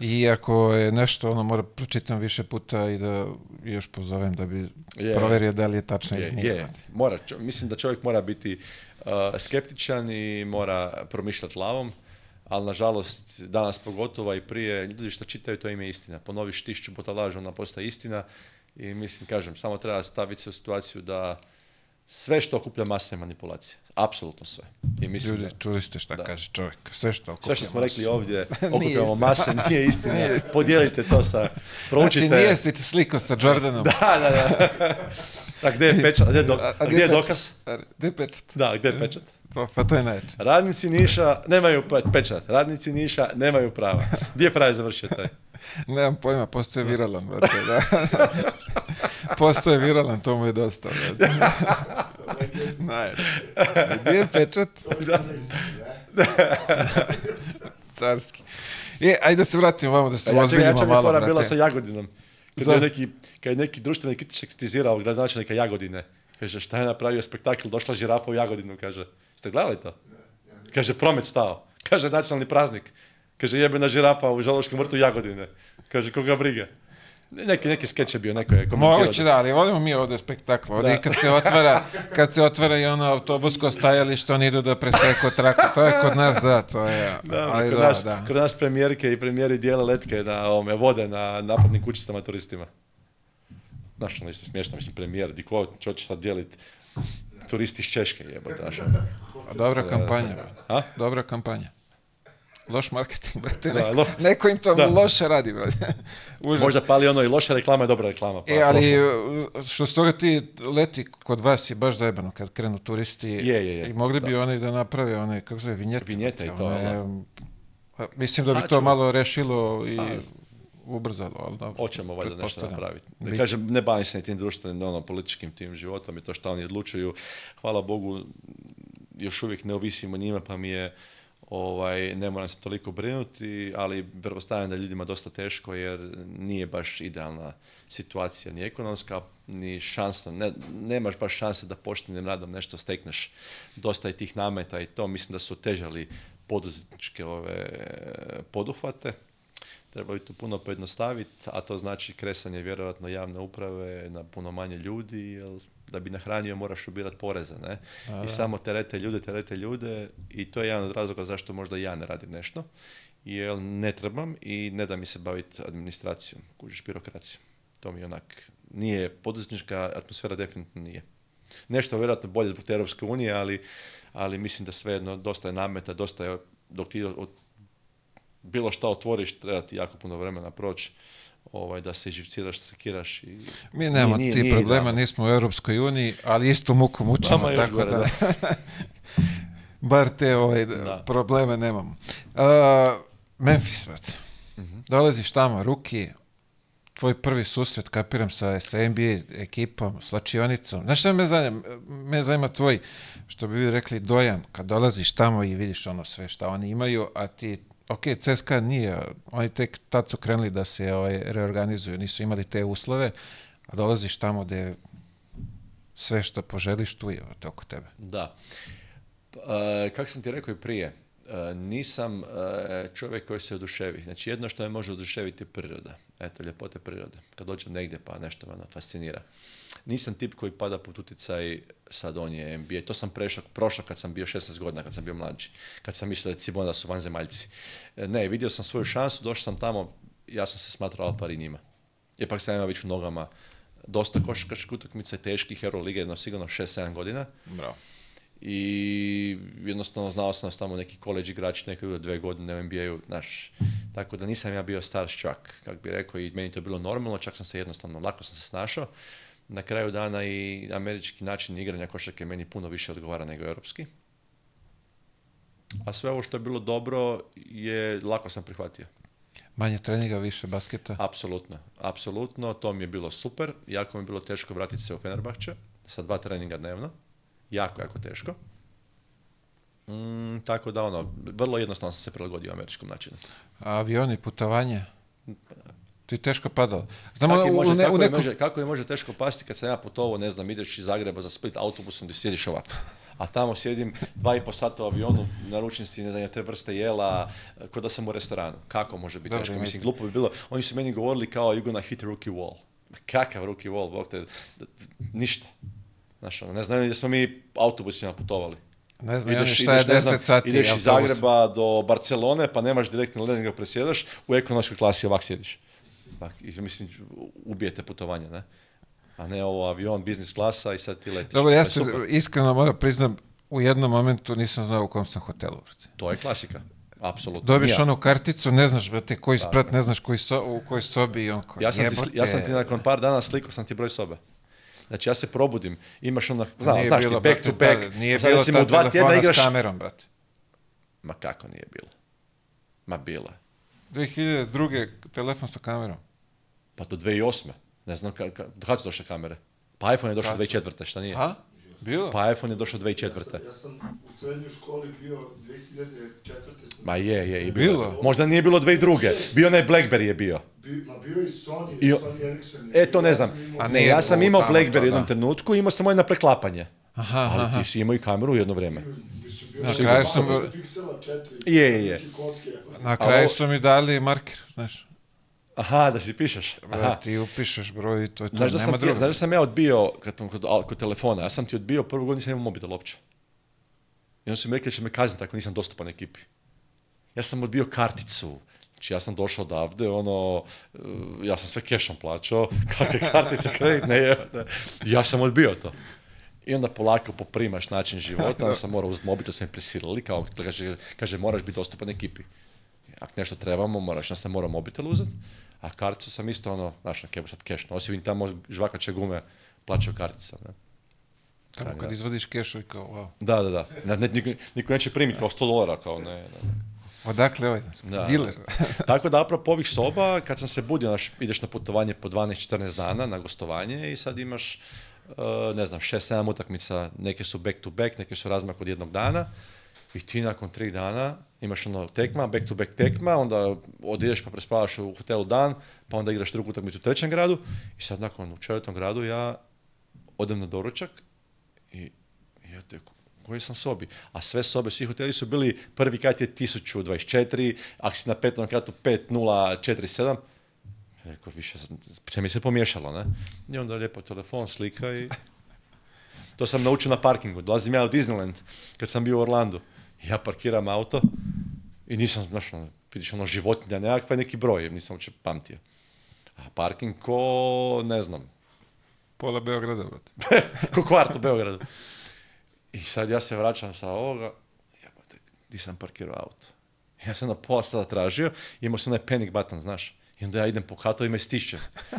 I ako je nešto, ono mora pročitam više puta i da još pozovem da bi je, provjerio da li je tačno ili nije. Mora, mislim da čovjek mora biti uh, skeptičan i mora promišljati lavom ali nažalost danas pogotovo i prije ljudi što čitaju to ime istina. Ponoviš tišću puta ona postaje istina i mislim, kažem, samo treba staviti se u situaciju da sve što okuplja masa je manipulacija. Apsolutno sve. I mislim, Ljudi, čuli ste šta kaže čovjek. Sve što okuplja Sve što smo rekli ovdje, okupljamo mase, nije istina. Podijelite to sa, proučite. Znači nije si sliko sa Jordanom. da, da, da. A gdje je pečat? A a gdje dokaz? Gdje je pečat? Da, gdje je pečat? Pa, pa to je način. Radnici Niša nemaju pečat, radnici Niša nemaju prava. Gdje je pravi završio taj? Nemam pojma, postoje viralan, brate, da. Postoje viralan, to mu je dosta, brate. Gdje je pečat? Da. Carski. E, ajde da se vratimo vamo, da se ja, ozbiljimo ja malo, fora bila sa Jagodinom. Kad je neki, kad je neki društveni kritičak kritizirao gradonačelnika Jagodine. Kaže, šta je napravio spektakl, došla žirafa u Jagodinu, kaže. Ste gledali to? Kaže, promet stao. Kaže, nacionalni praznik. Kaže, jebena žirafa u žaloškom vrtu Jagodine. Kaže, koga briga. Neki, neki skeč je bio, neko je komentirao. Moguće da, ali volimo mi ovdje spektakl. kad se otvara, kad se otvara i ono autobusko stajalište, oni idu da preseko traku. To je kod nas, da, to je. Da, da, nas, kod nas premijerke i premijeri dijele letke na ovome, vode na napadnim kućicama turistima. Znaš, ono isto smiješno, mislim, premijer, di ko će sad dijeliti Turisti iz Češke dobra kampanja. A? Dobra kampanja. Loš marketing, brate. neko, im to loše radi, brate. Možda pali ono i loša reklama je dobra reklama. Pa, e, ali što s toga ti leti kod vas je baš zajebano kad krenu turisti. Je, je, je. I mogli bi oni da naprave one, kako zove, vinjete. i to. Pa mislim da bi to malo rešilo i ubrzalo, ali dobro. Hoćemo valjda nešto napraviti. Ne kažem, ne bavim se ni tim društvenim, ono, političkim tim životom i to što oni odlučuju. Hvala Bogu, još uvijek ne ovisim o njima, pa mi je ovaj, ne moram se toliko brinuti, ali pretpostavljam da je ljudima dosta teško jer nije baš idealna situacija ni ekonomska, ni šansna, ne, nemaš baš šanse da poštenim radom nešto stekneš. Dosta i tih nameta i to, mislim da su težali poduzetničke ove poduhvate Treba bi tu puno pojednostaviti, a to znači kresanje vjerojatno javne uprave na puno manje ljudi, jer da bi nahranio moraš ubirati poreze, ne? I samo terete ljude, terete ljude i to je jedan od razloga zašto možda ja ne radim nešto, jer ne trebam i ne da mi se baviti administracijom, kužiš birokracijom. To mi onak nije poduzetnička atmosfera definitivno nije. Nešto vjerojatno bolje zbog te Europske unije, ali, ali mislim da svejedno dosta je nameta, dosta je dok ti od bilo šta otvoriš, treba ti jako puno vremena proći ovaj, da se iživciraš, sekiraš. I... Mi nemamo nije, ti problema, nismo u Europskoj uniji, ali isto muku mučimo, tako da, bar te ovaj, probleme nemamo. Memphis, vrat. Mm Dolaziš tamo, ruki, tvoj prvi susret, kapiram, sa, sa NBA ekipom, slačionicom. Znaš šta me zanima? Me zanima tvoj, što bi vi rekli, dojam, kad dolaziš tamo i vidiš ono sve šta oni imaju, a ti ok, CSKA nije, oni tek tad su krenuli da se ovaj, reorganizuju, nisu imali te uslove, a dolaziš tamo gde sve što poželiš tu je oko tebe. Da. Pa, e, kako sam ti rekao i prije, E, nisam e, čovjek koji se oduševi. Znači jedno što me može oduševiti je priroda. Eto, ljepote prirode. Kad dođem negdje pa nešto me ono fascinira. Nisam tip koji pada pod utjecaj sad on je NBA. To sam prešao, prošao kad sam bio 16 godina, kad sam bio mlađi. Kad sam mislio da Cibona da su vanzemaljci. E, ne, vidio sam svoju šansu, došao sam tamo, ja sam se smatrao Alpari njima. Ipak sam imao već u nogama dosta košarkaških utakmica i teških Eurolige, jedno sigurno 6-7 godina. Bravo i jednostavno znao sam nas tamo neki koleđi igrač, neko je dve godine u NBA-u, znaš. Tako da nisam ja bio čak, kako bi rekao, i meni to bilo normalno, čak sam se jednostavno, lako sam se snašao. Na kraju dana i američki način igranja košarke meni puno više odgovara nego europski. A sve ovo što je bilo dobro je lako sam prihvatio. Manje treninga, više basketa? Apsolutno, apsolutno. To mi je bilo super. Jako mi je bilo teško vratiti se u Fenerbahče sa dva treninga dnevno jako, jako teško. Mm, tako da ono, vrlo jednostavno sam se prilagodio američkom načinu. A avioni, putovanje? Ti je teško padao. Znamo, kako, je može, ne, je može, teško pasti kad sam ja putovao, ne znam, ideš iz Zagreba za Split autobusom gdje sjediš ovako. A tamo sjedim dva i sata u avionu, naručim si ne znam, te vrste jela, kod da sam u restoranu. Kako može biti teško? Mislim, glupo bi bilo. Oni su meni govorili kao, you're hit rookie wall. Kakav rookie wall, bog te, ništa. Znaš, ono, ne znam gdje smo mi autobusima putovali. Ne znam, ideš, šta ideš, 10 sati. Ideš iz Zagreba do Barcelone, pa nemaš direktno let ga presjedaš, u ekonomskoj klasi ovak sjediš. mislim, ubijete putovanje, ne? A ne ovo avion, biznis klasa i sad ti letiš. Dobro, ja se iskreno moram priznam, u jednom momentu nisam znao u kom sam hotelu. To je klasika. Apsolutno. Dobiš onu karticu, ne znaš brate koji sprat, ne znaš koji u kojoj sobi i on ja sam, ti, ja sam ti nakon par dana slikao sam ti broj sobe. Znači ja se probudim, imaš onda, zna, znaš bilo, ti, back to back, da, nije znači, bilo znači, u dva tjedna igraš... s kamerom, brate. Ma kako nije bilo? Ma bilo je. 2002. telefon sa kamerom. Pa to 2008. Ne znam, kada su došle kamere? Pa iPhone je došao 2004. šta nije? Ha? Bilo? Pa iPhone je došao 2004. Ja sam, ja sam u srednjoj školi bio 2004. Sam Ma je, je, i bilo. bilo. Možda nije bilo 2002. Bio onaj Blackberry je bio. Bi, ma bio i Sony, I, Sony Ericsson. E, to ne znam. A ne, ja sam imao Blackberry u jednom trenutku i imao sam ovaj na preklapanje. Aha, aha. Ali ti si imao i kameru u jedno vrijeme. Na kraju su mi... Je, je, je. Na kraju su mi dali marker, znaš. Aha, da si pišeš. Aha. Ti upišeš broj i to je to. Znaš da, sam, da sam ja odbio, kad kod, telefona, ja sam ti odbio prvu godinu sam imao mobitel uopće. I onda su mi rekli da će me kazniti ako nisam dostupan ekipi. Ja sam odbio karticu. Znači ja sam došao odavde, ono, eh, ja sam sve kešom plaćao, kakve kartice kreditne je. Ja sam odbio to. I onda polako poprimaš način života, onda sam morao uzeti mobitel, su mi prisilili kao kaže, kaže moraš biti dostupan ekipi. Ako nešto trebamo, moraš, ja sam morao mobitel uzeti. A karticu sam isto ono, znaš, na kebu sad cash osim i tamo žvakače gume plaćao karticom. Ne? Tamo kad izvadiš keš kao, wow. Da, da, da. Ne, niko, niko neće primiti kao 100 dolara, kao ne. ne. Odakle pa ovaj, da. dealer. Tako da, apropo ovih soba, kad sam se budio, znaš, ideš na putovanje po 12-14 dana na gostovanje i sad imaš, eh, ne znam, 6-7 utakmica, neke su back to back, neke su razmak od jednog dana i ti nakon 3 dana Imaš ono tekma, back to back tekma, onda odideš pa prespavaš u hotelu dan, pa onda igraš drugu utakmicu u trećem gradu i sad nakon u četvrtom gradu ja odem na doručak i ja te koji sam sobi. A sve sobe, svi hoteli su bili, prvi kat je 1024, ako si na petnom katu 5047, Eko više, se mi se pomiješalo, ne? I onda lijepo telefon, slika i... To sam naučio na parkingu. Dolazim ja u Disneyland, kad sam bio u Orlandu ja parkiram auto i nisam, znaš, ono, vidiš ono životinja nekakva, neki broj, nisam uopće pamtio. A parking ko, ne znam. Pola Beograda, ko kvart u Beogradu. I sad ja se vraćam sa ovoga, di sam parkirao auto? Ja sam na pola sada tražio, imao sam onaj panic button, znaš. I onda ja idem po katovima i stišćem.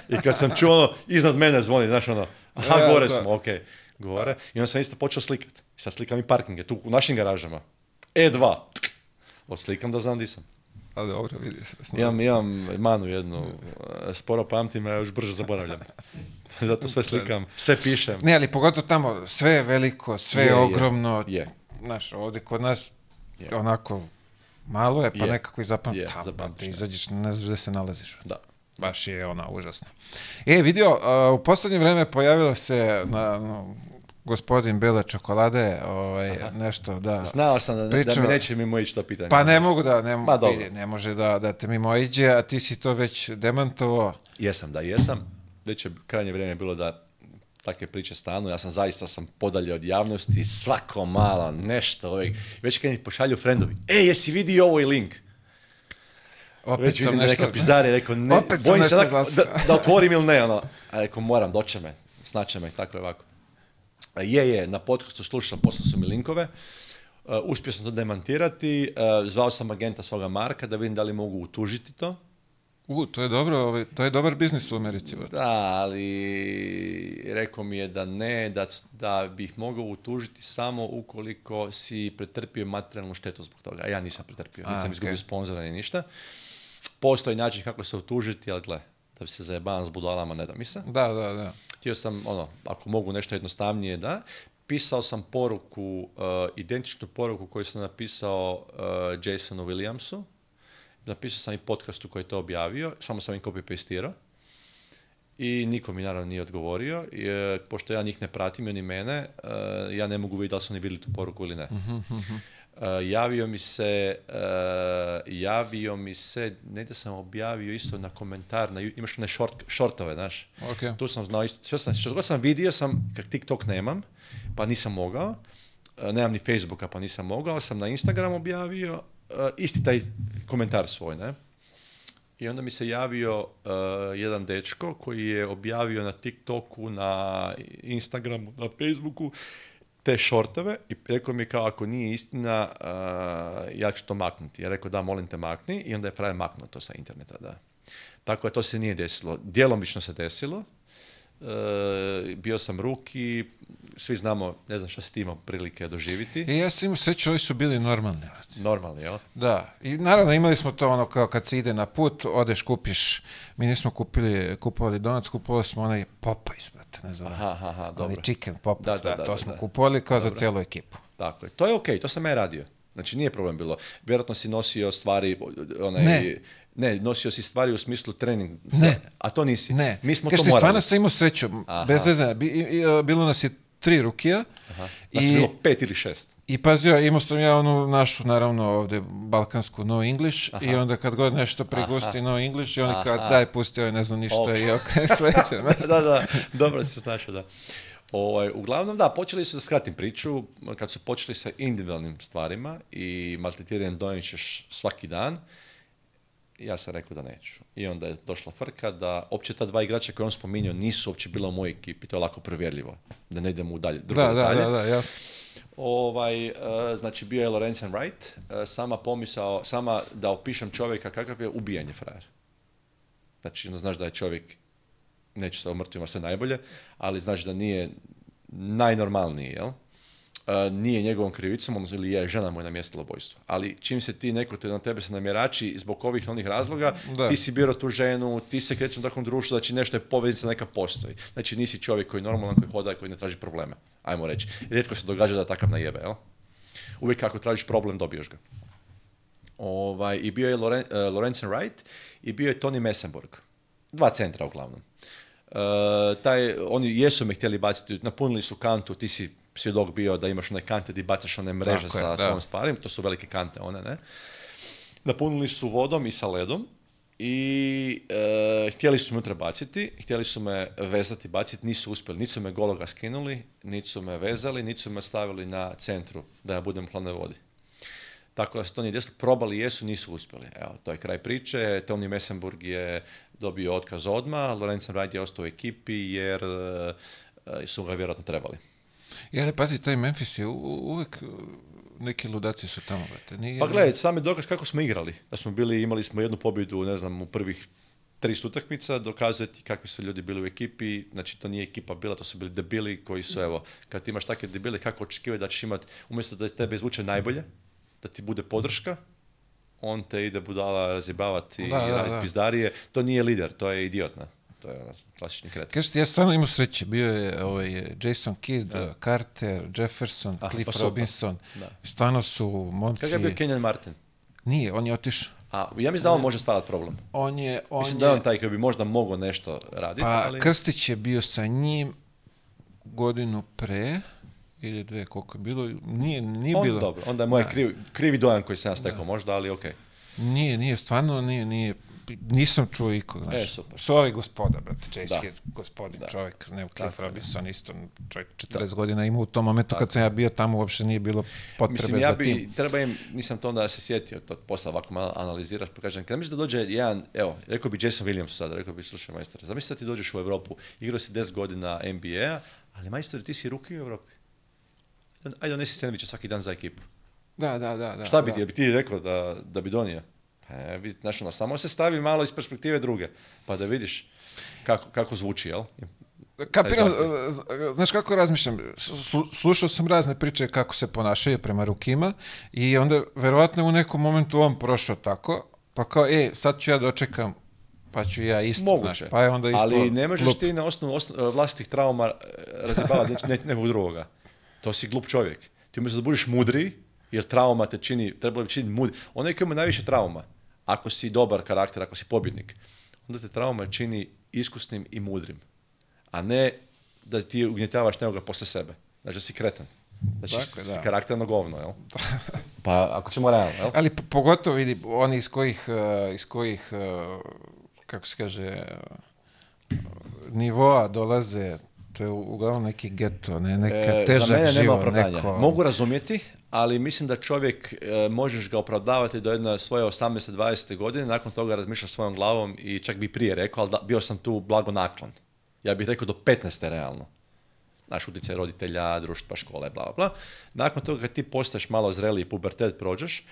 I kad sam čuo ono, iznad mene zvoni, znaš ono, aha, gore smo, okej, okay, gore. I onda sam isto počeo slikati. I sad slikam i parkinge, tu u našim garažama. E2. Oslikam da znam di sam. A dobro, vidi se. Imam, imam manu jednu, e, sporo pamtim, a još brže zaboravljam. Zato sve slikam, sve pišem. Ne, ali pogotovo tamo, sve je veliko, sve je, ogromno. Je. Znaš, ovdje kod nas onako malo je, pa nekako i zapamti. Je, zapamtiš. Izađeš, ne znaš gdje se nalaziš. Da. Baš je ona užasna. E, vidio, u posljednje vrijeme pojavilo se na, gospodin Bela Čokolade, ovaj, nešto, da. Znao sam da, da mi neće Mimo ići to pitanje. Pa ne mogu da, ne, ne može da, da te Mimo iđe, a ti si to već demantovao. Jesam, da, jesam. Već je krajnje vrijeme bilo da takve priče stanu, ja sam zaista sam podalje od javnosti, svako malo, nešto, Ovaj. Već kad mi pošalju frendovi, e, jesi vidio ovaj link? Opet Već nešto... neka rekao, ne, bojim se da, da, otvorim ili ne, ono. A rekao, moram, doće me, će me, tako je ovako. Je, je, na podcastu slušao, poslao sam mi linkove. E, uspio sam to demantirati, e, zvao sam agenta svoga Marka da vidim da li mogu utužiti to. U, to je dobro, ovaj, to je dobar biznis u Americi. Da, ali rekao mi je da ne, da, da bih mogao utužiti samo ukoliko si pretrpio materijalnu štetu zbog toga. A ja nisam pretrpio, nisam A, izgubio sponzora ni ništa. Postoji način kako se utužiti, ali gle, da bi se zajebavam s budalama, ne da mi se. Da, da, da. Htio sam, ono, ako mogu nešto jednostavnije, da. Pisao sam poruku, eh, identičnu poruku koju sam napisao uh, Jasonu Williamsu. Napisao sam i podcastu koji je to objavio, samo sam im copy-pastirao. I niko mi naravno nije odgovorio, pošto ja njih ne pratim oni mene, eh, ja ne mogu vidjeti da li su oni vidjeli tu poruku ili ne. Mhm, mhm, mhm. Eh, javio mi se, eh, javio mi se, negdje sam objavio isto na komentar, na, imaš one short, shortove, znaš. Tu sam znao isto, što, sam, što sam vidio sam, kak TikTok nemam, pa nisam mogao, eh, nemam ni Facebooka, pa nisam mogao, sam na Instagram objavio, isti taj komentar svoj, ne. I onda mi se javio jedan dečko koji je objavio na TikToku, na Instagramu, na Facebooku te šortove i rekao mi kao ako nije istina ja ću to maknuti. Ja rekao da molim te makni i onda je Frajer maknuo to sa interneta. Da. Tako je, to se nije desilo. Djelomično se desilo. Uh, bio sam ruki, svi znamo, ne znam šta si ti imao prilike doživiti. I ja sam imao sreću, ovi su bili normalni. Normalni, jel? Da. I naravno imali smo to ono kao kad se ide na put, odeš kupiš. Mi nismo kupili, kupovali donac, kupovali smo onaj popa ne znam. Aha, aha, dobro. chicken da, da, to smo kupovali kao za cijelu ekipu. Tako je. To je okej, okay, to sam ja radio. Znači nije problem bilo. Vjerojatno si nosio stvari, onaj, ne. Ne, nosio si stvari u smislu trening. Ne. A to nisi. Ne. Mi smo to morali. stvarno sam imao sreću. Bez veze. Bilo nas je tri rukija. Aha. Da I, bilo pet ili šest. I pazio, imao sam ja onu našu, naravno, ovdje balkansku no English i onda kad god nešto pregusti Aha. no English i oni kad daj pusti ovaj ne znam ništa i ok, sljedeće. da, da, dobro se snašao, da. Ovaj, uglavnom, da, počeli su, da skratim priču, kad su počeli sa individualnim stvarima i maltretiranjem dojenčeš svaki dan, ja sam rekao da neću. I onda je došla frka da opće ta dva igrača koje on spominjao nisu uopće bila u mojoj ekipi, to je lako provjerljivo, da ne idemo u dalje. Drugo da, da, da, ja. Ovaj, eh, znači bio je Lorenzen Wright, eh, sama pomisao, sama da opišem čovjeka kakav je ubijanje frajer. Znači, ono, znaš da je čovjek, neću se o mrtvima sve najbolje, ali znaš da nije najnormalniji, jel? nije njegovom krivicom, odnosno ili je žena mu je namjestila ubojstvo. Ali čim se ti neko na tebe se namjerači zbog ovih onih razloga, ti si birao tu ženu, ti se krećeš u takvom društvu, znači nešto je poveznica neka postoji. Znači nisi čovjek koji je normalan, koji hoda, koji ne traži probleme. Ajmo reći. Rijetko se događa da takav najebe, jel? Uvijek ako tražiš problem, dobiješ ga. Ovaj, I bio je Loren, e, Lorenzen Wright i bio je Tony Messenburg. Dva centra uglavnom. E, taj, oni jesu me htjeli baciti, napunili su kantu, ti si svjedok bio da imaš one kante di bacaš one mreže sa je, svojom stvarima, to su velike kante one, ne? Napunili su vodom i sa ledom i e, htjeli su me unutra baciti, htjeli su me vezati, baciti, nisu uspjeli, Nisu me gologa skinuli, nisu me vezali, nisu me stavili na centru da ja budem hladnoj vodi. Tako da se to nije desilo, probali jesu, nisu uspjeli. Evo, to je kraj priče, Tony Messenburg je dobio otkaz odmah, Lorenz Wright je ostao u ekipi jer e, su ga vjerojatno trebali. Ja, ne pazi, taj Memphis je uvijek e, neki ludaci su tamo, Nije... Pa gledaj, sami dokaz kako smo igrali. Da smo bili, imali smo jednu pobjedu, ne znam, u prvih tri utakmica, dokazuje ti kakvi su ljudi bili u ekipi, znači to nije ekipa bila, to su bili debili koji su, evo, kad imaš takve debile, kako očekivaju da ćeš imati, umjesto da tebe izvuče najbolje, da ti bude podrška, on te ide budala razjebavati i raditi pizdarije, to nije lider, to je idiotna. To je ono, klasični kretak. ja stvarno imao sreće. Bio je ovaj, Jason Kidd, da. Carter, Jefferson, pa Cliff Robinson. Da. su monci... Kako je bio Kenyon Martin? Nije, on je otišao. A ja mislim da on može stvarati problem. On je, on mislim da je on taj koji bi možda mogao nešto raditi. Pa Krstić je bio sa njim godinu pre ili dve, koliko je bilo, nije, nije bilo. Dobro, onda je moj krivi dojam koji sam ja stekao možda, ali okej. Nije, nije, stvarno nije, nije nisam čuo iko, e, znaš. E, super. ovi gospoda, brate, Chase da. je gospodin da. čovjek, ne, Cliff Robinson isto, čovjek 40 da. godina ima u tom momentu kad sam ja bio tamo, uopšte nije bilo potrebe Mislim, ja bi, ja treba im, nisam to onda se sjetio to posla, ovako malo analiziraš, pa kažem, kada misliš da dođe jedan, evo, rekao bi Jason Williams sad, rekao bi, slušaj majstore. zamisli da ti dođeš u Evropu, igrao si 10 godina NBA-a, ali majstor, ti si ruki u Evropi. Ajde, donesi sandviče svaki dan za ekipu. Da, da, da. da Šta bi ti, da. bi ti rekao da, da bi donio? E, ono, samo se stavi malo iz perspektive druge, pa da vidiš kako, kako zvuči, jel? Kapiram, e, e, znaš kako razmišljam, slušao sam razne priče kako se ponašaju prema rukima i onda verovatno u nekom momentu on prošao tako, pa kao, e, sad ću ja dočekam, pa ću ja isto, Moguće. Znaš, pa je onda isto Ali ne možeš ti na osnovu e, vlastitih trauma razjebavati ne, nekog drugoga. To si glup čovjek. Ti umjesto da budeš mudri, jer trauma te čini, trebalo bi činiti mudri. Onaj koji ima najviše trauma, ako si dobar karakter, ako si pobjednik, onda te trauma čini iskusnim i mudrim, a ne da ti ugnjetavaš nekoga posle sebe. Znači da si kretan. Znači, dakle, karakterno govno, jel? pa, ako ćemo realno, jel? Ali pogotovo vidi, oni iz kojih, eh, iz kojih eh, kako se kaže, nivoa dolaze, to je uglavnom neki geto, ne, neka e, za mene nema opravdanja. Mogu razumjeti, ali mislim da čovjek e, možeš ga opravdavati do jedne svoje 18-20 godine, nakon toga razmišljaš svojom glavom i čak bi prije rekao, ali da, bio sam tu blago naklon. Ja bih rekao do 15. realno. Naš utjecaj roditelja, društva, škole, bla, bla. Nakon toga kad ti postaješ malo zreliji pubertet prođeš,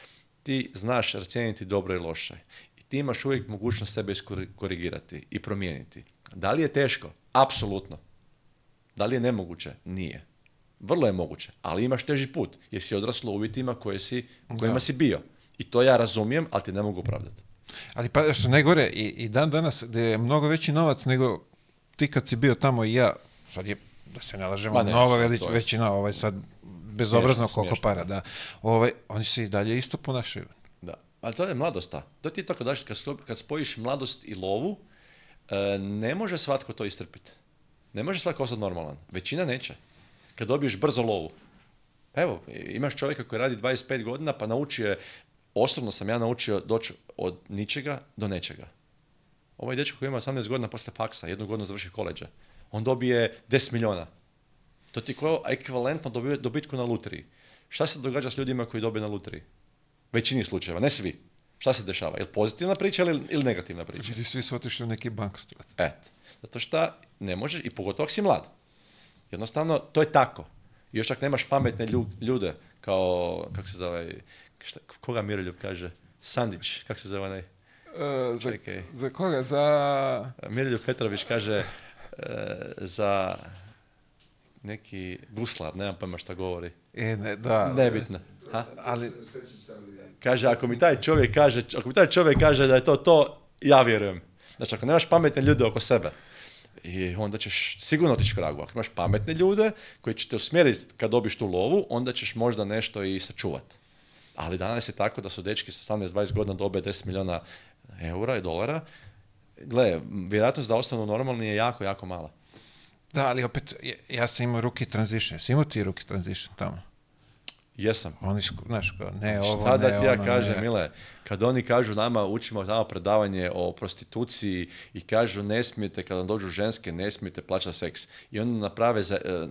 ti znaš racijeniti dobro i loše. I ti imaš uvijek mogućnost sebe iskorigirati i promijeniti. Da li je teško? Apsolutno. Da li je nemoguće? Nije. Vrlo je moguće, ali imaš teži put, jer si odraslo u uvjetima koje si, kojima si bio. I to ja razumijem, ali ti ne mogu opravdati. Ali pa što najgore, i, i dan danas gdje je mnogo veći novac nego ti kad si bio tamo i ja, sad je, da se ne lažemo, mnogo većina, ovaj sad bezobrazno koliko para, da. Ovaj, oni se i dalje isto ponašaju. Da, ali to je mladost ta. To ti je to kad, daš, kad, kad spojiš mladost i lovu, e, ne može svatko to istrpiti. Ne može svatko ostati normalan. Većina neće kad dobiješ brzo lovu. Evo, imaš čovjeka koji radi 25 godina, pa naučio je, osobno sam ja naučio doći od ničega do nečega. Ovaj dečko koji ima 18 godina posle faksa, jednu godinu završi koleđa, on dobije 10 miliona. To ti je ekvivalentno dobitku na lutriji. Šta se događa s ljudima koji dobiju na lutriji? Većini slučajeva, ne svi. Šta se dešava? Ili pozitivna priča ili, negativna priča? ti svi su otišli u neki bankrot. Eto. Zato šta ne možeš, i pogotovo ako si mlad. Jednostavno, to je tako. I još čak nemaš pametne ljude, kao, kako se zove, koga Miroljub kaže? Sandić, kako se zove onaj? Uh, za, za, koga? Za... Miroljub Petrović kaže e, za neki guslar, nemam pojma šta govori. E, ne, da. Nebitno. Ali... Kaže, ako mi taj čovjek kaže, ako mi taj čovjek kaže da je to to, ja vjerujem. Znači, ako nemaš pametne ljude oko sebe, i onda ćeš sigurno otići kragu, Ako imaš pametne ljude koji će te usmjeriti kad dobiš tu lovu, onda ćeš možda nešto i sačuvati. Ali danas je tako da su dečki sa 18-20 godina dobe 10 milijuna eura i dolara. Gle, vjerojatnost da ostanu normalni je jako, jako mala. Da, ali opet, ja sam imao ruki transition. Jesi imao ti ruki transition tamo? Jesam. Oni, znaš, ne ovo, Šta da ti ja ono, kažem, Mile, kad oni kažu nama, učimo nama predavanje o prostituciji i kažu ne smijete, kada nam dođu ženske, ne smijete plaćati seks. I onda naprave, za, e, e,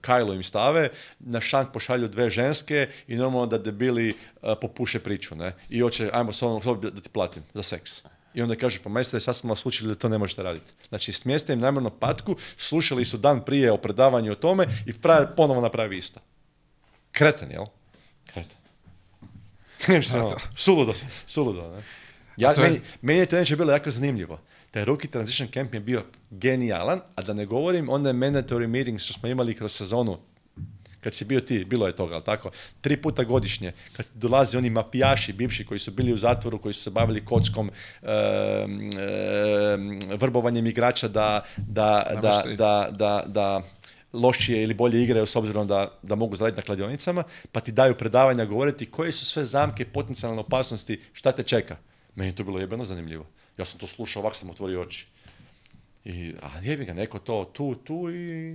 kajlo im stave, na šank pošalju dve ženske i normalno da debili e, popuše priču, ne? I hoće, ajmo s da ti platim za seks. I onda kažu, pa majstore, sad smo vas učili da to ne možete raditi. Znači, smjeste im namjerno patku, slušali su dan prije o predavanju o tome i frajer ponovo napravi isto. Kretan, jel? Kreten. Suludo, ne? Ja, je... Meni, meni, je to neće bilo jako zanimljivo. Taj Rookie Transition Camp je bio genijalan, a da ne govorim onda mandatory meetings što smo imali kroz sezonu kad si bio ti, bilo je toga, ali tako, tri puta godišnje, kad dolaze oni mapijaši bivši koji su bili u zatvoru, koji su se bavili kockom, e, e, vrbovanjem igrača da, da, da, da, da, da, lošije ili bolje igraju s obzirom da, da mogu zaraditi na kladionicama, pa ti daju predavanja govoriti koje su sve zamke potencijalne opasnosti, šta te čeka. Meni je to bilo jebeno zanimljivo. Ja sam to slušao, ovako sam otvorio oči. I, a jebi ga, neko to tu, tu i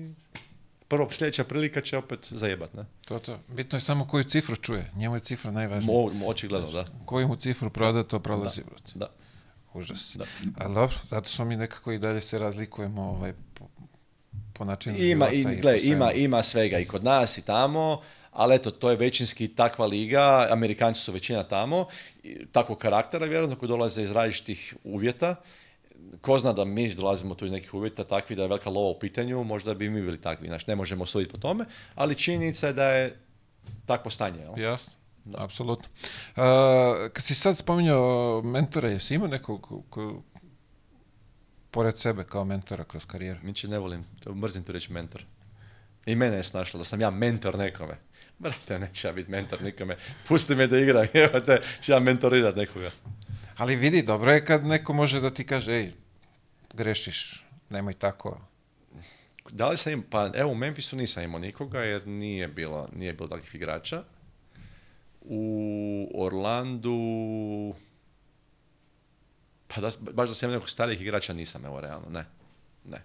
prvo sljedeća prilika će opet zajebat, ne? To, to. Bitno je samo koju cifru čuje. Njemu je cifra najvažnija. Mo, oči gledao, da. Koju mu cifru proda, to prolazi, da. Da. Da. Ali zato smo mi nekako i dalje se razlikujemo ovaj, ima, ima, ima svega i kod nas i tamo, ali eto, to je većinski takva liga, Amerikanci su većina tamo, takvog karaktera vjerojatno koji dolaze iz različitih uvjeta, ko zna da mi dolazimo tu iz nekih uvjeta takvi da je velika lova u pitanju, možda bi mi bili takvi, znači ne možemo suditi po tome, ali činjenica je da je takvo stanje. Jel? Jasno, apsolutno. E, kad si sad spominjao mentore, jesi imao nekog pored sebe kao mentora kroz karijeru? će ne volim, mrzim tu reći mentor. I mene je snašlo da sam ja mentor nekome. Brate, neću ja biti mentor nikome. Pusti me da igram, evo te, ću ja mentorirat nekoga. Ali vidi, dobro je kad neko može da ti kaže, ej, grešiš, nemoj tako. Da li sam im, pa evo u Memphisu nisam imao nikoga jer nije bilo, nije bilo takvih igrača. U Orlandu pa da, baš da sam nekog starijih igrača nisam, evo, realno, ne. Ne.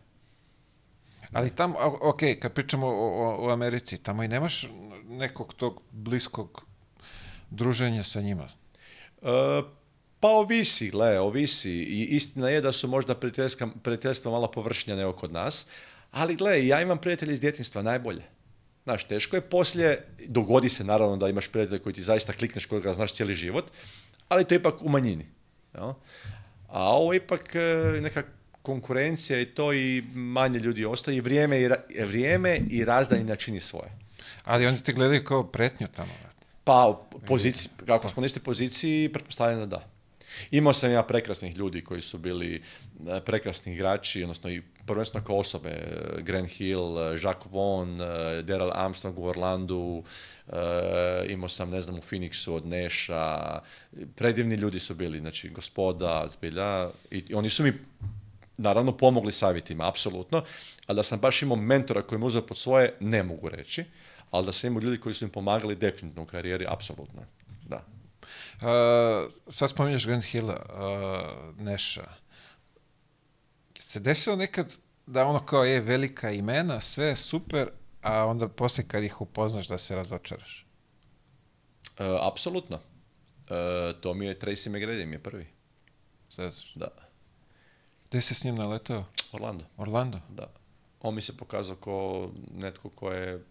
Ali tamo, ok, kad pričamo o, Americi, tamo i nemaš nekog tog bliskog druženja sa njima? E, pa ovisi, gle ovisi. I istina je da su možda prijateljstva malo površnja nego kod nas. Ali gle, ja imam prijatelje iz djetinstva, najbolje. Znaš, teško je poslije, dogodi se naravno da imaš prijatelja koji ti zaista klikneš, kojega znaš cijeli život, ali to je ipak u manjini. Jel? A ovo ipak e, neka konkurencija i to i manje ljudi ostaje i vrijeme i, ra, vrijeme i čini svoje. Ali oni te gledaju kao pretnju tamo. Pa, pozici, kako smo nešto poziciji, pretpostavljam da da. Imao sam ja prekrasnih ljudi koji su bili e, prekrasni igrači, odnosno i prvenstveno kao osobe, e, Grant Hill, e, Jacques Vaughn, Daryl Armstrong u Orlandu, imao sam, ne znam, u Phoenixu od Neša, predivni ljudi su bili, znači gospoda, zbilja, i oni su mi naravno pomogli savjetima, apsolutno, ali da sam baš imao mentora koji mu uzeo pod svoje, ne mogu reći, ali da sam imao ljudi koji su mi pomagali definitivno u karijeri, apsolutno, da. Uh, sad spominješ Grant Hilla, uh, Neša. Se desilo nekad da ono kao je velika imena, sve je super, a onda poslije kad ih upoznaš da se razočaraš? Uh, apsolutno. Uh, to mi je Tracy McGrady, mi je prvi. Da. Gdje se s njim naletao? Orlando. Orlando? Da. On mi se pokazao kao netko ko je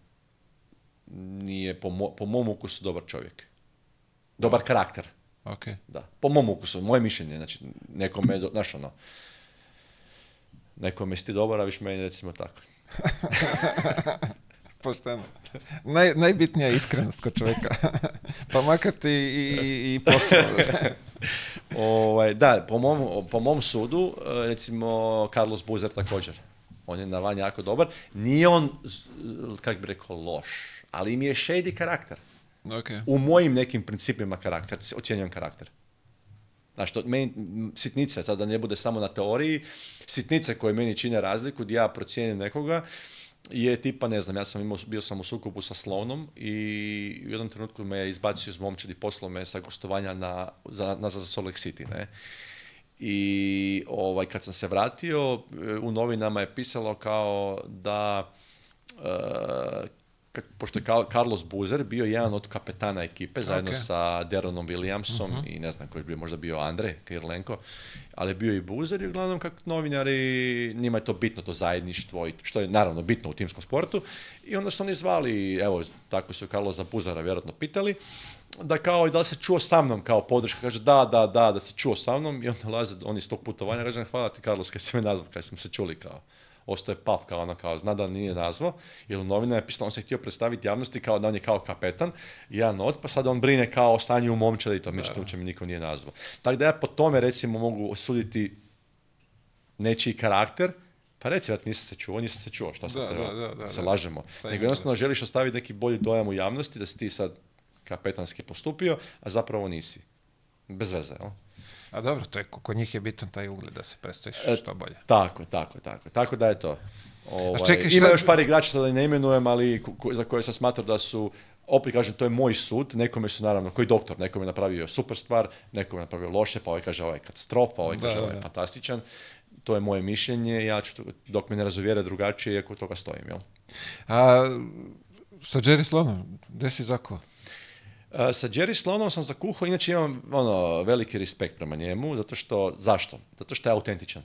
nije po, mo, po mom ukusu dobar čovjek dobar karakter. Okay. Da. Po mom ukusu, moje mišljenje, znači nekome, znaš ono, nekome si ti dobar, a viš meni recimo tako. Pošteno. Naj, najbitnija je iskrenost kod čovjeka. pa makar ti i, i, ovaj, da, po mom, po mom sudu, eh, recimo Carlos Buzer također. On je na van jako dobar. Nije on, kak bi rekao, loš, ali im je shady karakter. Okay. U mojim nekim principima karakter, ocjenjujem karakter. Znaš, to, sitnice, da ne bude samo na teoriji, sitnice koje meni čine razliku, gdje ja procijenim nekoga, je tipa, ne znam, ja sam imao, bio sam u sukobu sa Slonom i u jednom trenutku me je izbacio iz momčadi i me sa gostovanja na, za, na, za City, ne? I ovaj, kad sam se vratio, e, u novinama je pisalo kao da e, pošto je Carlos Buzer bio jedan od kapetana ekipe zajedno sa Deronom Williamsom mhm. i ne znam koji bi možda bio Andre Kirlenko, ali je bio i Buzer i uglavnom kako novinari, njima je to bitno to zajedništvo i što je naravno bitno u timskom sportu i onda su oni zvali, evo tako su za Buzera vjerojatno pitali, da kao i da li se čuo sa mnom kao podrška, kaže da, da, da, da se čuo sa mnom i onda laze oni iz tog putovanja, kaže hvala ti Carlos kaj si me nazvao, kaj smo se čuli kao ostaje paf, kao ono kao zna da nije nazvao, jer u novina je pisalo on se htio predstaviti javnosti kao da on je kao kapetan, jedan od, pa sad on brine kao o stanju u momčadi i to, što uče mi niko nije nazvao. Tako da ja po tome, recimo, mogu osuditi nečiji karakter, pa reci, vrat, nisam se čuo, nisam se čuo, šta sam treba, se lažemo. Pa Nego jednostavno želiš ostaviti neki bolji dojam u javnosti, da si ti sad kapetanski postupio, a zapravo nisi. Bez veze, jel? A dobro, to je, kod njih je bitan taj ugled da se predstaviš e, što bolje. Tako, tako, tako. Tako da je to. Ovaj, Ima još par igrača, sada ne imenujem, ali za koje sam smatrao da su opet kažem, to je moj sud, nekome su naravno, koji doktor, nekome je napravio super stvar, nekome je napravio loše, pa ovaj kaže ovaj je katastrofa, ovaj kaže ovaj je fantastičan. To je moje mišljenje, ja ću, dok me ne razuvjera drugačije, iako toga stojim, jel? A, sa Jerry si E, sa Jerry Slonom sam zakuhao, inače imam ono, veliki respekt prema njemu, zato što, zašto? Zato što je autentičan.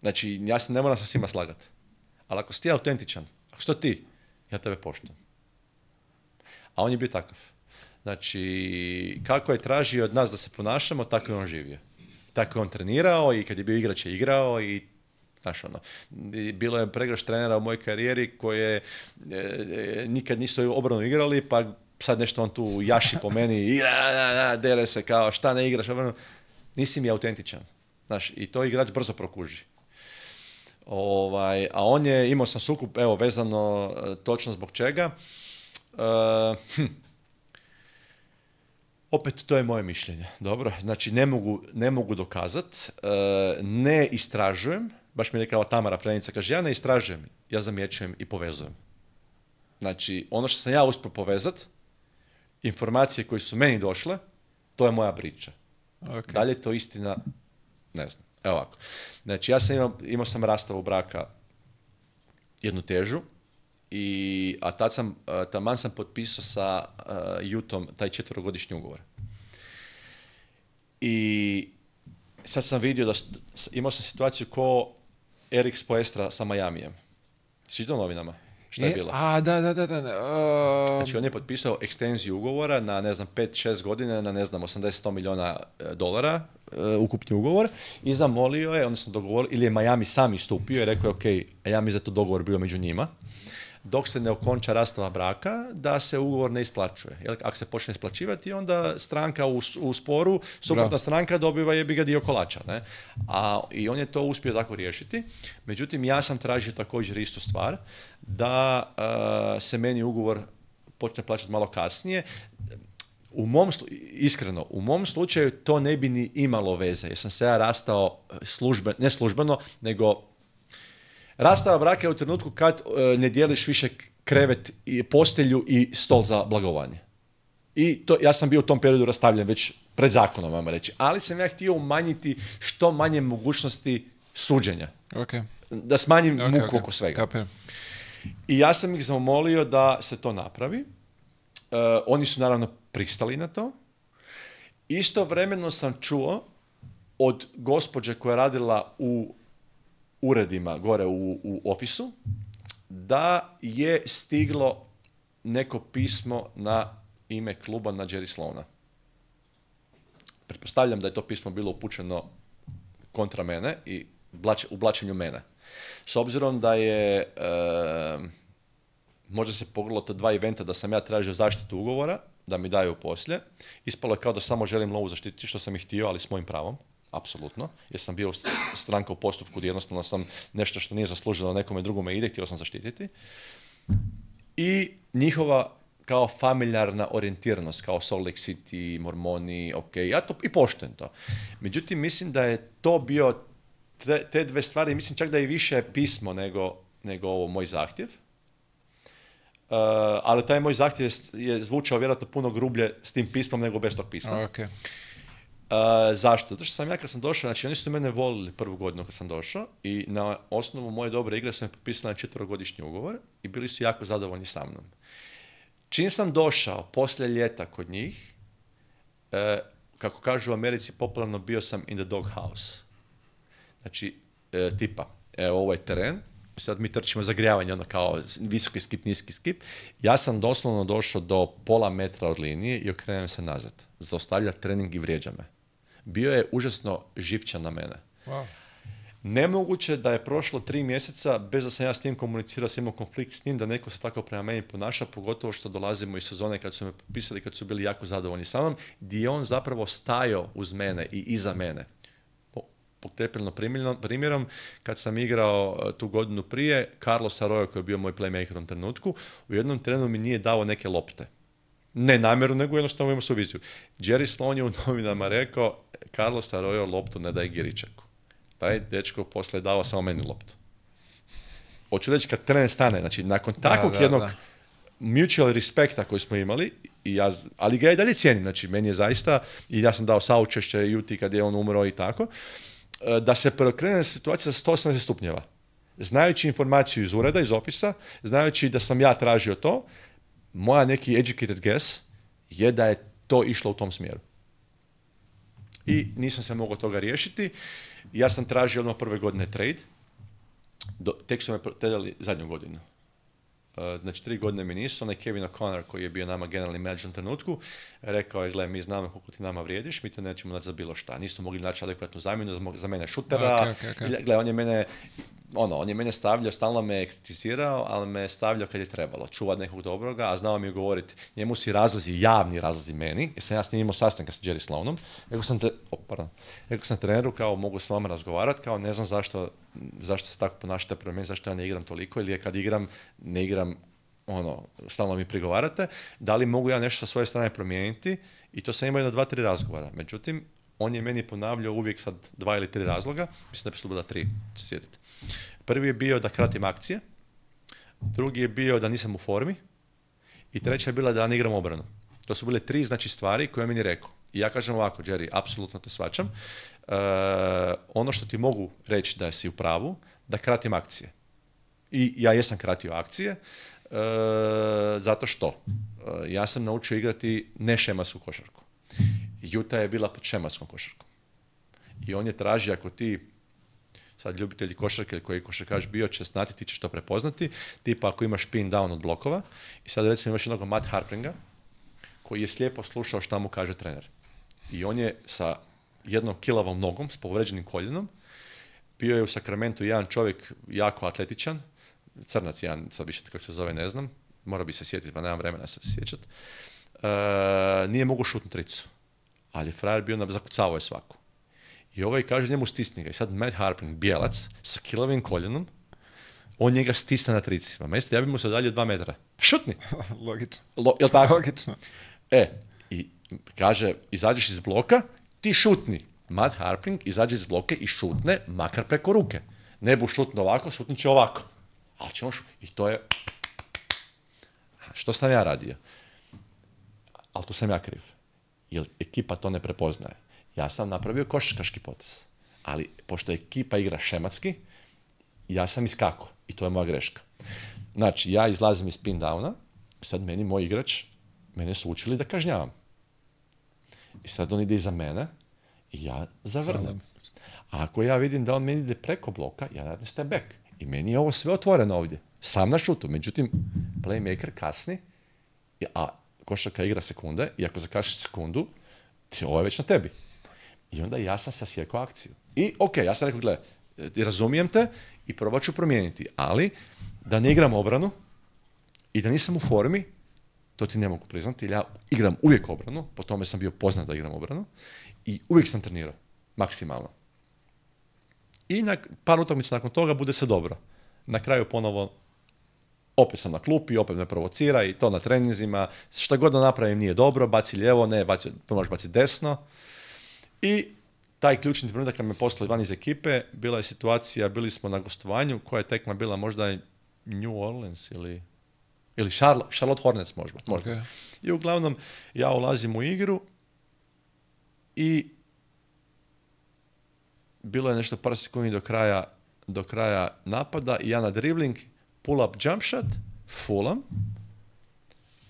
Znači, ja se ne moram sa svima slagati. Ali ako si ti autentičan, ako što ti? Ja tebe poštujem. A on je bio takav. Znači, kako je tražio od nas da se ponašamo, tako je on živio. Tako je on trenirao i kad je bio igrač je igrao i Znaš, ono, bilo je pregraš trenera u mojoj karijeri koje e, e nikad nisu obranu igrali, pa sad nešto on tu jaši po meni, ja, se kao, šta ne igraš, ono, nisi mi autentičan. Znaš, i to igrač brzo prokuži. Ovaj, a on je, imao sam sukup, evo, vezano e, točno zbog čega. E, hm. Opet, to je moje mišljenje, dobro? Znači, ne mogu, ne mogu dokazat, e, ne istražujem, baš mi je rekla Tamara Prenica, kaže, ja ne istražujem, ja zamjećujem i povezujem. Znači, ono što sam ja uspio povezat, informacije koje su meni došle, to je moja priča. Da li je to istina, ne znam. Evo ovako. Znači, ja sam imao, imao sam rastavu braka jednu težu, i, a tad sam, e, taman sam potpisao sa e, Jutom taj četvrogodišnji ugovor. I sad sam vidio da imao sam situaciju ko Erik Spoestra sa Majamijem. Svi to novinama. Šta je bilo? A, da, da, da. da ehm. Znači, on je potpisao ekstenziju ugovora na, ne znam, 5-6 godine na, ne znam, 80-100 miliona e, dolara, uh, ukupni ugovor, i zamolio je, odnosno dogovor, ili je Miami sam istupio i rekao je, ok, a ja mi za to dogovor bio među njima, dok se ne okonča rastava braka, da se ugovor ne isplaćuje. Jel, ako se počne isplaćivati, onda stranka u, u sporu, suprotna stranka dobiva je bi ga dio kolača. Ne? A, I on je to uspio tako riješiti. Međutim, ja sam tražio također istu stvar, da e, se meni ugovor počne plaćati malo kasnije. U mom, iskreno, u mom slučaju to ne bi ni imalo veze, jer sam se ja rastao ne službeno, nego Rastava braka je u trenutku kad e, ne dijeliš više krevet i postelju i stol za blagovanje. I to, ja sam bio u tom periodu rastavljen već pred zakonom, vam reći. Ali sam ja htio umanjiti što manje mogućnosti suđenja. Da smanjim okay, muku oko svega. I ja sam ih zamolio da se to napravi. E, oni su naravno pristali na to. Istovremeno sam čuo od gospođe koja je radila u uredima gore u, u ofisu, da je stiglo neko pismo na ime kluba na Jerry Slona. Pretpostavljam da je to pismo bilo upućeno kontra mene i u blačenju mene. S obzirom da je, e, možda se pogledalo ta dva eventa da sam ja tražio zaštitu ugovora, da mi daju poslije, ispalo je kao da samo želim lovu zaštititi, što sam i htio, ali s mojim pravom apsolutno, jer sam bio stranka u postupku gdje jednostavno sam nešto što nije zaslužilo nekome drugome ide, htio sam zaštititi. I njihova kao familijarna orijentiranost, kao Salt Lake City, Mormoni, ok, ja to i poštujem to. Međutim, mislim da je to bio te, te dve stvari, mislim čak da je više pismo nego, nego ovo moj zahtjev. E, ali taj moj zahtjev je, je zvučao vjerojatno puno grublje s tim pismom nego bez tog pisma. Okay zašto? Zato što sam ja kad sam došao, znači oni su mene volili prvu godinu kad sam došao i na osnovu moje dobre igre su me potpisali na četvrogodišnji ugovor i bili su jako zadovoljni sa mnom. Čim sam došao poslije ljeta kod njih, e, kako kažu u Americi popularno, bio sam in the dog house. Znači, e, tipa, evo ovaj teren, sad mi trčimo zagrijavanje, ono kao visoki skip, niski skip. Ja sam doslovno došao do pola metra od linije i okrenem se nazad. Zaostavlja trening i vrijeđa me bio je užasno živčan na mene. Wow. Nemoguće da je prošlo tri mjeseca bez da sam ja s njim komunicirao, sam imao konflikt s njim, da neko se tako prema meni ponaša, pogotovo što dolazimo iz sezone kad su me popisali, kad su bili jako zadovoljni sa mnom, gdje je on zapravo stajao uz mene i iza mene. Pokrepljeno primjerom, kad sam igrao e, tu godinu prije, Carlos Arroyo koji je bio moj playmaker u trenutku, u jednom trenu mi nije dao neke lopte ne namjeru, nego jednostavno ima svoju viziju. Jerry Sloan je u novinama rekao, Carlos Arroyo loptu ne daj Giričaku. Taj dečko posle dao samo meni loptu. Hoću reći kad trener stane, znači nakon takvog jednog mutual respekta koji smo imali, i ja, ali ga ja i dalje cijenim, znači meni je zaista, i ja sam dao saučešće Juti kad je on umro i tako, e, da se preokrene situacija sa 180 stupnjeva. Znajući informaciju iz ureda, iz opisa, znajući da sam ja tražio to, moja neki educated guess je da je to išlo u tom smjeru. I mhm. nisam se mogao toga riješiti. Ja sam tražio odmah prve godine trade. Do, tek su me predali zadnju godinu. E, znači, tri godine mi nisu. Onaj Kevin O'Connor koji je bio nama generalni manager na trenutku, rekao je, gle, mi znamo koliko ti nama vrijediš, mi te nećemo naći za bilo šta. Nismo mogli naći adekvatnu zamjenu za, mene šutera. Okay, Gle, on je mene ono, on je mene stavljao, stalno me kritizirao, ali me je stavljao kad je trebalo. Čuvat nekog dobroga, a znao mi je govoriti, njemu si razlozi, javni razlozi meni, jer sam ja s njim imao sastanka sa Jerry Sloanom, rekao sam, te, rekao sam treneru kao mogu s vama razgovarati, kao ne znam zašto, zašto se tako ponašate prema meni, zašto ja ne igram toliko, ili kad igram, ne igram ono, stalno mi prigovarate, da li mogu ja nešto sa svoje strane promijeniti i to sam imao jedno dva, tri razgovora. Međutim, on je meni ponavljao uvijek sad dva ili tri razloga, mislim da bi da tri, sjediti. Prvi je bio da kratim akcije, drugi je bio da nisam u formi i treća je bila da ne igram obranu. To su bile tri znači stvari koje je meni rekao. I ja kažem ovako, Jerry, apsolutno te svačam. E, ono što ti mogu reći da si u pravu, da kratim akcije. I ja jesam kratio akcije, e, zato što e, ja sam naučio igrati ne šemasku košarku. Juta je bila pod šemaskom košarkom. I on je tražio ako ti sad ljubitelji košarke koji košarkaš bio će znati, ti ćeš to prepoznati, tipa ako imaš pin down od blokova i sad recimo imaš jednog Matt Harpringa koji je slijepo slušao šta mu kaže trener. I on je sa jednom kilavom nogom, s povređenim koljenom, bio je u Sakramentu jedan čovjek jako atletičan, crnac jedan, sad više kako se zove, ne znam, mora bi se sjetiti, pa nemam vremena se sjećati. E, nije mogu šutnu tricu, ali frajer bio na zakucavao je svaku. I ovaj kaže njemu stisni ga. I sad Matt Harping, bijelac, sa kilovim koljenom, on njega stisne na tricima. ja bi mu se dalje dva metra. Šutni! Logično. jel tako? Logično. E, i kaže, izađeš iz bloka, ti šutni. Matt Harping izađe iz bloke i šutne makar preko ruke. Ne bu šutno ovako, šutni će ovako. Ali će on šutni. I to je... Što sam ja radio? Ali tu sam ja kriv. Jer ekipa to ne prepoznaje ja sam napravio košarkaški potez. Ali, pošto ekipa igra šematski, ja sam iskako. I to je moja greška. Znači, ja izlazim iz pin downa, sad meni moj igrač, mene su učili da kažnjavam. I sad on ide iza mene i ja zavrnem. A ako ja vidim da on meni ide preko bloka, ja radim step back. I meni je ovo sve otvoreno ovdje. Sam na šutu. Međutim, playmaker kasni, a košarka igra sekunde i ako zakašiš sekundu, ti, ovo je već na tebi. I onda ja sam se akciju. I ok, ja sam rekao, gle, e, razumijem te i probat ću promijeniti, ali da ne igram obranu i da nisam u formi, to ti ne mogu priznati, jer ja igram uvijek obranu, po tome sam bio poznat da igram obranu i uvijek sam trenirao, maksimalno. I par utakmica nakon toga bude se dobro. Na kraju ponovo opet sam na klupi, opet me provocira i to na treninzima. Šta god da napravim nije dobro, baci lijevo, ne, baci, možeš baci desno. I taj ključni trenutak kad me poslali van iz ekipe, bila je situacija, bili smo na gostovanju, koja je tekma bila možda New Orleans ili ili Charlotte, Hornets možda. možda. I uglavnom, ja ulazim u igru i bilo je nešto par sekundi do kraja, do kraja napada i ja na dribbling, pull up jump shot, fulam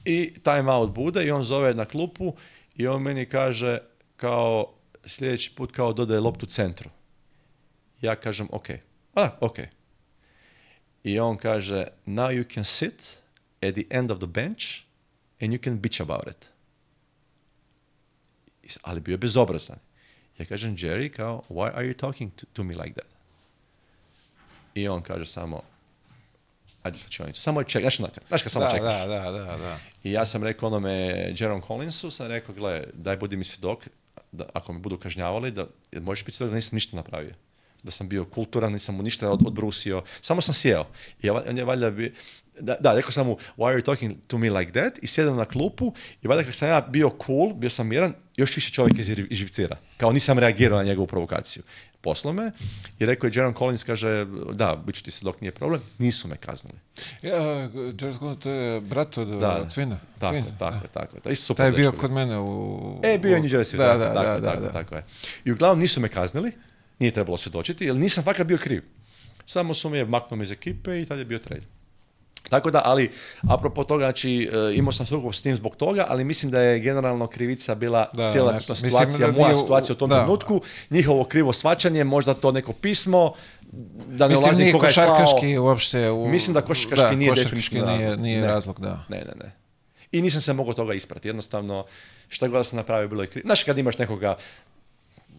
i time out bude i on zove na klupu i on meni kaže kao sljedeći put kao dodaje loptu centru. Ja kažem, ok. A, ok. I on kaže, now you can sit at the end of the bench and you can bitch about it. Ali bio je bezobrazan. Ja kažem, Jerry, kao, why are you talking to, to me like that? I on kaže samo, ajde slučajnicu, samo čekaj, znaš, znaš samo da, čekaš. Da, da, da, da. I ja sam rekao onome Jerome Collinsu, sam rekao, gle, daj budi mi svjedok, da ako me budu kažnjavali, da možeš biti da nisam ništa napravio. Da sam bio kulturan, nisam mu ništa od, odbrusio, samo sam sjeo. I on je valjda bi, da, da, rekao sam mu, why are you talking to me like that? I sjedam na klupu i valjda kad sam ja bio cool, bio sam miran, još više čovjek izživcira. Kao nisam reagirao na njegovu provokaciju me i rekao je Jerome Collins, kaže, da, bit će ti se dok nije problem, nisu me kaznili. Ja, Jerome Collins, to je brat od da, e, Twina. Tako, Twina. tako, tako. Isto Taj je bio kod mene u... E, bio je u New Jersey, da, da, da, tako, da, da, tako, da. tako je. I uglavnom nisu me kaznili, nije trebalo svjedočiti, jer nisam fakat bio kriv. Samo su me maknuli iz ekipe i tad je bio trade. Tako da, ali apropo toga, znači e, imao sam sukob s tim zbog toga, ali mislim da je generalno krivica bila da, cijela situacija, mislim, moja situacija u tom trenutku, njihovo krivo svačanje, možda to neko pismo, da ne ulazi koga je slao. Uopšte u... Mislim da košarkaški nije košarkaški nije, razlog. Nije razlog da. Ne, ne, ne. I nisam se mogao toga isprati. Jednostavno, šta god da sam napravio, bilo je krivo. Znaš, kad imaš nekoga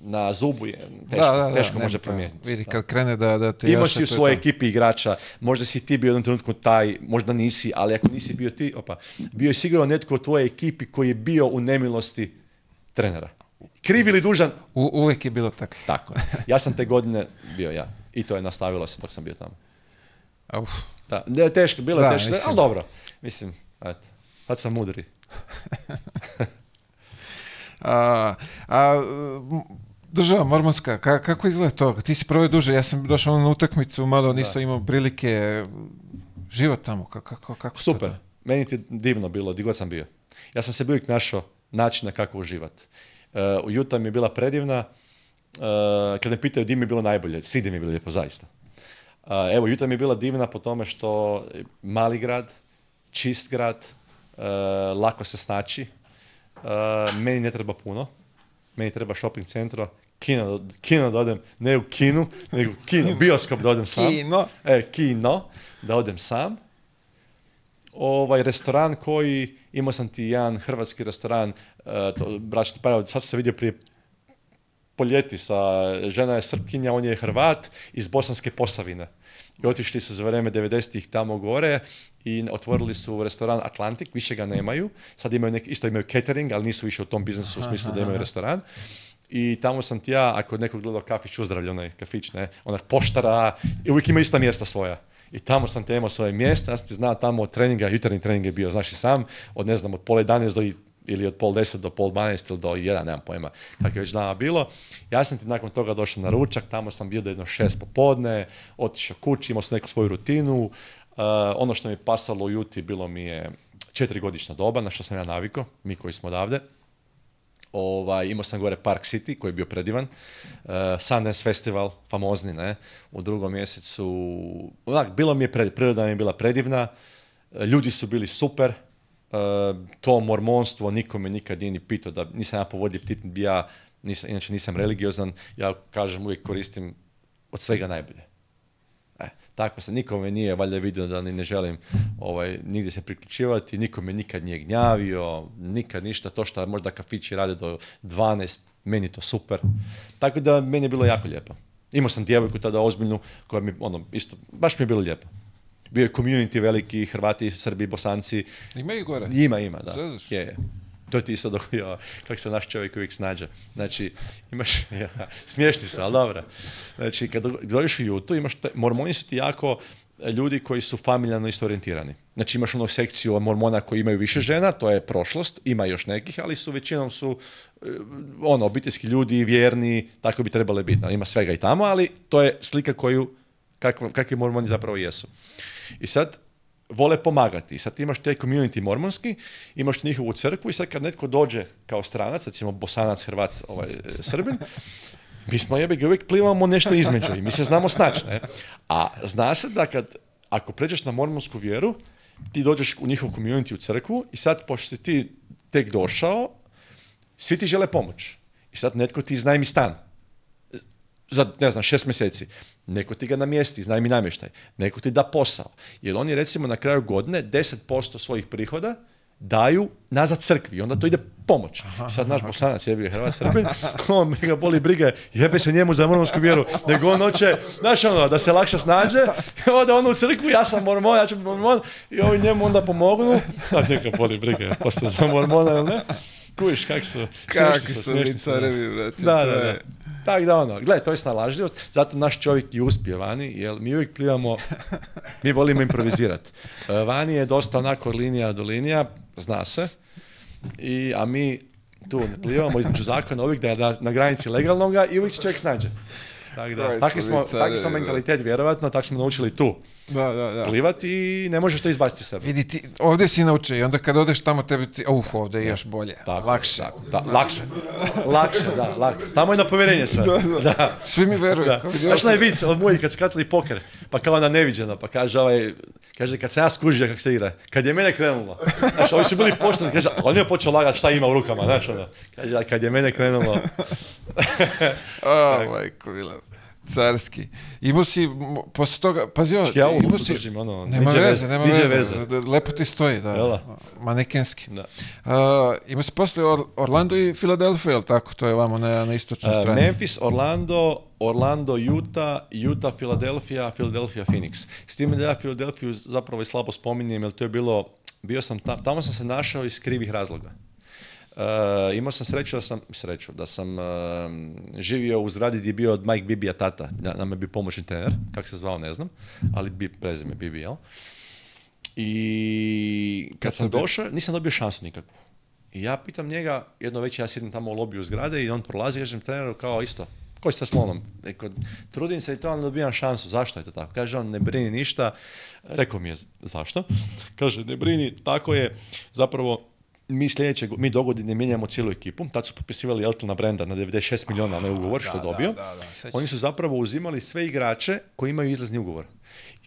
na zubu je teško, teško može promijeniti. Vidi, kad krene da, da te Imaš i u svojoj ekipi igrača, možda si ti bio u jednom trenutku taj, možda nisi, ali ako nisi bio ti, opa, bio je sigurno netko u tvojoj ekipi koji je bio u nemilosti trenera. Kriv ili dužan? U, uvijek je bilo tako. Tako. Ja sam te godine bio ja. I to je nastavilo se dok sam bio tamo. Uf. Da, ne, teško, bilo je teško, ali dobro. Mislim, eto, sad sam mudri. a, Država Mormonska, kako izgleda to? Ti si prvo duže, ja sam došao na utakmicu, malo nisam imao prilike, život tamo, kako, kako Super, meni ti divno bilo, gdje god sam bio. Ja sam se uvijek našao načina kako uživati. E, uh, Juta mi je bila predivna, uh, e, kada me pitaju di mi je bilo najbolje, svi mi je bilo lijepo, zaista. E, evo, Juta mi je bila divna po tome što mali grad, čist grad, lako se snaći, meni ne treba puno, meni treba shopping centro kino, kino da odem, ne u kinu, nego kino, bioskop da odem sam. Kino. E, kino, da odem sam. Ovaj restoran koji, imao sam ti jedan hrvatski restoran, e, to, bračni par, sad se vidio prije poljeti sa, žena je Srpkinja, on je Hrvat iz Bosanske Posavine. I otišli su za vrijeme 90-ih tamo gore i otvorili su restoran Atlantik, više ga nemaju. Sad imaju isto imaju catering, ali nisu više u tom biznesu u smislu da imaju restoran i tamo sam ti ja, ako nekog gledao kafić uzdravlja, onaj kafić, ne, onak poštara, i uvijek ima ista mjesta svoja. I tamo sam te imao svoje mjesta, ja sam ti znao tamo od treninga, jutarnji trening je bio, znaš i sam, od ne znam, od pola 11 do ili od pol deset do pol dvanest ili do jedan, nemam pojma kako je već dana bilo. Ja sam ti nakon toga došao na ručak, tamo sam bio do jedno šest popodne, otišao kući, imao sam neku svoju rutinu. Uh, ono što mi je pasalo u juti bilo mi je četiri godišnja doba, na što sam ja navikao, mi koji smo odavde ovaj, imao sam gore Park City koji je bio predivan, uh, Sundance Festival, famozni, ne, u drugom mjesecu, onak, bilo mi je, pred, priroda mi je bila predivna, e, ljudi su bili super, e, to mormonstvo nikome nikad nije ni pitao, da nisam ja povodio ptit, ja, nisam, inače nisam religiozan, ja kažem uvijek koristim od svega najbolje. Tako se nikome nije valjda vidio da ni ne želim ovaj, nigdje se priključivati, nikome nikad nije gnjavio, nikad ništa, to što možda kafići rade do 12, meni to super. Tako da meni je bilo jako lijepo. Imao sam djevojku tada ozbiljnu koja mi, ono, isto, baš mi je bilo lijepo. Bio je community veliki, Hrvati, Srbi, Bosanci. Ima i gore? Ima, ima, da. Je, je to ti isto dok, kako se naš čovjek uvijek snađa, Znači, imaš, ja, smiješni se, ali dobro. Znači, kad dođeš u Jutu, imaš, te, mormoni su ti jako e, ljudi koji su familijalno isto orijentirani. Znači imaš onu sekciju mormona koji imaju više žena, to je prošlost, ima još nekih, ali su većinom su e, ono, obiteljski ljudi, vjerni, tako bi trebale biti. Ima svega i tamo, ali to je slika koju, kakvi mormoni zapravo jesu. I sad, vole pomagati. Sad imaš te community mormonski, imaš njihovu crkvu i sad kad netko dođe kao stranac, recimo bosanac, hrvat, ovaj, srbin, mi smo jebe uvijek plivamo nešto između i mi se znamo snačno. A zna se da kad, ako pređeš na mormonsku vjeru, ti dođeš u njihov community u crkvu i sad pošto si ti tek došao, svi ti žele pomoć. I sad netko ti iznajmi stan za, ne znam, šest mjeseci. Neko ti ga namjesti, znaj mi namještaj. Neko ti da posao. Jer oni recimo na kraju godine 10% svojih prihoda daju nazad crkvi. Onda to ide pomoć. Sad naš bosanac jebi Srbin, on mega boli brige, jebe se njemu za mormonsku vjeru, nego on hoće, znaš ono, da se lakše snađe, onda on u crkvu, ja sam mormon, ja ću mormon, i ovi njemu onda pomognu, a njega boli brige, posto za mormona ili ne kuješ kak su, kak su mi brate. Da, da, Tako da ono, Gle, to je snalažljivost, zato naš čovjek i uspije vani, jer mi uvijek plivamo, mi volimo improvizirati. E, vani je dosta onako linija do linija, zna se, i, a mi tu ne plivamo između zakona uvijek da je na, na granici legalnoga i uvijek se čovjek snađe. Tako da, takvi smo, smo mentalitet vjerovatno, tak smo naučili tu da, da, da. plivati i ne možeš to izbaciti sebe. Vidi, ti, ovdje si naučio i onda kad odeš tamo tebi ti, uf, ovdje je još bolje, tako, lakše. Tako, da, lakše, lakše, da, lakše. Tamo je na povjerenje sve. Da, da. Svi mi vjeruju. Da. Znaš onaj od mojih kad su katili poker, pa kao ona neviđena, pa kaže ovaj, kaže kad sam ja skužio kako se igra, kad je mene krenulo, znaš, ovi su bili pošteni, kaže, on je počeo lagati šta ima u rukama, znaš, ono, kaže, kad je mene krenulo. oh, majko, Carski. Imao si, posle toga, pazi ja ono, nema veze, veze, nema veze. veze. Lepo ti stoji, da. Jela. Manekenski. Da. Uh, imao si posle Orlando i Filadelfija, jel tako? To je vamo na, na istočnoj uh, strani. Memphis, Orlando, Orlando, Utah, Utah, Filadelfija, Filadelfija, Phoenix. S tim da ja Filadelfiju zapravo i slabo spominjem, jer to je bilo, bio sam tamo sam se našao iz krivih razloga. Uh, imao sam sreću da sam, sreću, da sam eh, živio u zgradi gdje je bio od Mike Bibija tata, nam je bio pomoćni trener, kako se zvao ne znam, ali bi prezime Bibi, jel? I kad, sam došao, nisam dobio šansu nikakvu. I ja pitam njega, jedno već ja sjedim tamo u lobiju zgrade i on prolazi, kažem treneru kao isto, koji ste slonom? Rekao, trudim se i to, ali dobijam šansu. Zašto je to tako? Kaže on, ne brini ništa. Rekao mi je zašto. Kaže, ne brini, tako je, zapravo mi sljedeće mi dogodine mijenjamo cijelu ekipu, tad su potpisivali Eltona Brenda na 96 ah, milijuna onaj ugovor što dobio. Oni su zapravo uzimali sve igrače koji imaju izlazni ugovor.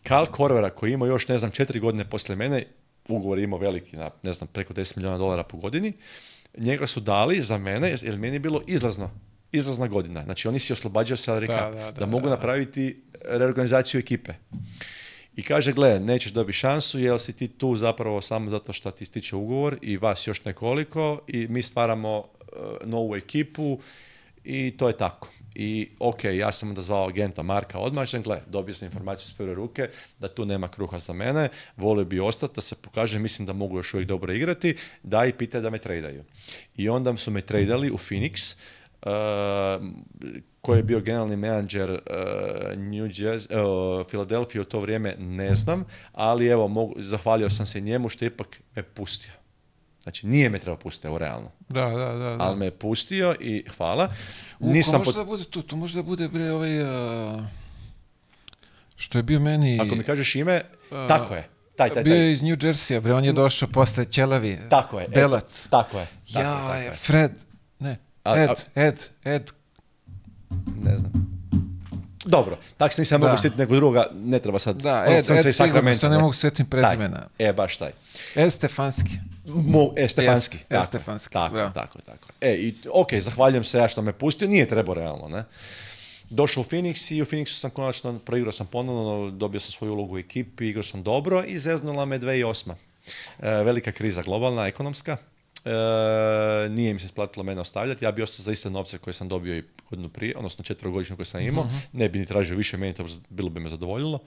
Karl Korvera koji ima još, ne znam, četiri godine posle mene, ugovor je imao veliki, na, ne znam, preko 10 milijuna dolara po godini, njega su dali za mene, jer meni je bilo izlazno izlazna godina. Znači, oni si oslobađaju salary da, da, da, mogu napraviti reorganizaciju ekipe. I kaže, gle, nećeš dobiti šansu jer si ti tu zapravo samo zato što ti stiče ugovor i vas još nekoliko i mi stvaramo e, novu ekipu i to je tako. I ok, ja sam onda zvao agenta Marka odmah, gle, dobio sam informaciju s prve ruke da tu nema kruha za mene, volio bi ostati, da se pokaže, mislim da mogu još uvijek dobro igrati, da i pita da me tradaju. I onda su me tradali u Phoenix, Uh, je bio generalni menadžer uh, New Jersey, uh, Philadelphia u to vrijeme, ne znam, ali evo, mogu, zahvalio sam se njemu što je ipak me pustio. Znači, nije me trebao pustiti, evo, realno. Da, da, da, Ali me je pustio i hvala. U, može da bude tu, tu može da bude, bre, ovaj, što je bio meni... Ako mi kažeš ime, tako je. Taj, taj, Bio je iz New Jersey, bre, on je mm. došao posle Ćelavi. Tako je. Belac. tako je. Tako ja, tako je. Fred, ne, a, et, et, et. Ne znam. Dobro, tak se nisam mogu sjetiti nego druga, ne treba sad. Da, ono Ed, sam ne mogu sjetiti prezimena. e, baš taj. Ed Stefanski. Mo, Stefanski. tako, Stefanski. Tako, tako, E, i, ok, zahvaljujem se ja što me pustio, nije trebao realno, ne. Došao u Phoenix i u Phoenixu sam konačno, proigrao sam ponovno, dobio sam svoju ulogu u ekipi, igrao sam dobro i zeznula me 2008. E, velika kriza globalna, ekonomska. E, nije mi se isplatilo mene ostavljati. Ja bi ostao za iste novce koje sam dobio i godinu prije, odnosno četvrogodišnju koje sam imao. Mhm. Ne bi ni tražio više, meni to bilo bi me zadovoljilo.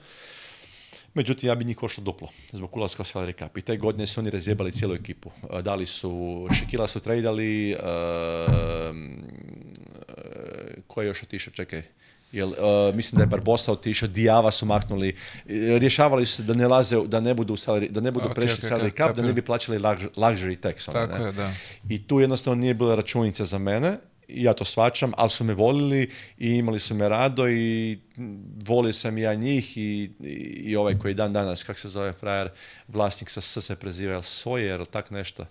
Međutim, ja bi njih koštao duplo zbog ulaska u salary cap. I te godine su oni razjebali cijelu ekipu. E, dali su, Šekila su tradali, uh, e, ko je još otišao, čekaj, Jel, e, mislim da je Barbosa otišao, Dijava su maknuli, e, rješavali su da ne laze, da ne budu, salari, da ne budu okay, prešli okay, salary cap, da ne bi plaćali luxury tax. Tako Je, da. I tu jednostavno nije bila računica za mene, ja to svačam, ali su me volili i imali su me rado i volio sam ja njih i, i, ovaj koji dan danas, kak se zove frajer, vlasnik sa se preziva, jel je, tak nešto?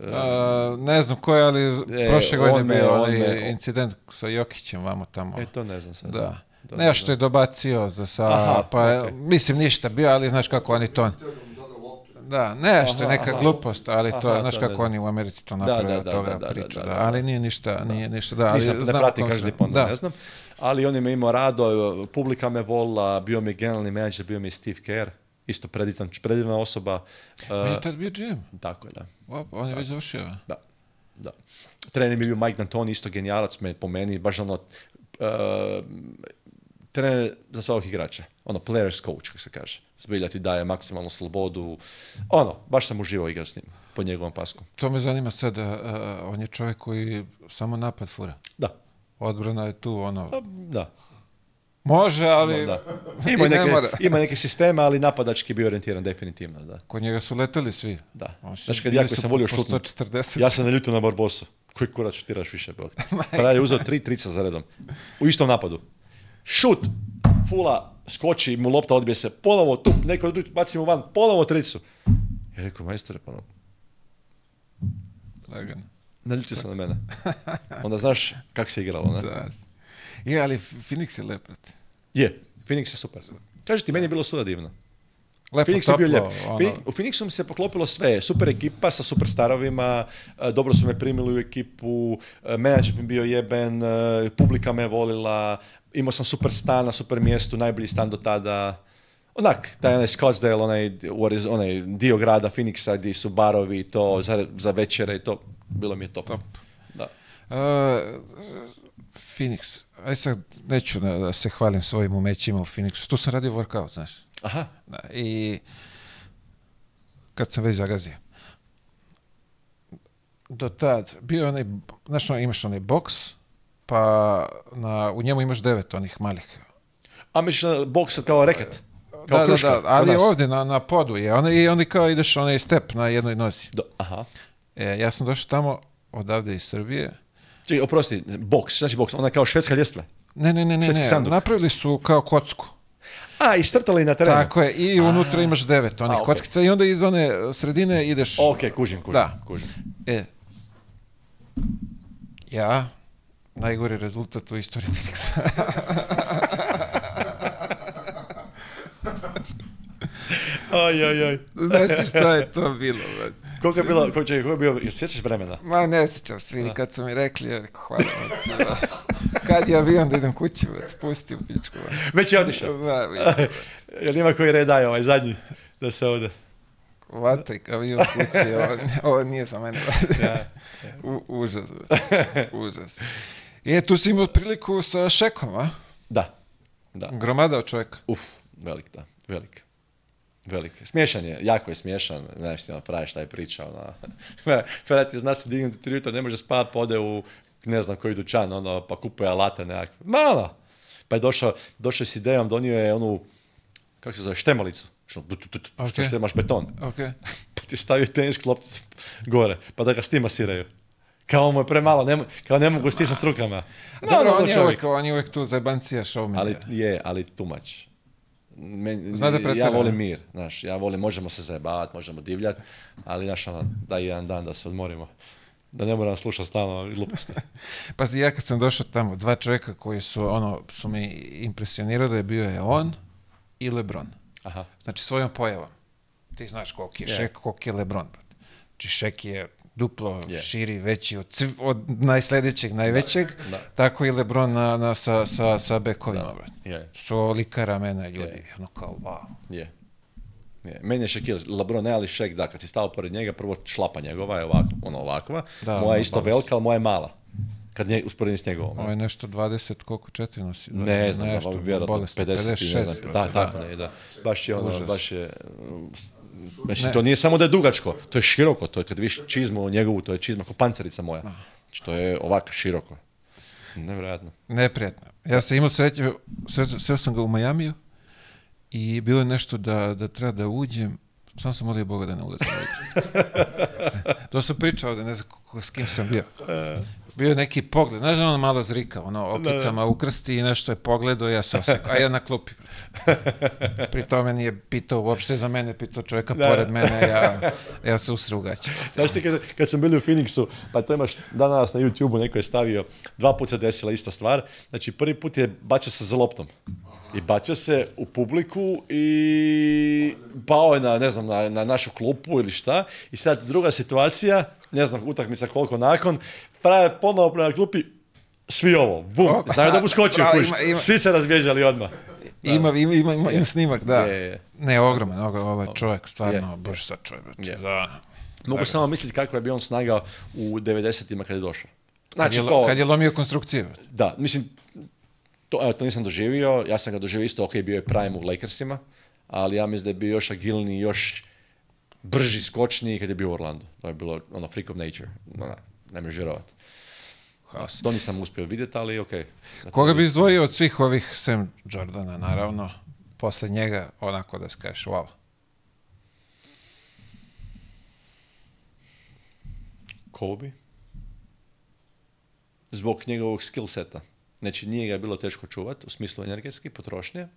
Uh, ne znam ko je, ali e, prošle godine bio onaj incident sa Jokićem vamo tamo. E, to ne znam sad. Da. da Nešto je dobacio sa, pa mislim ništa bio, ali znaš kako oni to... Da, što je neka glupost, ali to znaš kako oni u Americi to napravili, da, toga priču, da, ali nije ništa, nije ništa, da, ali... ne ne znam, ali on je me imao rado, publika me volila, bio mi generalni menadžer, bio mi Steve Kerr, isto predivan, predivna osoba. On je eh, tad bio GM. Tako je, da. on je već završio. Da. da. Trener je bio Mike D'Antoni, isto genijalac me, po meni, baš ono, uh, trener za svakog igrača. Ono, player's coach, kako se kaže. Zbilja ti daje maksimalnu slobodu. Ono, baš sam uživao igrati s njim, pod njegovom paskom. To me zanima sada, eh, on je čovjek koji samo napad fura. Da. Odbrana je tu, ono... Pa, da. Može, ali da. Ima, neke, ne ima neke sisteme, ali napadački bio orijentiran definitivno, da. Kod njega su leteli svi. Da. Znači, kad ja koji sam volio šutnut, ja sam naljutio na Barbosa. Koji kurac šutiraš više, bog. je uzeo tri trica za redom. U istom napadu. Šut! Fula skoči, mu lopta odbije se. Ponovo tup, neko baci mu van, ponovo tricu. Ja rekao, majstore, pa Ne Naljutio sam na mene. Onda znaš kako se igralo, ne? ali Phoenix je lep, je, Phoenix je super. Kažete ti, meni je bilo suda divno. Lepo, Phoenix je bio ono. U Phoenixu mi se poklopilo sve. Super ekipa sa super starovima, e, dobro su me primili u ekipu, e, menadžer mi bio jeben, e, publika me volila, imao sam super stan na super mjestu, najbolji stan do tada. Onak, taj onaj Scottsdale, onaj, onaj dio grada Phoenixa gdje su barovi i to, za, za večere i to, bilo mi je top. top. Da. Phoenix, aj sad neću da se hvalim svojim umećima u Phoenixu, tu sam radio workout, znaš. Aha. I kad sam već zagazio. Do tad, bio je onaj, znaš, ono, imaš onaj boks, pa na, u njemu imaš devet onih malih. A misliš na boksa kao reket? Kao da, da, da, ali ovdje na, na podu je. Ona, I onda kao ideš onaj step na jednoj nozi. Do, aha. E, ja sam došao tamo odavde iz Srbije Čekaj, oprosti, boks, znači boks, ona kao švedska ljestva. Ne, ne, ne, ne, ne. napravili su kao kocku. A, i strtali na terenu. Tako je, i unutra imaš devet onih A, kockica i onda iz one sredine ideš... Ok, kužim, kužim. Da. kužim. E, ja, najgori rezultat u istoriji Fenixa. Aj, aj, aj. Znaš ti šta je to bilo, brate? Koliko je bilo, je, bio, jer sjećaš vremena? Ma ne sjećam se, kad su mi rekli, hvala vam, kad je avion da idem kući, već, pusti u pičku. Ono. Već je otišao? Ma, Jel ima koji red ovaj zadnji, da se ovdje... Vataj avion kući, ovo, ovo nije za mene. ja. užas, užas. I e, tu si imao priliku sa Šekom, a? Da, da. Gromadao čovjek. Uf, velik, da, velik. Velike. Smiješan je, jako je smiješan, znaš si ono, praviš taj priča, ono. Ferrati zna se dignuti tri ne može spavati, pa ode u ne znam koji dućan, ono, pa kupuje alate nekakve. Mala! Ono. Pa je došao, došao s idejom, donio je onu, kako se zove, štemalicu. Što, okay. što imaš beton. Okay. pa ti stavio tenisku lopticu gore, pa da ga s tim masiraju kao mu je premalo, ne, kao ne mogu stisnuti s rukama. No, Dobro, on, je uvijek, on je tu za bancija show Ali je, ali tumač. Znate ja volim mir, znaš, ja volim, možemo se zajebavati, možemo divljati, ali znaš, ono, daj jedan dan da se odmorimo. Da ne moram slušati stalno gluposti. Pazi, ja kad sam došao tamo, dva čovjeka koji su, ono, su mi impresionirali, bio je on i Lebron. Aha. Znači, svojom pojavom. Ti znaš koliki je Šek, koliki je Lebron. Znači, Šek je duplo yeah. širi, veći od, cv, od najsljedećeg, najvećeg, da. tako i Lebron na, na sa, sa, sa bekovima, yeah. So lika ramena ljudi, yeah. ono kao wow. Yeah. Yeah. Meni je Shaquille, Lebron ne, ali Shaq, da, kad si stao pored njega, prvo šlapa njegova je ovako, ono ovakva, da, moja ono, je isto velika, ali moja je mala. Kad nje, usporedim s njegovom. Ovo ono. je nešto 20, koliko, četiri nosi? Ne, ne znam, nešto, 50, 56, ne znam, da, tako ne, da. Baš je ono, baš je, Mislim to nije samo da je dugačko, to je široko, to je kad viš čizmu njegovu, to je čizma kao pancerica moja. Znači, to je ovako široko. Nevjerojatno. Neprijatno. Ja sam imao sreće, sreo sam ga u Majamiju i bilo je nešto da, da treba da uđem, sam sam molio Boga da ne ulazim. Ovaj to sam pričao da ne znam s kim sam bio. E bio neki pogled, znaš ono malo zrika, ono okicama ukrsti i nešto je pogledao, ja se osekao, a ja na klupi. Pri tome nije pitao uopšte za mene, pitao čovjeka pored mene, ja, ja se usrugaću. Znaš ti, kad, kad sam bili u Phoenixu, pa to imaš danas na YouTube-u, neko je stavio, dva puta se desila ista stvar, znači prvi put je bačao se za loptom. I bacio se u publiku i pao je na, ne znam, na našu klupu ili šta. I sad druga situacija, ne znam, utakmica koliko nakon, prave ponovo prema klupi, svi ovo, bum, oh, da mu skočio svi se razbježali odmah. Ima, ima, ima, ima, snimak, da. Je, Ne, ogroman, ovaj čovjek, stvarno, sad čovjek. Da. Znači, Mogu samo misliti kako je bi on snagao u 90-ima kad je došao. Znači, kad, je, to, kad je lomio konstrukcije. Da, mislim, to, evo, to nisam doživio, ja sam ga doživio isto, ok, bio je prime u Lakersima, ali ja mislim da je bio još agilniji, još brži, skočniji kad je bio u Orlandu. To je bilo ono freak of nature. Ono, ne možeš vjerovati. To nisam uspio vidjeti, ali ok. Koga bi izdvojio od svih ovih, sem Jordana, naravno, posle njega, onako da skaš, wow. Kobe. Zbog njegovog skill seta. Znači, nije ga bilo teško čuvati u smislu energetski potrošnje,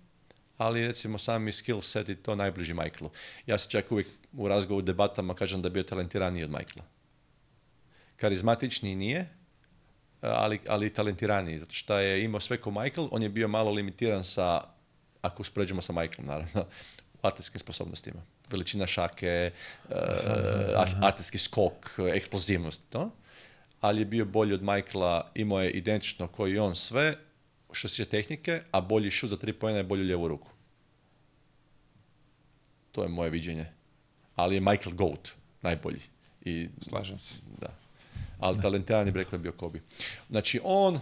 ali recimo sami skill set i to najbliži Michaelu. Ja se čak uvijek u razgovoru debatama kažem da je bio talentiraniji od Michaela karizmatičniji nije, e, ali, ali talentiraniji, zato što je imao sve ko Michael, on je bio malo limitiran sa, ako uspoređujemo sa Michaelom naravno, atletskim sposobnostima. Veličina šake, e, atletski skok, eksplozivnost, to. Ali je bio bolji od Michaela, imao je identično koji on sve, što se tehnike, a bolji šut za tri pojena je bolju ljevu ruku. To je moje viđenje. Ali je Michael Goat najbolji. I, Slažem se. Da ali talentiran je bio Kobe. Znači on,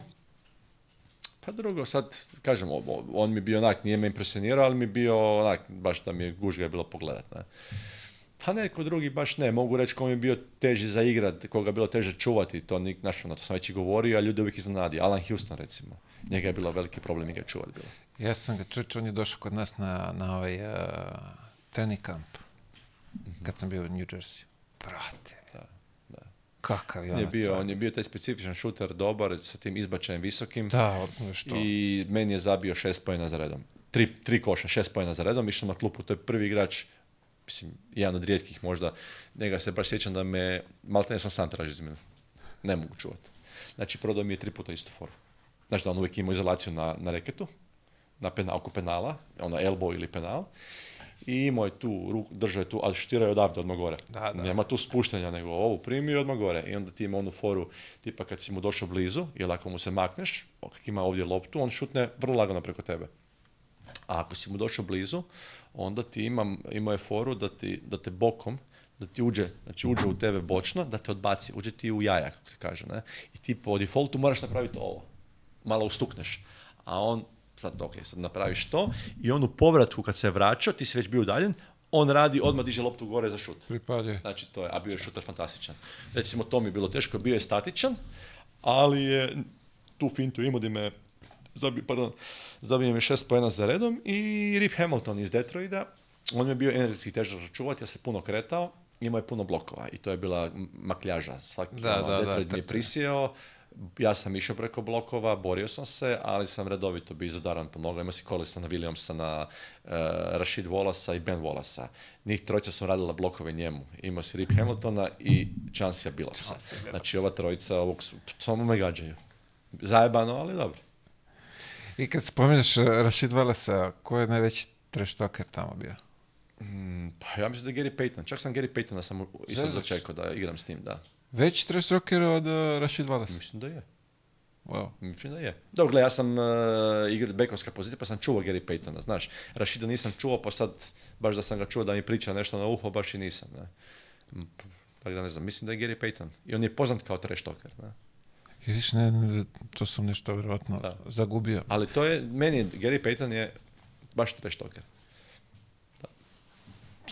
pa drugo, sad, kažem, on mi bio onak, nije me impresionirao, ali mi bio onak, baš da mi je gužga je bilo pogledat. Ne? Pa neko drugi baš ne, mogu reći kom je bio teži za igrat, koga je bilo teže čuvati, to, nik, ono, to sam već i govorio, a ljudi uvijek iznenadi. Alan Houston recimo, njega je bilo veliki problem ga čuvati. Ja sam ga čučio, on je došao kod nas na, na ovaj uh, kamp, mhm. kad sam bio u New Jersey. Brate, Kakav je on je bio, on je bio taj specifičan šuter, dobar, sa tim izbačajem visokim. Da, I meni je zabio šest pojena za redom. Tri, tri koša, šest pojena za redom, išao na klupu, to je prvi igrač, mislim, jedan od rijetkih možda, njega se baš sjećam da me, malo ne sam sam tražio iz Ne mogu čuvati. Znači, prodao mi je tri puta istu foru. Znači da on uvijek ima izolaciju na, na reketu, na penal, oko penala, ono elbow ili penal i imao je tu, ruku, držao je tu, ali štira je odavde, odmah gore. Da, Nema tu spuštanja, nego ovu primio i odmah gore. I onda ti ima onu foru, tipa kad si mu došao blizu, jer ako mu se makneš, kak ima ovdje loptu, on šutne vrlo lagano preko tebe. A ako si mu došao blizu, onda ti ima, ima je foru da, ti, da te bokom, da ti uđe, znači uđe u tebe bočno, da te odbaci, uđe ti u jaja, kako ti kaže. Ne? I ti po defaultu moraš napraviti ovo. Malo ustukneš. A on sad ok, sad napraviš to i on u povratku kad se vraća, ti si već bio udaljen, on radi, odmah diže loptu gore za šut. Pripadje. Znači to je, a bio je šuter fantastičan. Recimo to mi je bilo teško, bio je statičan, ali je tu fintu imao da me zabi, pardon, zabio mi šest pojena za redom i Rip Hamilton iz Detroida, on mi je bio energetski težak čuvati, ja se puno kretao, imao je puno blokova i to je bila makljaža. Svaki da, ono, da, Detroit da, mi je prisijao ja sam išao preko blokova, borio sam se, ali sam redovito bio izodaran po noga. Imao si Collisona, Williamsona, uh, e, Rashid Wallasa i Ben Wallasa. Njih trojica su radila blokove njemu. Imao si Rip Hamiltona i Chancea Billopsa. Znači ova trojica ovog su samo me gađaju. Zajebano, ali dobro. I kad spominješ e, Rashid Wallasa, ko je najveći trash talker tamo bio? Mm, pa ja mislim da je Gary Payton. Čak sam Gary Paytona sam isto da igram s njim, da. Već trash Talker od uh, Rashid Wallace? Mislim da je. Wow. Mislim da je. Dobro, gledaj, ja sam uh, bekovska pozicija, pa sam čuo Gary Paytona, znaš. Rashida nisam čuo, pa sad, baš da sam ga čuo da mi priča nešto na uho, baš i nisam. Ne. Tako da ne znam, mislim da je Gary Payton. I on je poznat kao trash talker. Ne. ne, to sam nešto vjerojatno zagubio. Ali to je, meni geri Gary Payton je baš trash talker.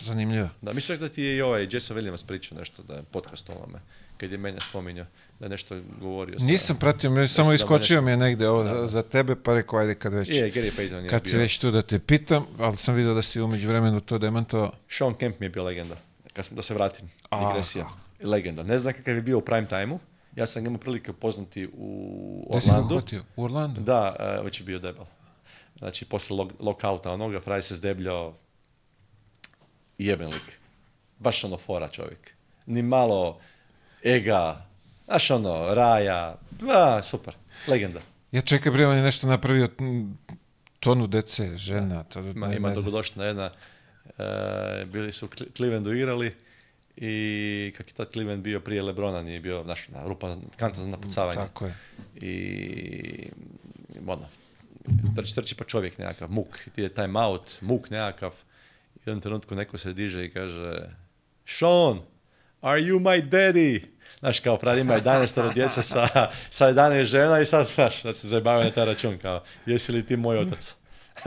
Zanimljivo. Da, mislim da ti je i ovaj Jason Williams pričao nešto, da je podcast ovome, kad je mene spominjao, da je nešto govorio. Sa, Nisam pratio, samo iskočio mi je negdje ovo za, tebe, pa rekao, ajde kad već, je, Gary Payton kad se već tu da te pitam, ali sam vidio da si umeđu vremenu to demantovao. Sean Kemp mi je bio legenda, kad sam, da se vratim, digresija. Legenda. Ne znam kakav je bio u prime timeu ja sam ga imao prilike upoznati u Orlandu. Gdje U Orlandu? Da, e, već je bio debel. Znači, posle lockouta onoga, Fraj se jeben lik. Baš ono fora čovjek. Ni malo ega, znaš ono, raja, super, legenda. Ja čekaj, bre, on je nešto napravio tonu dece, žena. To, ne, ima dogodošna jedna, e, bili su Clevelandu igrali i kak je tad Cleveland bio prije Lebrona, nije bio naš, na, rupa kanta za napucavanje. Tako je. I ono, trči, trči pa čovjek nekakav, muk, je time out, muk nekakav, jednom trenutku neko se diže i kaže Sean, are you my daddy? Znaš, kao pravi ima 11 djece sa, sa 11 žena i sad, znaš, da se zabavaju na taj račun, kao, jesi li ti moj otac?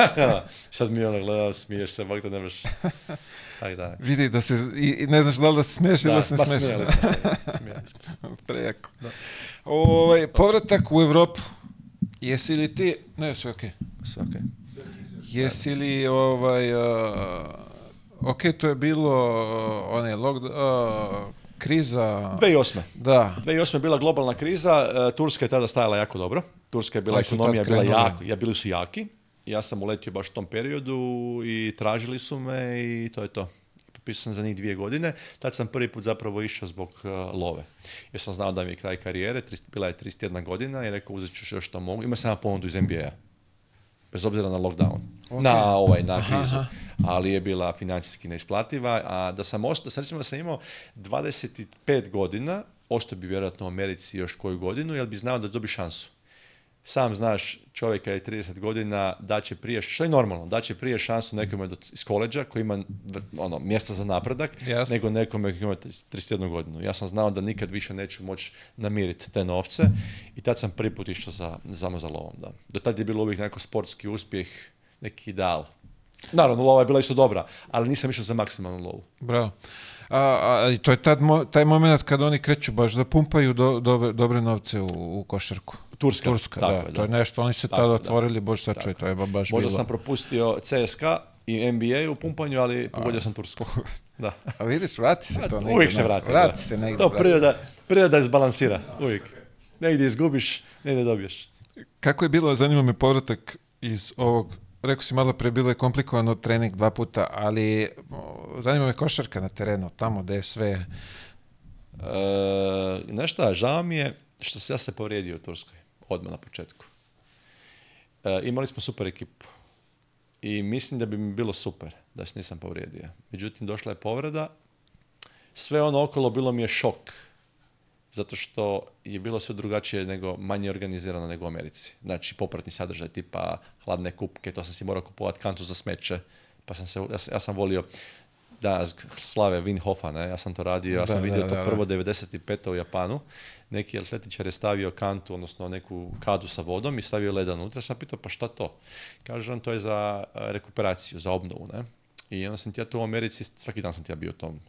sad mi ono gledao, smiješ se, bak da nemaš. Vidi da se, i, i ne znaš da li da se smiješ ili da se ne smiješ. Da, pa Prejako. Ovaj, povratak u Evropu. Jesi li ti, ne, sve okej. Okay. Sve okej. Okay. Jesi li ovaj... Uh, ok, to je bilo uh, log, uh, kriza... 2008. Da. 2008. je bila globalna kriza, uh, Turska je tada stajala jako dobro. Turska je bila, ekonomija bila jako, ja, bili su jaki. Ja sam uletio baš u tom periodu i tražili su me i to je to. popisao sam za njih dvije godine. Tad sam prvi put zapravo išao zbog uh, love. Jer sam znao da mi je kraj karijere, bila je 31 godina i rekao uzet ću što mogu. Imao sam na ponudu iz NBA-a bez obzira na lockdown. Na ovaj, na krizu. Ali je bila financijski neisplativa. A da sam, da sam, recimo, da sam imao 25 godina, ostao bi vjerojatno u Americi još koju godinu, jer bi znao da dobi šansu sam znaš čovjeka je 30 godina da će prije, što je normalno, da će prije šansu nekome iz koleđa koji ima ono, mjesta za napredak nego nekome koji ima 31 godinu. Ja sam znao da nikad više neću moći namiriti te novce i tad sam prvi put išao za, samo za lovom. Da. Do tad je bilo uvijek neko sportski uspjeh, neki ideal. Naravno, lova je bila isto dobra, ali nisam išao za maksimalnu lovu. Bravo a, to je taj moment kad oni kreću baš da pumpaju do, dobre novce u, u košarku. Turska. Turska, To je nešto, oni se tada otvorili, bož čovjek, to je baš Možda sam propustio CSKA i NBA u pumpanju, ali pogodio sam Tursku. Da. A vidiš, vrati se pa, to negdje. Uvijek se vrati. se negdje. To priroda, priroda izbalansira, uvijek. Negdje izgubiš, negdje dobiješ. Kako je bilo, zanima me povratak iz ovog rekao si malo pre, bilo je komplikovano trening dva puta, ali zanima me košarka na terenu, tamo gde je sve... E, žao mi je što se ja se povrijedio u Turskoj, odmah na početku. E, imali smo super ekipu i mislim da bi mi bilo super da se nisam povrijedio. Međutim, došla je povreda, sve ono okolo bilo mi je šok zato što je bilo sve drugačije nego manje organizirano nego u Americi. Znači popratni sadržaj tipa hladne kupke, to sam si morao kupovati kantu za smeće, pa sam se, ja, sam volio da slave Wim Hofa, ne? ja sam to radio, ja sam vidio to prvo 95. u Japanu, neki atletičar je stavio kantu, odnosno neku kadu sa vodom i stavio leda unutra, sam pitao pa šta to? Kaže on to je za eh, rekuperaciju, za obnovu, ne? I onda sam ti ja tu u Americi, svaki dan sam ti ja bio u tom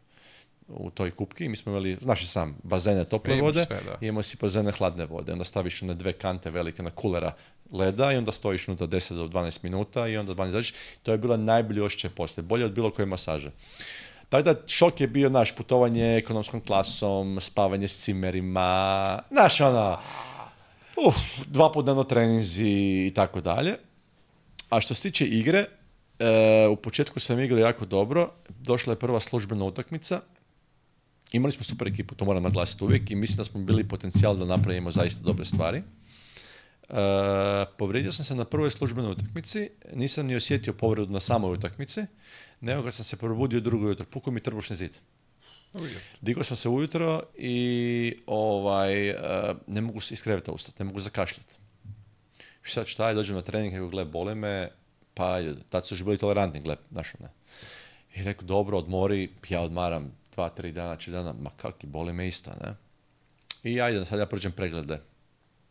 u toj kupki, mi smo imali, znaš i sam, bazene tople vode, sve, imamo si bazene hladne vode, onda staviš na dve kante velike na kulera leda i onda stojiš unutra 10 do 12 minuta i onda 12 izađeš, to je bilo najbolje ošće poslije, bolje od bilo koje masaže. Tako da šok je bio naš putovanje ekonomskom klasom, spavanje s cimerima, znaš ono, uf, dva put dano treninzi i tako dalje. A što se tiče igre, e, u početku sam igrao jako dobro, došla je prva službena utakmica, imali smo super ekipu, to moram naglasiti uvijek i mislim da smo bili potencijal da napravimo zaista dobre stvari. Uh, povrijedio sam se na prvoj službenoj utakmici, nisam ni osjetio povredu na samoj utakmici, nego kad sam se probudio drugo jutro, pukao mi trbušni zid. Digao sam se ujutro i ovaj, e, ne mogu iz kreveta ustati, ne mogu zakašljati. I sad šta je, dođem na trening, rekao, gle, bole me, pa tad su još bili tolerantni, gle, znaš, ne. I rekao, dobro, odmori, ja odmaram dva, tri dana, četiri dana, ma kaki, boli me isto, ne? I ajde, sad ja prođem preglede.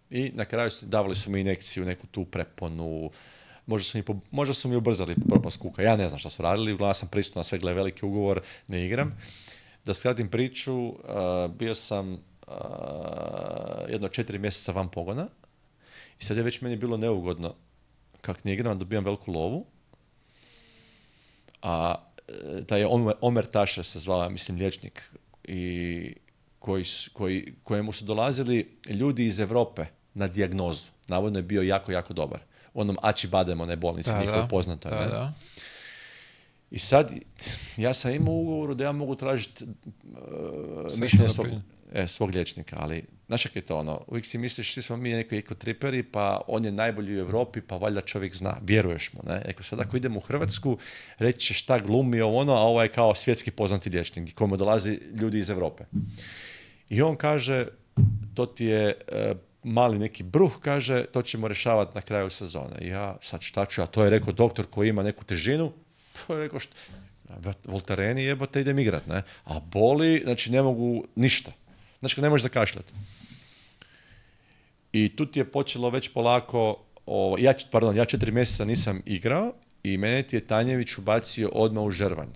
I na kraju davali su mi inekciju, neku tu preponu, možda su mi, možda su mi ubrzali propast kuka, ja ne znam šta su radili, uglavnom sam pristo na sve gledaj, veliki ugovor, ne igram. Da skratim priču, eh, bio sam uh, jedno četiri mjeseca van pogona i sad je već meni bilo neugodno kak ne igram, dobijam veliku lovu, a E, taj je Omer, Taša se zvala, mislim, liječnik i koji, koji, kojemu su dolazili ljudi iz Europe na dijagnozu. Navodno je bio jako, jako dobar. U onom Ači Badem, onaj bolnici, njihovo poznato. Da. I sad, ja sam imao ugovor ugovoru da ja mogu tražiti e, mišljenje svog, e, liječnika, ali znaš je to ono, uvijek si misliš svi smo mi neki triperi pa on je najbolji u Europi, pa valjda čovjek zna, vjeruješ mu, ne? Eko sad ako idemo u Hrvatsku, reći će šta glumi ono, a ovo ovaj je kao svjetski poznati liječnik, kome dolazi ljudi iz Europe. I on kaže, to ti je e, mali neki bruh, kaže, to ćemo rješavati na kraju sezone. ja, sad šta ću, a to je rekao doktor koji ima neku težinu, rekao, što, Voltareni jebate, idem igrat, ne? A boli, znači ne mogu ništa. Znači kad ne možeš zakašljati. I tu ti je počelo već polako, o, ja, pardon, ja četiri mjeseca nisam igrao i mene ti je Tanjević ubacio odmah u žrvanj.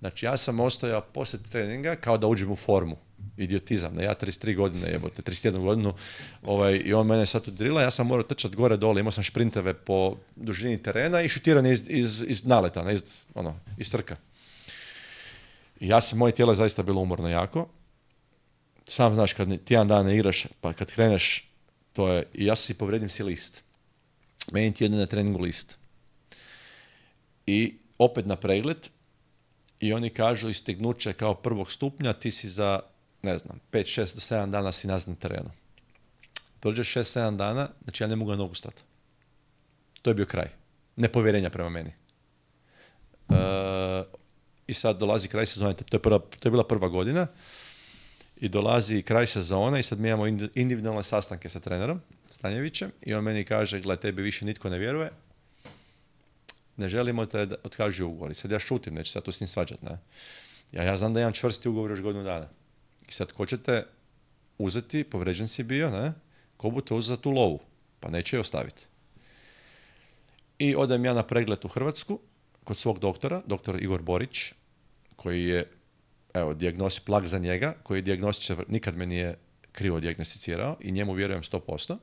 Znači ja sam ostajao poslije treninga kao da uđem u formu idiotizam, da ja 33 godine, jebote, 31 godinu, ovaj, i on mene sad udrila, ja sam morao trčati gore dole, imao sam šprinteve po dužini terena i šutiran iz, iz, iz naleta, iz, ono, iz trka. I ja sam, moje tijelo je zaista bilo umorno jako. Sam znaš, kad tjedan dana ne igraš, pa kad kreneš, to je, i ja si povredim si list. Meni ti jedan na treningu list. I opet na pregled, i oni kažu istegnuće kao prvog stupnja, ti si za ne znam, 5, 6 do 7 dana si nazad na terenu. Dođe 6, 7 dana, znači ja ne mogu na nogu stati. To je bio kraj. Nepovjerenja prema meni. E, I sad dolazi kraj sezone, to je, prva, to je bila prva godina i dolazi kraj sezone i sad mi imamo individualne sastanke sa trenerom Stanjevićem i on meni kaže, gle, tebi više nitko ne vjeruje, ne želimo te da otkaži ugovor. I sad ja šutim, neću sad to s njim svađat, ne? Ja, ja znam da imam čvrsti ugovor još godinu dana. I sad, ko te uzeti, povređen si bio, ne? Ko uzeti za tu lovu? Pa neće je ostaviti. I odem ja na pregled u Hrvatsku, kod svog doktora, doktor Igor Borić, koji je, evo, dijagnosi plak za njega, koji je dijagnostičar, nikad me nije krivo dijagnosticirao i njemu vjerujem 100%.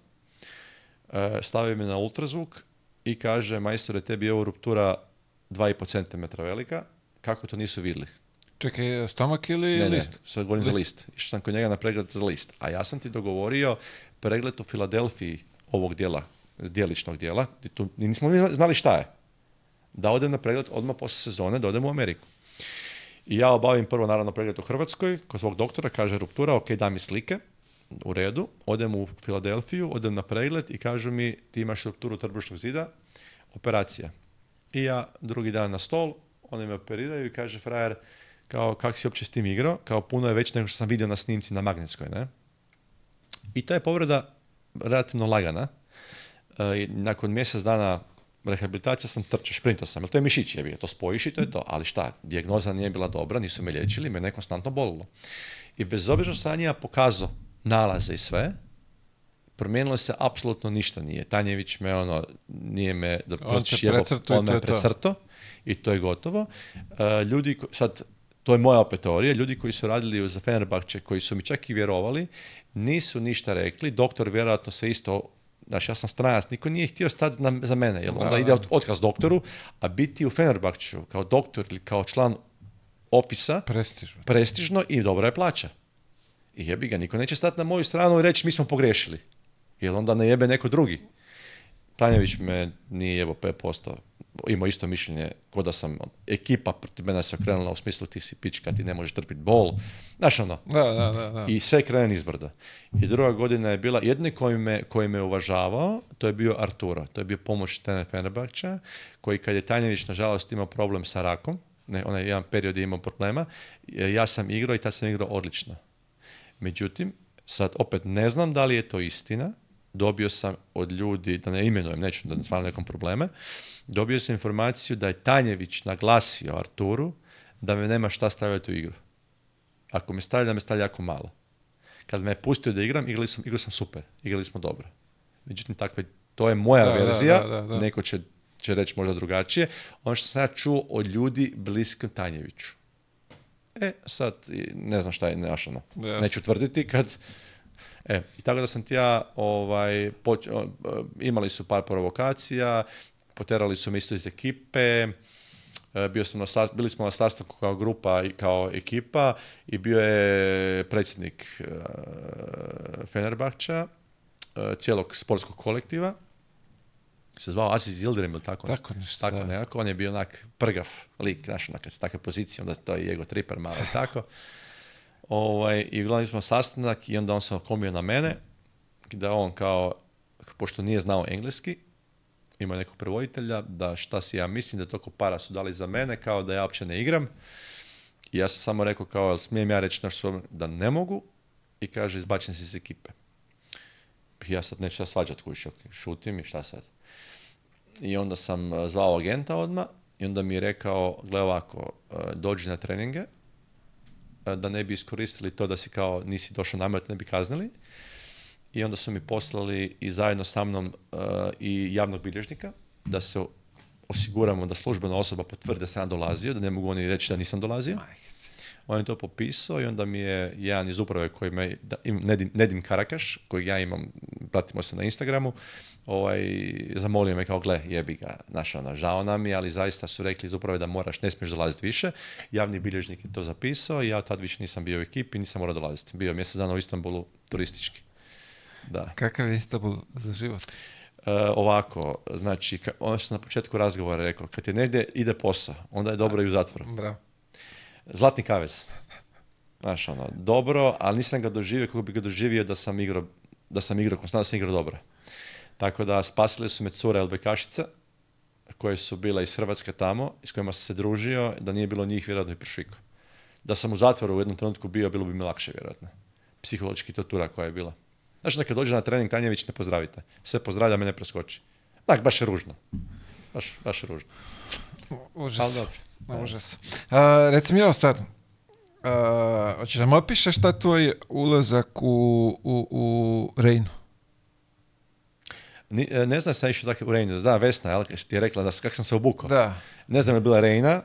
E, stavi me na ultrazvuk i kaže, majstore, tebi je ovo ruptura 2,5 cm velika, kako to nisu vidjeli? Čekaj, stomak ili ne, list? Ne, sad govorim list. za list. Išao sam kod njega na pregled za list. A ja sam ti dogovorio pregled u Filadelfiji ovog dijela, dijeličnog dijela. Tu, nismo mi znali šta je. Da odem na pregled odmah posle sezone, da odem u Ameriku. I ja obavim prvo naravno pregled u Hrvatskoj, kod svog doktora, kaže ruptura, ok, da mi slike, u redu, odem u Filadelfiju, odem na pregled i kažu mi ti imaš rupturu trbušnog zida, operacija. I ja drugi dan na stol, oni me operiraju i kaže frajer, kao kak si uopće s tim igrao, kao puno je već nego što sam vidio na snimci na Magnetskoj, ne? I to je povreda relativno lagana. E, nakon mjesec dana rehabilitacija sam trčao, šprintao sam, jer to je mišić je bio, to spojiš i to je to, ali šta, dijagnoza nije bila dobra, nisu me liječili, me nekonstantno bolilo. I bez obzira što sam ja pokazao nalaze i sve, promijenilo se apsolutno ništa nije. Tanjević me ono, nije me, da on, jebo, on me precrto i to je gotovo. E, ljudi, sad to je moja opet teorija, ljudi koji su radili za Fenerbahče, koji su mi čak i vjerovali, nisu ništa rekli, doktor vjerojatno se isto Znaš, ja sam stranac, niko nije htio stati na, za mene, jer onda ide otkaz doktoru, a biti u Fenerbahču kao doktor ili kao član opisa, prestižno, prestižno i dobra je plaća. I jebi ga, niko neće stati na moju stranu i reći mi smo pogrešili. Jer onda ne jebe neko drugi. Tanjević me nije jebo 5%. Imao isto mišljenje, ko da sam, ekipa protiv mene se okrenula u smislu ti si pička, ti ne možeš trpiti bol. Znaš ono, da, da, da, i sve krene izbrda. I druga godina je bila, jedni koji me, koji me uvažavao, to je bio Arturo, to je bio pomoć Tene Fenerbahča, koji kad je Tanjević, nažalost, imao problem sa rakom, ne, onaj jedan period je imao problema, ja sam igrao i tad sam igrao odlično. Međutim, sad opet ne znam da li je to istina, dobio sam od ljudi, da ne imenujem, neću da ne stvarno nekom probleme, dobio sam informaciju da je Tanjević naglasio Arturu da me nema šta stavljati u igru. Ako me stavlja, da me stavlja jako malo. Kad me je pustio da igram, igrali sam, sam super, igrali smo dobro. Međutim, takve, to je moja verzija, da, neko će, će reći možda drugačije. Ono što sam ja čuo od ljudi bliskim Tanjeviću. E, sad, ne znam šta je, ne, ono. Neću tvrditi kad E, i tako da sam ti ja, ovaj, e, imali su par provokacija, poterali su me isto iz ekipe, e, na bili smo na sastanku kao grupa i kao ekipa i bio je predsjednik e, Fenerbahča, cijelog sportskog kolektiva, se zvao Aziz Yildirim ili tako, tako, tako nekako, on je bio onak prgav lik, znaš, onak, s takve pozicije, onda to je Jego Triper malo tako. Ovaj, I gledali smo sastanak i onda on se okomio na mene, da on kao, pošto nije znao engleski, ima nekog prevoditelja, da šta si ja mislim, da toliko para su dali za mene, kao da ja uopće ne igram. I ja sam samo rekao kao, jel smijem ja reći nešto da ne mogu? I kaže, izbačen si iz ekipe. I ja sad neću ja svađat šutim i šta sad. I onda sam eh, zvao agenta odmah i onda mi je rekao, gle ovako, eh, dođi na treninge, da ne bi iskoristili to da si kao nisi došao namet, ne bi kaznili. I onda su mi poslali i zajedno sa mnom i javnog bilježnika da se osiguramo da službena osoba potvrde da sam dolazio, da ne mogu oni reći da nisam dolazio on je to popisao i onda mi je jedan iz uprave koji me, Nedim, Karakaš, kojeg ja imam, pratimo se na Instagramu, ovaj, zamolio me kao, gle, jebi ga, našao. Ono, žao nam je, ali zaista su rekli iz uprave da moraš, ne smiješ dolaziti više. Javni bilježnik je to zapisao i ja tad više nisam bio u ekipi, nisam morao dolaziti. Bio mjesec dana u Istanbulu turistički. Da. Kakav je Istanbul za život? Uh, ovako, znači, ono što sam na početku razgovora rekao, kad je negdje ide posao, onda je dobro i u zatvoru. Bravo. Zlatni kavez. Znaš, ono, dobro, ali nisam ga doživio kako bi ga doživio da sam igrao, da sam igrao, konstantno sam igrao dobro. Tako da spasile su me cure lbk koje su bila iz Hrvatske tamo, s kojima sam se družio, da nije bilo njih vjerojatno i pršviko. Da sam u zatvoru u jednom trenutku bio, bilo bi mi lakše vjerojatno. Psihološki tortura koja je bila. Znaš, kad dođe na trening, Tanjević ne pozdravite. Sve pozdravlja, me ne preskoči. Tak, baš je ružno. Baš, baš je ružno. Užas. Ne može se. Recimo, reci mi evo sad, hoćeš da mi opišeš šta je tvoj ulazak u, u, u Reinu? E, ne znam sam išao u Reinu. Da, Vesna, ali ti je rekla da kako sam se obukao. Da. Ne znam je bila Reina,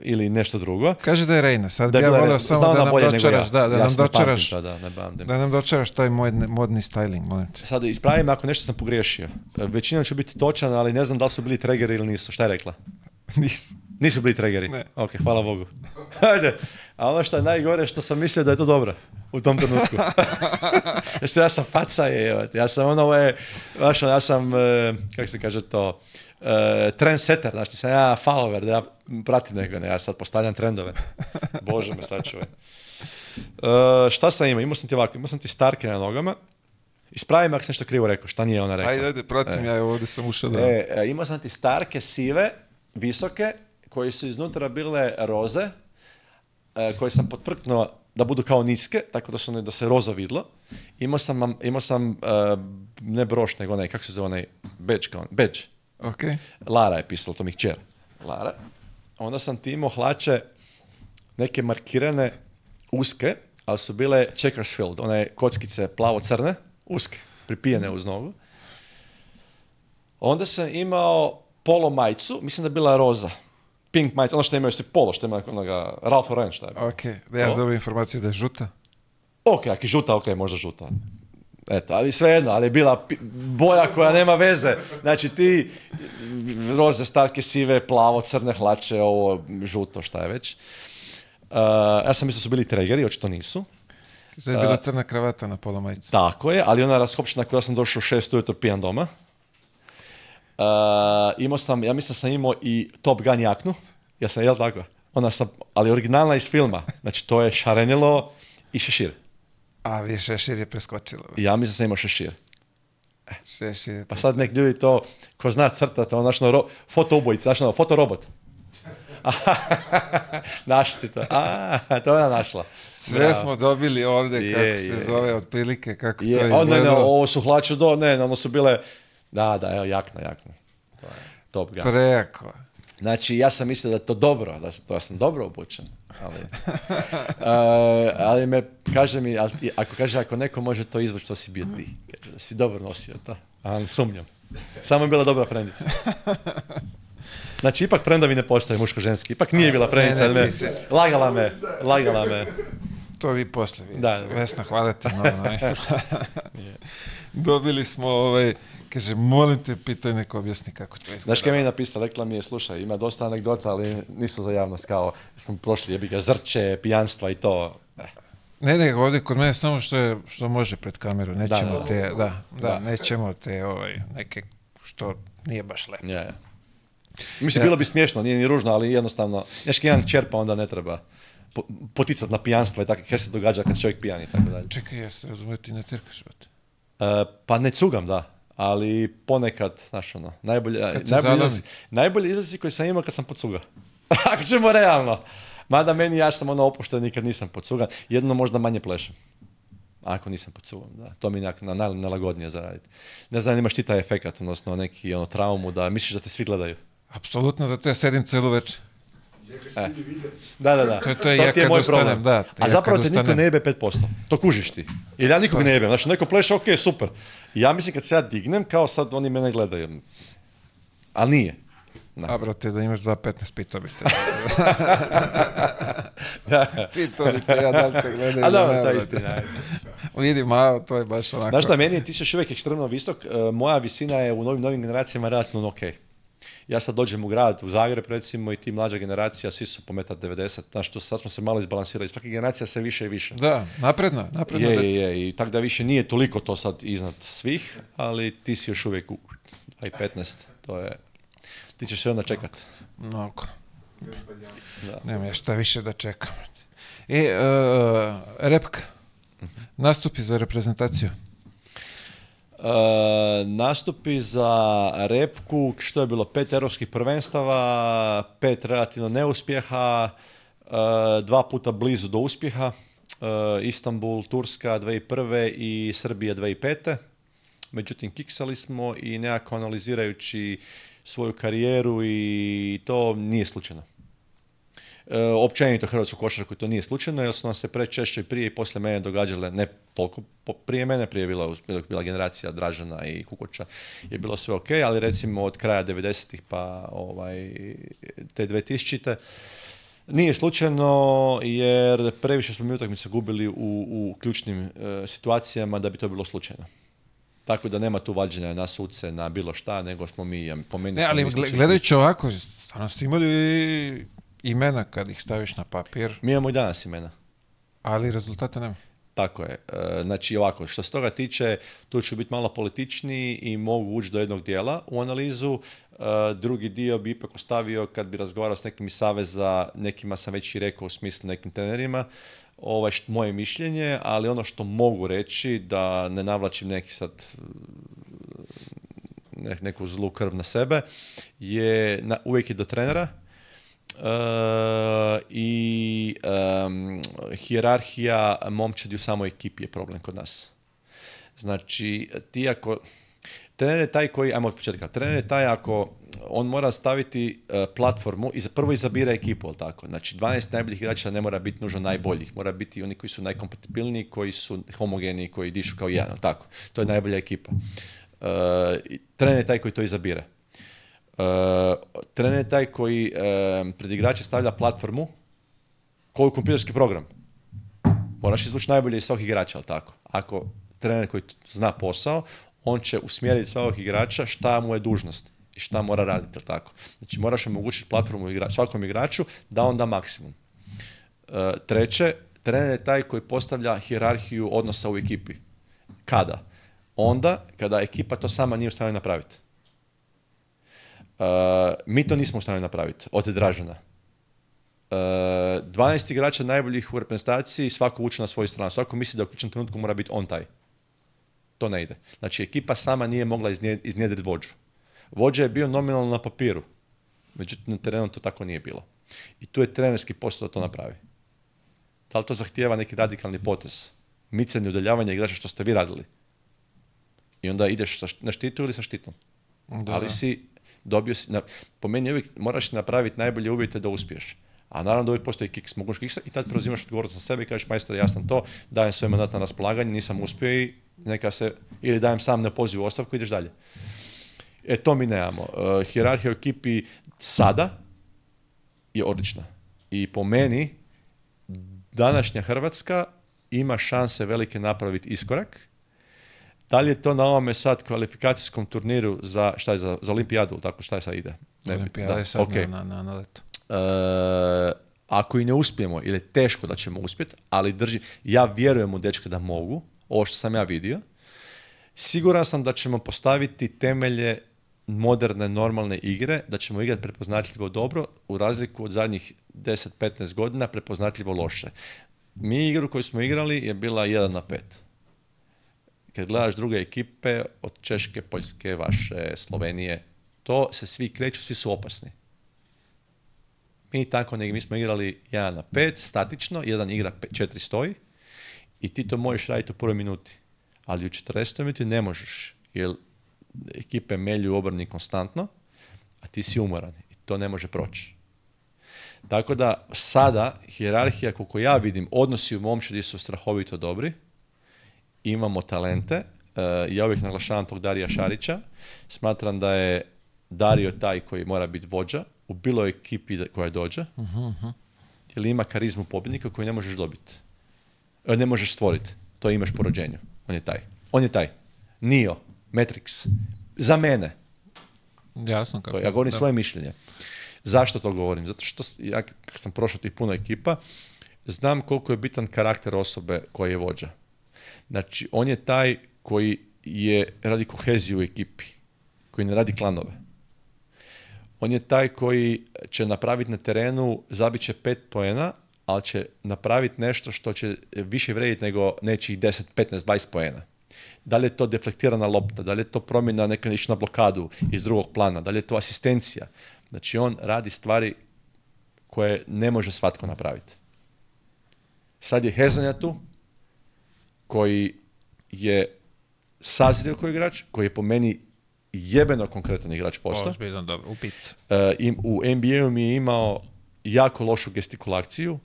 ili nešto drugo. Kaže da je Reina, sad da bi ja volio samo da nam dočeraš, ja. da, da, ja nam dočeraš, da, da nam dočeraš taj moj modni styling, molim te. Sad ispravim ako nešto sam pogriješio. Većina ću biti točan, ali ne znam da li su bili trageri ili nisu. Šta je rekla? Nisu. Nisu bili tregeri? Ne. Ok, hvala Bogu. Ajde. A ono što je najgore, što sam mislio da je to dobro u tom trenutku. Jesi, ja sam faca je, ja sam ono, ono ja sam, e, kako se kaže to, e, trendsetter, znači nisam ja follower, da ja pratim nekoga, ne, ja sad postavljam trendove. Bože me sačuvaj. E, šta sam imao? Imao sam ti ovako, imao sam ti starke na nogama, Ispravim ako sam nešto krivo rekao, šta nije ona rekla. Ajde, ajde, pratim e. ja, ovdje sam ušao da... E, imao sam ti starke, sive, visoke, koje su iznutra bile roze, e, koje sam potvrknuo da budu kao niske, tako da su ne da se rozo vidlo. Imao sam, imao sam e, ne broš, nego onaj, kako se zove onaj, beč beč. Lara je pisala, to mi kćer. Lara. Onda sam ti imao hlače neke markirane uske, ali su bile checkersfield, one kockice plavo-crne, uske, pripijene uz nogu. Onda sam imao polo majcu, mislim da je bila roza pink majica, ono što imaju si polo, što imaju onoga Ralph Lauren, šta je bilo. Ok, da ja znam informaciju da je žuta. Ok, ako je žuta, ok, možda žuta. Eto, ali svejedno, ali je bila boja koja nema veze. Znači ti roze, starke, sive, plavo, crne hlače, ovo žuto, šta je već. Eh, ja sam mislio su bili tregeri, očito nisu. Znači je bila eh, crna kravata na polo Tako je, ali ona raskopčina koja sam došao u šest ujutro pijan doma. Eh, imao sam, ja mislim sam imao i Top Gun jaknu, ja sam, jel tako? Ona sam, ali originalna iz filma, znači to je šarenilo i šešir. A vi šešir je preskočilo. Ja mislim sam imao šešir. E, šešir Pa sad nek ljudi to, ko zna crtati, on znači ono, ro, foto ubojica, znači ono, foto robot. Našli si to. A, to je ona našla. Sve smo dobili ovdje, kako se zove, otprilike, kako to je ovo su hlače do, ne, ono su bile da, da, evo, jakna, jakna. To je Top Gun. Preko. Znači, ja sam mislio da je to dobro, da, da sam dobro obučen. Ali, e, ali me, kaže mi, ako kaže, ako neko može to izvući, to si bio ti. Kaže, da si dobro nosio to. A sumnjam. Samo je bila dobra frendica. Znači, ipak frendovi ne postoje muško-ženski. Ipak nije bila frendica. Ne, me, Lagala me, lagala me. To vi poslije vidite. Da. hvala Dobili smo ovaj Kaže, molim te, pitaj neko objasni kako to je. Znaš kaj mi je napisala, rekla mi je, slušaj, ima dosta anegdota, ali nisu za javnost, kao, smo prošli, jebi ga, zrče, pijanstva i to. Eh. Ne, ne, ovdje kod mene samo što, je, što može pred kameru, nećemo te, da, da, nećemo te ovaj, neke što nije baš lepo. Ja, ja. Mislim, bilo bi smiješno, nije ni ružno, ali jednostavno, je jedan čerpa onda ne treba poticat na pijanstva i tako, kaj se događa kad čovjek pijan i tako dalje. Čekaj, ja se razumijem, ti ne crkaš, eh, pa ne cugam, da ali ponekad, znaš ono, najbolji, najbolji, izlazi, izlazi koji sam imao kad sam pocuga. Ako ćemo realno. Mada meni, ja sam ono opušten, kad nisam pocugan. Jedno možda manje plešem. Ako nisam pocugan, da. To mi je na, na, nalagodnije zaraditi. Ne znam, imaš ti taj efekat, odnosno neki ono, traumu da misliš da te svi gledaju. Apsolutno, zato ja sedim celu večer. E. Da, da, da. To, to je, ja ti je moj problem. Da, A zapravo te niko ne jebe 5%. To kužiš ti. Jer ja nikog ne jebem. Znači, neko pleše, ok, super. I ja mislim kad se ja dignem, kao sad oni mene gledaju. a nije. Da. A brate, da imaš 2.15, pitao bih te. da. pitao bih te, ja da li te gledaju. A da, istina je istina. Vidi, malo, to je baš onako. Znaš šta, meni je, ti si još uvijek ekstremno visok. E, moja visina je u novim, novim generacijama relativno ok ja sad dođem u grad, u Zagreb recimo i ti mlađa generacija, svi su po metar 90, znaš, što sad smo se malo izbalansirali, svaka generacija sve više i više. Da, napredna, napredna. Je, je, je, i tako da više nije toliko to sad iznad svih, ali ti si još uvijek u i 15, to je, ti ćeš se onda čekat. Mnogo. Da. Nema ja šta više da čekam. E, e, e repka, mhm. nastupi za reprezentaciju. E, nastupi za repku, što je bilo pet europskih prvenstava, pet relativno neuspjeha, e, dva puta blizu do uspjeha, e, Istanbul, Turska 2001. i Srbija 2005. Međutim, kiksali smo i nekako analizirajući svoju karijeru i to nije slučajno. E, općenito hrvatsku košarku to nije slučajno, jer su nam se prečešće prije i poslije mene događale, ne toliko prije mene, prije je bila, generacija Dražana i Kukoča, je bilo sve ok, ali recimo od kraja 90-ih pa ovaj, te 2000-te, nije slučajno jer previše smo mi utakmice gubili u, ključnim e, situacijama da bi to bilo slučajno. Tako da nema tu vađenja na suce, na bilo šta, nego smo mi, po meni... Ne, ali gledajući ovako, stvarno ste imali imena kad ih staviš na papir, Mi imamo i danas imena. ali rezultata nema. Tako je. E, znači, ovako, što se toga tiče, tu ću biti malo političniji i mogu ući do jednog dijela u analizu. E, drugi dio bi ipak ostavio kad bi razgovarao s nekim iz saveza, nekima sam već i rekao u smislu nekim trenerima, ovaj, moje mišljenje, ali ono što mogu reći, da ne navlačim neki sad neku zlu krv na sebe, je uvijek i do trenera Eh, i um, hijerarhija momčadi u samoj ekipi je problem kod nas. Znači, ti ako... Trener je taj koji, ajmo od početka, trener je taj ako on mora staviti eh, platformu i prvo izabira ekipu, ali tako? Znači, 12 najboljih igrača ne mora biti nužno najboljih, mora biti oni koji su najkompatibilniji, koji su homogeni, koji dišu kao jedan, tako? To je najbolja ekipa. Eh, trener je taj koji to izabira trener je taj koji eh, pred igrače stavlja platformu koju kompjuterski program. Moraš izvući najbolje iz svog igrača, ali tako? Ako trener koji zna posao, on će usmjeriti svakog igrača šta mu je dužnost i šta mora raditi, jel tako? Znači moraš omogućiti platformu svakom igraču da on da maksimum. Eh, treće, trener je taj koji postavlja hijerarhiju odnosa u ekipi. Kada? Onda kada ekipa to sama nije u stanju napraviti. Uh, mi to nismo u stanju napraviti od Dražana. Uh, 12 igrača najboljih u reprezentaciji, svako vuče na svoju stranu. Svako misli da u ključnom trenutku mora biti on taj. To ne ide. Znači, ekipa sama nije mogla iznjedriti vođu. Vođa je bio nominalno na papiru. Međutim, na terenu to tako nije bilo. I tu je trenerski posao da to napravi. Da li to zahtijeva neki radikalni potez? Micanje udaljavanje igrača što ste vi radili. I onda ideš na štitu ili sa štitom. Da. Ali si dobio si, na, po meni uvijek moraš napraviti najbolje uvjete da uspiješ. A naravno da uvijek postoji kiks, mogućnost kiksa i tad preuzimaš odgovornost za sebe i kažeš majstor ja sam to, dajem svoj mandat na raspolaganje, nisam uspio i neka se, ili dajem sam na poziv u ostavku i ideš dalje. E to mi nemamo. Uh, e, Hierarhija u ekipi sada je odlična. I po meni današnja Hrvatska ima šanse velike napraviti iskorak da li je to na ovome sad kvalifikacijskom turniru za, šta je, za, za olimpijadu tako, šta je sad ide? Ne, Olimpijada da, je sad na, na, na letu. E, ako i ne uspijemo, ili je teško da ćemo uspjeti, ali drži, ja vjerujem u dečke da mogu, ovo što sam ja vidio, siguran sam da ćemo postaviti temelje moderne, normalne igre, da ćemo igrati prepoznatljivo dobro, u razliku od zadnjih 10-15 godina prepoznatljivo loše. Mi igru koju smo igrali je bila 1 na 5 kad gledaš druge ekipe od Češke, Poljske, vaše, Slovenije, to se svi kreću, svi su opasni. Mi tako negdje, mi smo igrali 1 na 5, statično, jedan igra 4 stoji i ti to možeš raditi u prvoj minuti. Ali u 40. minuti ne možeš, jer ekipe melju u obrani konstantno, a ti si umoran i to ne može proći. Tako da sada, hjerarhija koliko ja vidim, odnosi u momčadi su strahovito dobri, imamo talente. E, ja uvijek naglašavam tog Darija Šarića. Smatram da je Dario taj koji mora biti vođa u bilo ekipi koja dođe. Jer ima karizmu pobjednika koju ne možeš dobiti. E, ne možeš stvoriti. To imaš po rođenju. On je taj. On je taj. Nio. Matrix. Za mene. Jasno kako. Ja govorim svoje mišljenje. Zašto to govorim? Zato što ja kad sam prošao tih puno ekipa, znam koliko je bitan karakter osobe koja je vođa. Znači, on je taj koji je radi koheziju u ekipi, koji ne radi klanove. On je taj koji će napraviti na terenu, zabit će pet poena, ali će napraviti nešto što će više vrediti nego nečih 10, 15, 20 poena. Da li je to deflektirana lopta, da li je to promjena neka na blokadu iz drugog plana, da li je to asistencija. Znači on radi stvari koje ne može svatko napraviti. Sad je Hezonja tu, koji je sazrio koji igrač, koji je po meni jebeno konkretan igrač postao. E, u u NBA-u mi je imao jako lošu gestikulaciju,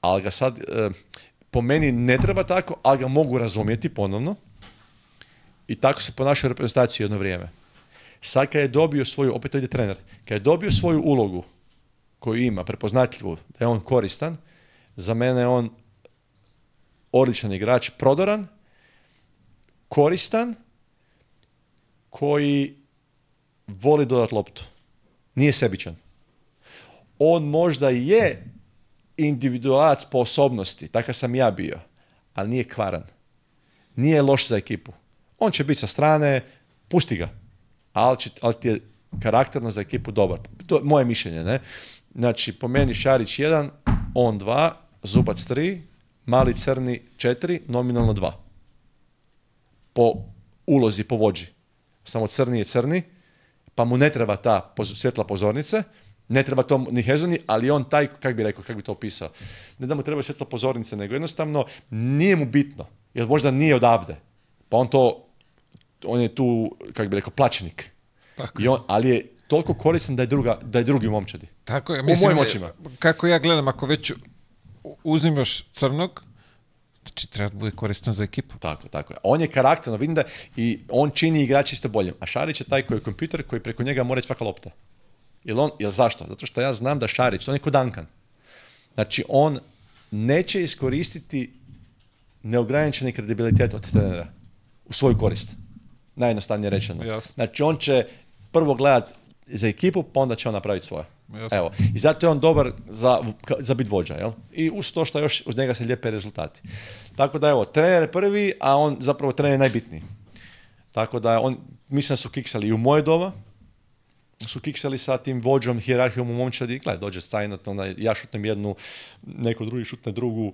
ali ga sad, e, po meni ne treba tako, ali ga mogu razumjeti ponovno. I tako se ponašao reprezentaciju jedno vrijeme. Sad kad je dobio svoju, opet ovdje trener, kad je dobio svoju ulogu koju ima, prepoznatljivu, da je on koristan, za mene je on odličan igrač, prodoran, koristan, koji voli dodat loptu. Nije sebičan. On možda je individualac po osobnosti, takav sam ja bio, ali nije kvaran. Nije loš za ekipu. On će biti sa strane, pusti ga. Ali, će, ti je karakterno za ekipu dobar. To je moje mišljenje, ne? Znači, po meni Šarić 1, on 2, Zubac 3, mali crni 4, nominalno 2. Po ulozi, po vođi. Samo crni je crni, pa mu ne treba ta svjetla pozornice, ne treba to ni Hezoni, ali on taj, kak bi rekao, kak bi to opisao, ne da mu treba svjetla pozornice, nego jednostavno nije mu bitno, jer možda nije odavde. Pa on to, on je tu, kak bi rekao, plaćenik. Tako. I on, ali je toliko koristan da je, druga, da je drugi u momčadi. Tako je, u mojim očima. Kako ja gledam, ako već uzimaš crnog, Znači, treba da bude koristan za ekipu. Tako, tako. On je karakterno, vidim da i on čini igrače isto boljim. A Šarić je taj koji je kompjuter koji preko njega mora svaka lopta. Jel on, jel zašto? Zato što ja znam da Šarić, on je kod Duncan. Znači, on neće iskoristiti neograničeni kredibilitet od trenera u svoju korist. Najjednostavnije rečeno. Znači, on će prvo gledat za ekipu, pa onda će on napraviti svoje. Evo. I zato je on dobar za, za bit vođa. Jel? I uz to što još uz njega se lijepe rezultati. Tako da evo, trener je prvi, a on zapravo trener je najbitniji. Tako da on, mislim da su kiksali i u moje doba, su kiksali sa tim vođom, hijerarhijom u momčadi. Gledaj, dođe sajnat, onda ja šutnem jednu, neko drugi šutne drugu,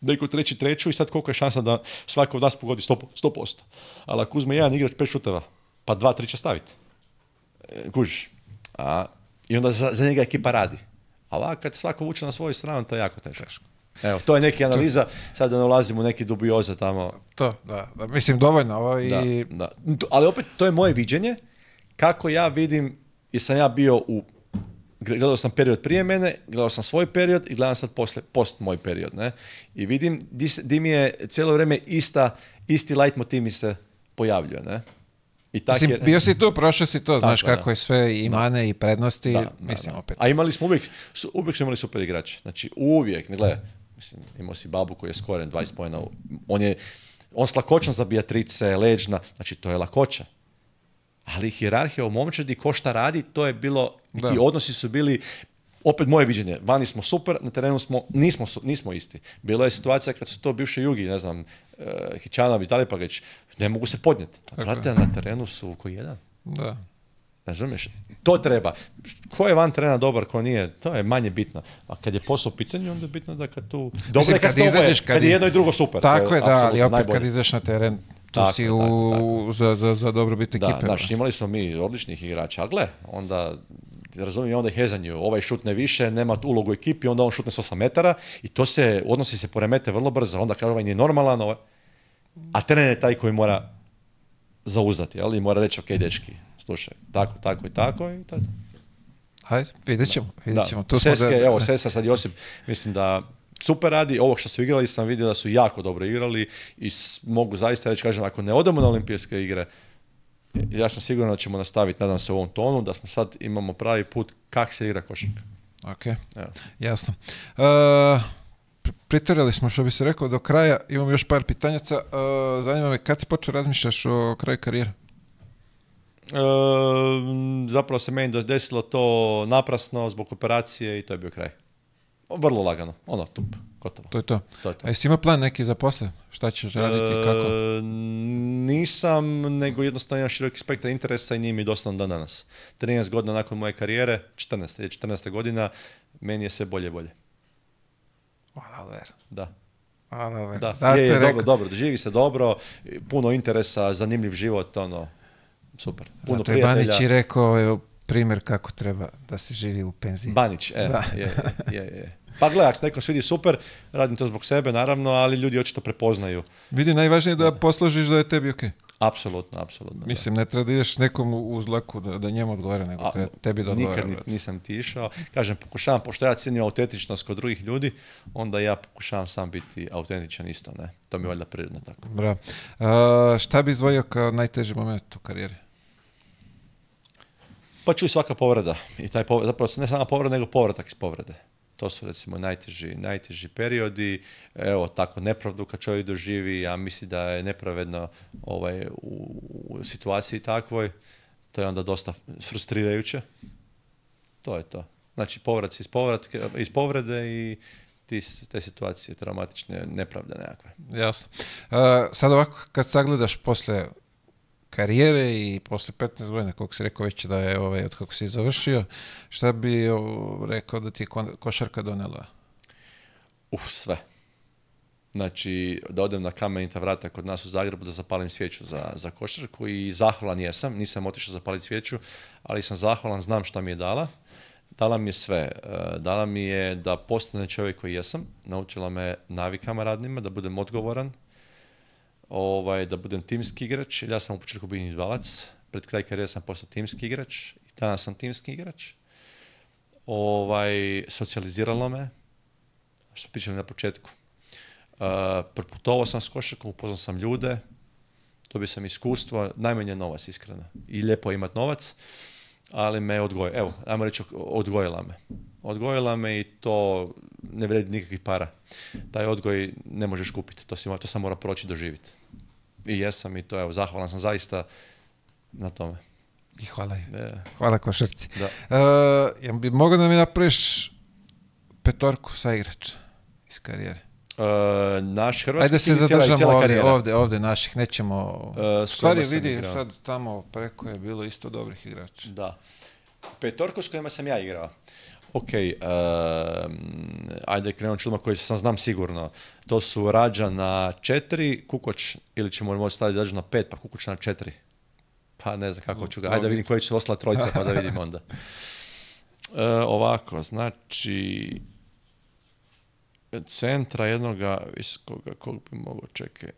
neko treći treću i sad koliko je šansa da svako od nas pogodi 100%. 100%. Ali ako uzme jedan igrač pet šuteva, pa dva, tri će staviti. E, kužiš. A i onda za, njega ekipa radi. Ali kad svako vuče na svoju stranu, to je jako teško. Evo, to je neka analiza, sad da ne ulazim u neki dubioze tamo. To, da, mislim dovoljno i... Ali opet, to je moje viđenje, kako ja vidim, jer sam ja bio u, gledao sam period prije mene, gledao sam svoj period i gledam sad posle, post moj period, ne? I vidim di, mi je cijelo vrijeme ista, isti light motiv mi se pojavljuje, ne? I je... bio si tu, prošao si to, znaš kako je sve i mane i prednosti, mislim opet. A imali smo uvijek, uvijek smo imali super igrače, znači uvijek, ne gledaj, mislim, imao si babu koji je skoren 20 pojena, on je, on s lakoćom za trice, leđna, znači to je lakoća. Ali hirarhija u momčadi, ko šta radi, to je bilo, ti odnosi su bili, opet moje viđenje, vani smo super, na terenu smo, nismo, nismo isti. Bila je situacija kad su to bivše jugi, ne znam, Eh, Hićana, Vitali već ne mogu se podnijeti. Brate, na terenu su koji jedan. Da. Razumiješ? To treba. Ko je van trena dobar, ko nije, to je manje bitno. A kad je posao pitanju, onda je bitno da kad tu... Dobro kad, izađeš, kad, je jedno i drugo super. Tako je, da, ali opet kad izaš na teren, tu si u, za, za, za dobrobit ekipe. Da, znaš, imali smo mi odličnih igrača, A gle, onda razumijem, onda je hezanju, ovaj šutne više, nema ulogu ekipi, onda on šutne s 8 metara i to se, odnosi se poremete vrlo brzo, onda kaže ovaj nije normalan, ovaj, a trener je taj koji mora zauzati, jel? I mora reći, ok, dečki, slušaj, tako, tako i tako i tako. Hajde, vidjet ćemo. Vidjet ćemo. Da. Seske, evo, Sesa sad Josip, mislim da super radi, ovo što su igrali sam vidio da su jako dobro igrali i mogu zaista reći, kažem, ako ne odemo na olimpijske igre, ja sam siguran da ćemo nastaviti, nadam se, u ovom tonu, da smo sad imamo pravi put kak se igra košarka. Ok, evo. jasno. Uh pritorili smo što bi se reklo do kraja, imam još par pitanjaca. zanima me kad si počeo razmišljaš o kraju karijere? E, zapravo se meni desilo to naprasno zbog operacije i to je bio kraj. Vrlo lagano, ono, tup, gotovo. To je to. to, je to. A jesi imao plan neki za posle? Šta ćeš raditi, e, kako? Nisam, nego jednostavno imam široki spektar interesa i nije mi doslovno do danas. 13 godina nakon moje karijere, 14, 14 godina, meni je sve bolje i bolje ver. Da. Da, da je, je dobro, dobro, živi se dobro, puno interesa, zanimljiv život, ono, super. Puno Zato je Banić i rekao, evo, primjer kako treba da se živi u penziji. Banić, e, da. je, je, je. Pa gledaj, ako se nekom svidi super, radim to zbog sebe, naravno, ali ljudi očito prepoznaju. Vidi, najvažnije je da posložiš da je tebi okej. Apsolutno, apsolutno. Mislim, ne treba da ideš nekom uz laku da, da njemu odgovara, nego tebi da odgovara. Nikad nisam ti išao. Kažem, pokušavam, pošto ja cijenim autentičnost kod drugih ljudi, onda ja pokušavam sam biti autentičan isto, ne? To mi je valjda prirodno tako. Bravo. šta bi izdvojio kao najteži moment u karijeri? Pa čuj svaka povreda. I taj zapravo ne samo povreda, nego povratak iz povrede to su recimo najteži, najteži periodi, evo tako nepravdu kad čovjek doživi, a misli da je nepravedno ovaj, u, u situaciji takvoj, to je onda dosta frustrirajuće, to je to. Znači povrat iz, iz povrede i te situacije traumatične, nepravde nekakve. Jasno. Uh, sad ovako, kad sagledaš posle karijere i posle 15 godina, koliko si rekao već da je ovaj, od kako si završio, šta bi rekao da ti je košarka donela? Uf, sve. Znači, da odem na kamenita vrata kod nas u Zagrebu da zapalim svijeću za, za košarku i zahvalan jesam, nisam otišao zapaliti svijeću, ali sam zahvalan, znam šta mi je dala. Dala mi je sve. E, dala mi je da postane čovjek koji jesam, naučila me navikama radnima, da budem odgovoran, ovaj, da budem timski igrač. Ja sam u početku bio individualac, pred kraj karijera sam postao timski igrač i danas sam timski igrač. Ovaj, socijaliziralo me, što pričam na početku. Uh, sam s košarkom, upoznao sam ljude, dobio sam iskustvo, najmanje novac, iskreno. I lijepo je imat novac, ali me odgojila. Evo, ajmo reći, odgojila me. Odgojila me i to ne vredi nikakvih para. Taj odgoj ne možeš kupiti, to, si, to sam mora proći doživjeti i jesam i to evo, zahvalan sam zaista na tome. I hvala je. Hvala košarci. Da. Uh, e, ja bi mogao da mi napraviš petorku sa igrača iz karijere? Uh, naš hrvatski Ajde se zadržamo ovdje, ovdje, naših, nećemo... Uh, stvari vidi, sad tamo preko je bilo isto dobrih igrača. Da. Petorku s kojima sam ja igrao. Ok, uh, ajde krenut ću koji sam znam sigurno. To su Rađa na četiri, Kukoć, ili ćemo moći staviti Rađa na pet, pa Kukoć na četiri. Pa ne znam kako ću ga. Ajde da vidim koji će ostala trojica, pa da vidim onda. Uh, ovako, znači centra jednoga, koga, kog bi mogao čekaj.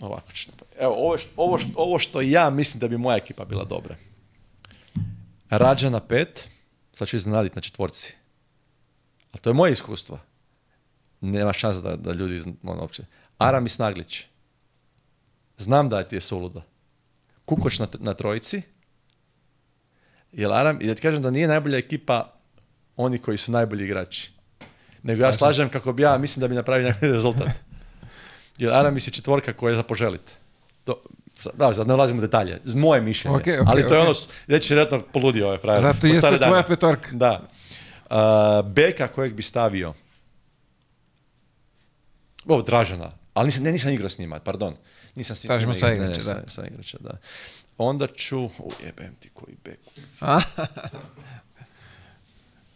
Ovako ću. Evo, ovo, ovo, ovo što ja mislim da bi moja ekipa bila dobra. Rađa na pet sad ću iznenaditi na četvorci. Ali to je moje iskustvo. Nema šanse da, da ljudi, ono, Aram i Snaglić. Znam da ti je suludo. Kukoč na, na trojici. Jer Aram, i da ti kažem da nije najbolja ekipa oni koji su najbolji igrači. Nego ja slažem kako bi ja, mislim da bi napravio najbolji rezultat. Jer Aramis je četvorka koja je za poželite da, sad ne ulazimo u detalje, moje mišljenje, okay, okay, ali to je okay. ono, već vjerojatno poludio ovaj frajer. Zato jeste tvoja petorka. Da. Uh, beka kojeg bi stavio, o, Dražana, ali nisam, ne, nisam igrao s njima, pardon. Nisam si... Tražimo sa igrača, da. Sa igrača, da. Onda ću... O, jebem ti koji beku.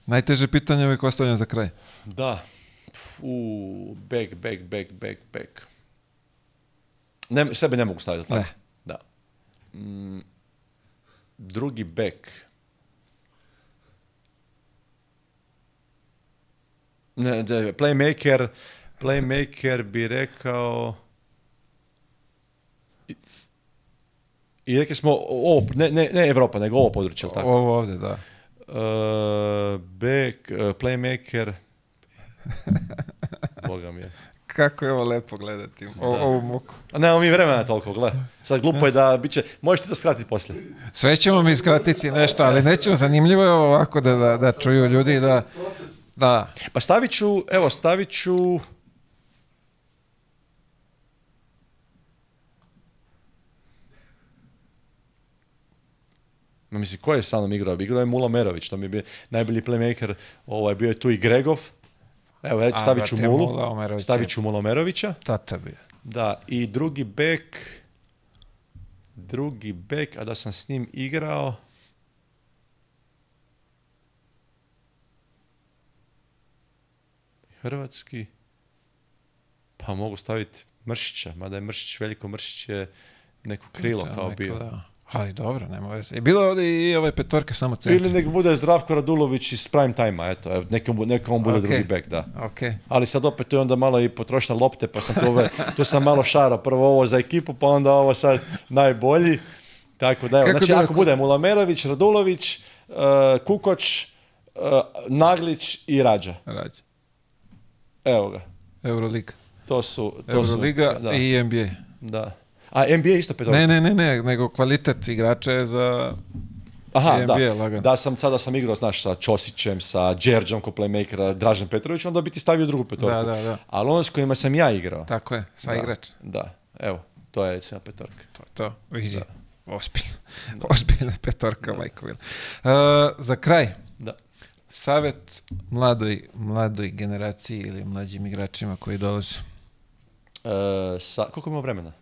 Najteže pitanje uvijek ostavljam za kraj. Da. U, Bek, Bek, Bek, Bek, Bek. Ne, sebe ne mogu staviti, tako? Ne. Da. Mm, drugi bek. Ne, playmaker, playmaker bi rekao... I, rekli smo, ovo, ne, ne, ne Evropa, nego ovo područje, tako? Ovo ovdje, da. Uh, playmaker... Boga mi je kako je ovo lepo gledati, o, A nemamo mi vremena toliko, gle. Sad glupo je da bit će, možeš ti to skratiti poslije. Sve ćemo mi skratiti nešto, ali nećemo, zanimljivo je ovako da, da, da čuju ljudi da... Da. Pa stavit ću, evo, stavit ću... Ma mislim, ko je sa mnom igrao? Igrao je Mula Merović, to mi je bio najbolji playmaker, ovaj, bio je tu i Gregov, Evo, ja stavit ću Mulu. Stavit ću Tata bi. Da, i drugi bek, drugi bek, a da sam s njim igrao, hrvatski, pa mogu staviti Mršića, mada je Mršić, Veliko Mršić je neko krilo kao bio. Ali dobro, nema veze. I bilo je ovdje i ove petorke samo centri. Ili nek bude Zdravko Radulović iz prime time-a, eto, neka nekom on bude drugi back, da. Okay. Ali sad opet to je onda malo i potrošna lopte, pa sam to, ove, to sam malo šara, prvo ovo za ekipu, pa onda ovo sad najbolji. Tako da, evo, znači ako bude Mulamerović, Radulović, uh, Kukoč, e, Naglić i Rađa. Rađa. Evo ga. Euroliga. To su... To Euroliga su, da. i NBA. Da. A NBA isto petorka? Ne, ne, ne, ne, nego kvalitet igrača za Aha, NBA, da. Da sam sada sam igrao, znaš, sa Ćosićem, sa Đerđom ko playmakera, Dražen Petrović, onda bi ti stavio drugu petorku. Da, da, da. Ali ono s kojima sam ja igrao. Tako je, sa da, igrač. Da, evo, to je recimo petorka. To je to, vidi. Da. petorka, da. E, za kraj, da. savjet mladoj, mladoj generaciji ili mlađim igračima koji dolaze. Uh, sa, koliko imamo vremena?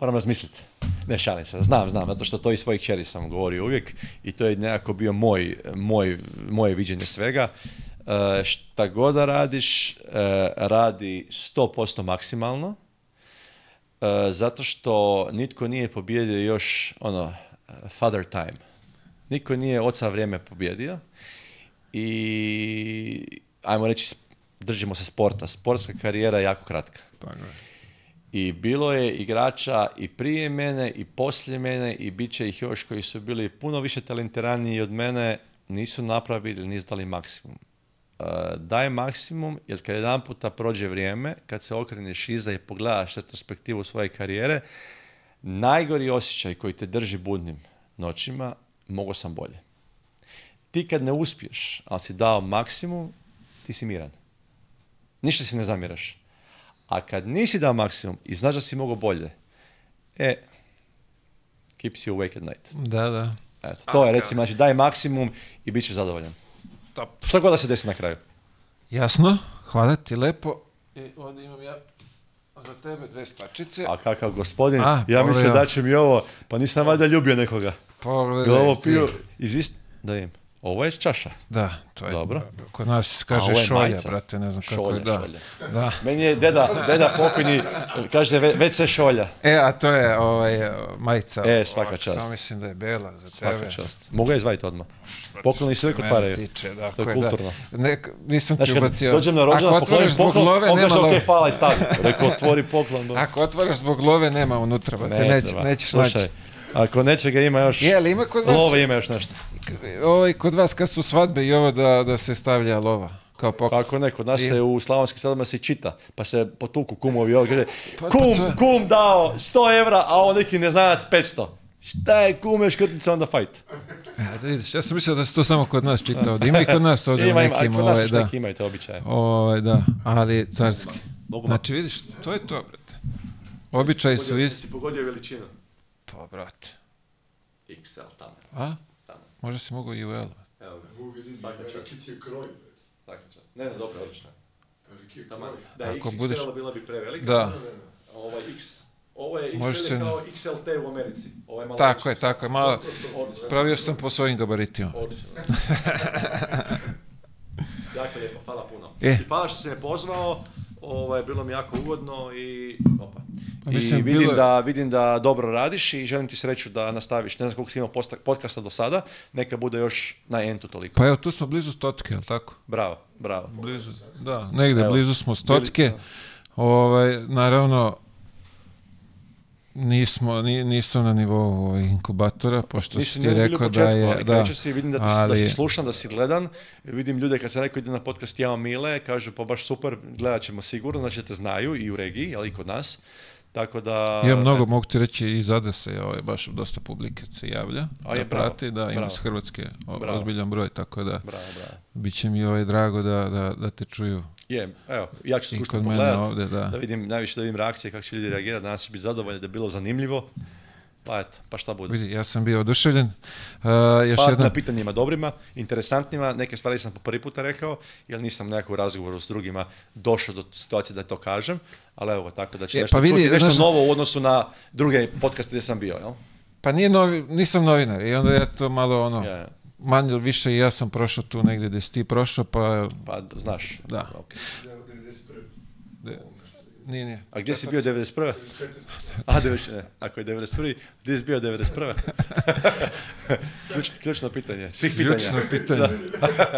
moram razmisliti. Ne, šalim se, znam, znam, zato što to i svojih čeri sam govorio uvijek i to je nekako bio moj, moj, moje viđenje svega. E, šta god da radiš, e, radi 100% maksimalno, e, zato što nitko nije pobijedio još, ono, father time. Niko nije oca vrijeme pobijedio i, ajmo reći, držimo se sporta. Sportska karijera je jako kratka. Tako je. I bilo je igrača i prije mene i poslije mene i bit će ih još koji su bili puno više talentiraniji od mene, nisu napravili, nisu dali maksimum. E, daj maksimum, jer kad jedan puta prođe vrijeme, kad se okreneš iza i pogledaš retrospektivu svoje karijere, najgori osjećaj koji te drži budnim noćima, mogo sam bolje. Ti kad ne uspiješ, ali si dao maksimum, ti si miran. Ništa si ne zamiraš. A kad nisi dao maksimum i znaš da si mogao bolje, e, keeps you awake at night. Da, da. Eto, to je recimo, znači daj maksimum i bit ćeš zadovoljan. Top. Šta god da se desi na kraju. Jasno, hvala ti lepo. I e, ovdje imam ja za tebe dve A kakav gospodin, ja mislim da će mi ovo, pa nisam valjda ljubio nekoga. Pogledaj. ovo piju iz Da im. Ovo je čaša. Da, to je. Dobro. Kod nas kaže šolja, majca. brate, ne znam kako šolja, je. Da. Šolja. Da. Meni je deda, deda Popini, kaže već se šolja. E, a to je ovaj, majica. E, svaka čast. Samo mislim da je bela za svaka tebe. Svaka čast. Mogu ga izvajiti odmah. Pokloni se uvijek otvaraju. Tiče, da, to je dakle, kulturno. Da. Ne, nisam ti ubacio. Dođem na rođena, poklonim poklon, love, on kaže, ok, hvala i stavim. Rekao, otvori poklon. Ako otvoriš zbog love, nema unutra, brate, ne, nećeš naći. Ako nečega ima još... ima kod vas... Lova ima još nešto. Ovaj, kod vas kad su svadbe i ovo da, da se stavlja lova? Kao poklon. Ako ne, kod nas se u slavonskim selima se čita, pa se potuku kumovi ovo, kaže, pa kum, kum dao 100 evra, a on neki ne neznanac 500. Šta je kume škrtica onda fajt? Ja, da vidiš, ja sam mislio da se to samo kod nas čitao, da Ima i kod nas ovdje ima, u nekim. Ima, kod nas ovaj, da. neki imaju te običaje. Ove, ovaj, da, ali carski. Znači vidiš, to je to, brate. Običaji su isti. Si pogodio veličinu. Pa, brate. XL tamo. A? Tamo. Možda si mogao i u L. Evo ga. Mogu vidim, veliki ti je kroj. Svaka čast. Ne, ne, dobro, odlično. Veliki je kroj. Da, Ako XXL budeš... bila bi prevelika. Da. A je ovaj X, ovo je XL Možeš kao XLT u Americi. Ovo je malo tako je, tako je, malo. Pravio sam po svojim gabaritima. Odlično. jako lijepo, hvala puno. E. I hvala što si me pozvao, ovo ovaj, je bilo mi jako ugodno i opa. Mislim, I vidim, da, vidim da dobro radiš i želim ti sreću da nastaviš. Ne znam koliko si imao podcasta do sada, neka bude još na entu toliko. Pa evo, tu smo blizu stotke, jel tako? Bravo, bravo. Blizu, da, negde blizu smo stotke. Ovaj, naravno, nismo, nisam na nivou ovaj, inkubatora, pošto nisam, si ti rekao da je... da, si, vidim da ti, ali... da si slušan, da si gledan. Vidim ljude kad se rekao ide na podcast Jama Mile, kažu pa baš super, gledat ćemo sigurno, znači da te znaju i u regiji, ali i kod nas. Tako da... Ja mnogo eto. mogu ti reći i zade se, ovaj, baš dosta publike se javlja. A je, da prati, da ima s Hrvatske ozbiljan broj, tako da bravo, bit će mi ovaj drago da, da, da te čuju. Je, evo, ja ću skušati pogledati, da. da. vidim, najviše da vidim reakcije, kako će ljudi reagirati, danas će biti zadovoljni, da je bilo zanimljivo. Pa eto, pa šta bude. Vidi, ja sam bio oduševljen. Uh, još pa, na pitanjima dobrima, interesantnima, neke stvari sam po prvi puta rekao, jer nisam nekako u razgovoru s drugima došao do situacije da to kažem, ali evo, tako da će e, nešto, pa vidi, čuti, nešto novo u odnosu na druge podcaste gdje sam bio, jel? Pa nije novi, nisam novinar i onda je to malo ono... Ja, Manje više i ja sam prošao tu negdje gdje si ti prošao, pa... Pa znaš. Da. Nije, nije. A gdje si bio 91. A, 91. E, ako je 91. Gdje si bio 91. Ključ, ključno pitanje. Svih pitanja. Ključno pitanje.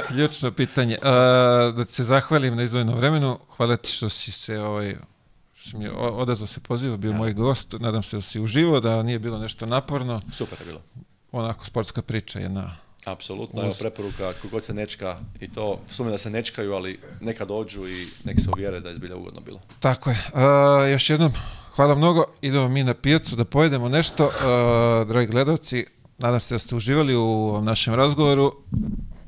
ključno pitanje. A, e, da se zahvalim na izvojnom vremenu. Hvala ti što si se ovaj, što odazvao se pozivao, bio moj gost. Nadam se da si uživo, da nije bilo nešto naporno. Super je bilo. Onako sportska priča jedna Apsolutno, evo preporuka, kogod se nečka i to, sumnjam da se nečkaju, ali neka dođu i nek se uvjere da je zbilja ugodno bilo. Tako je. E, još jednom, hvala mnogo, idemo mi na pijacu da pojedemo nešto. E, dragi gledalci, nadam se da ste uživali u našem razgovoru,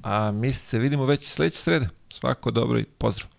a mi se vidimo već sljedeće srede. Svako dobro i pozdrav.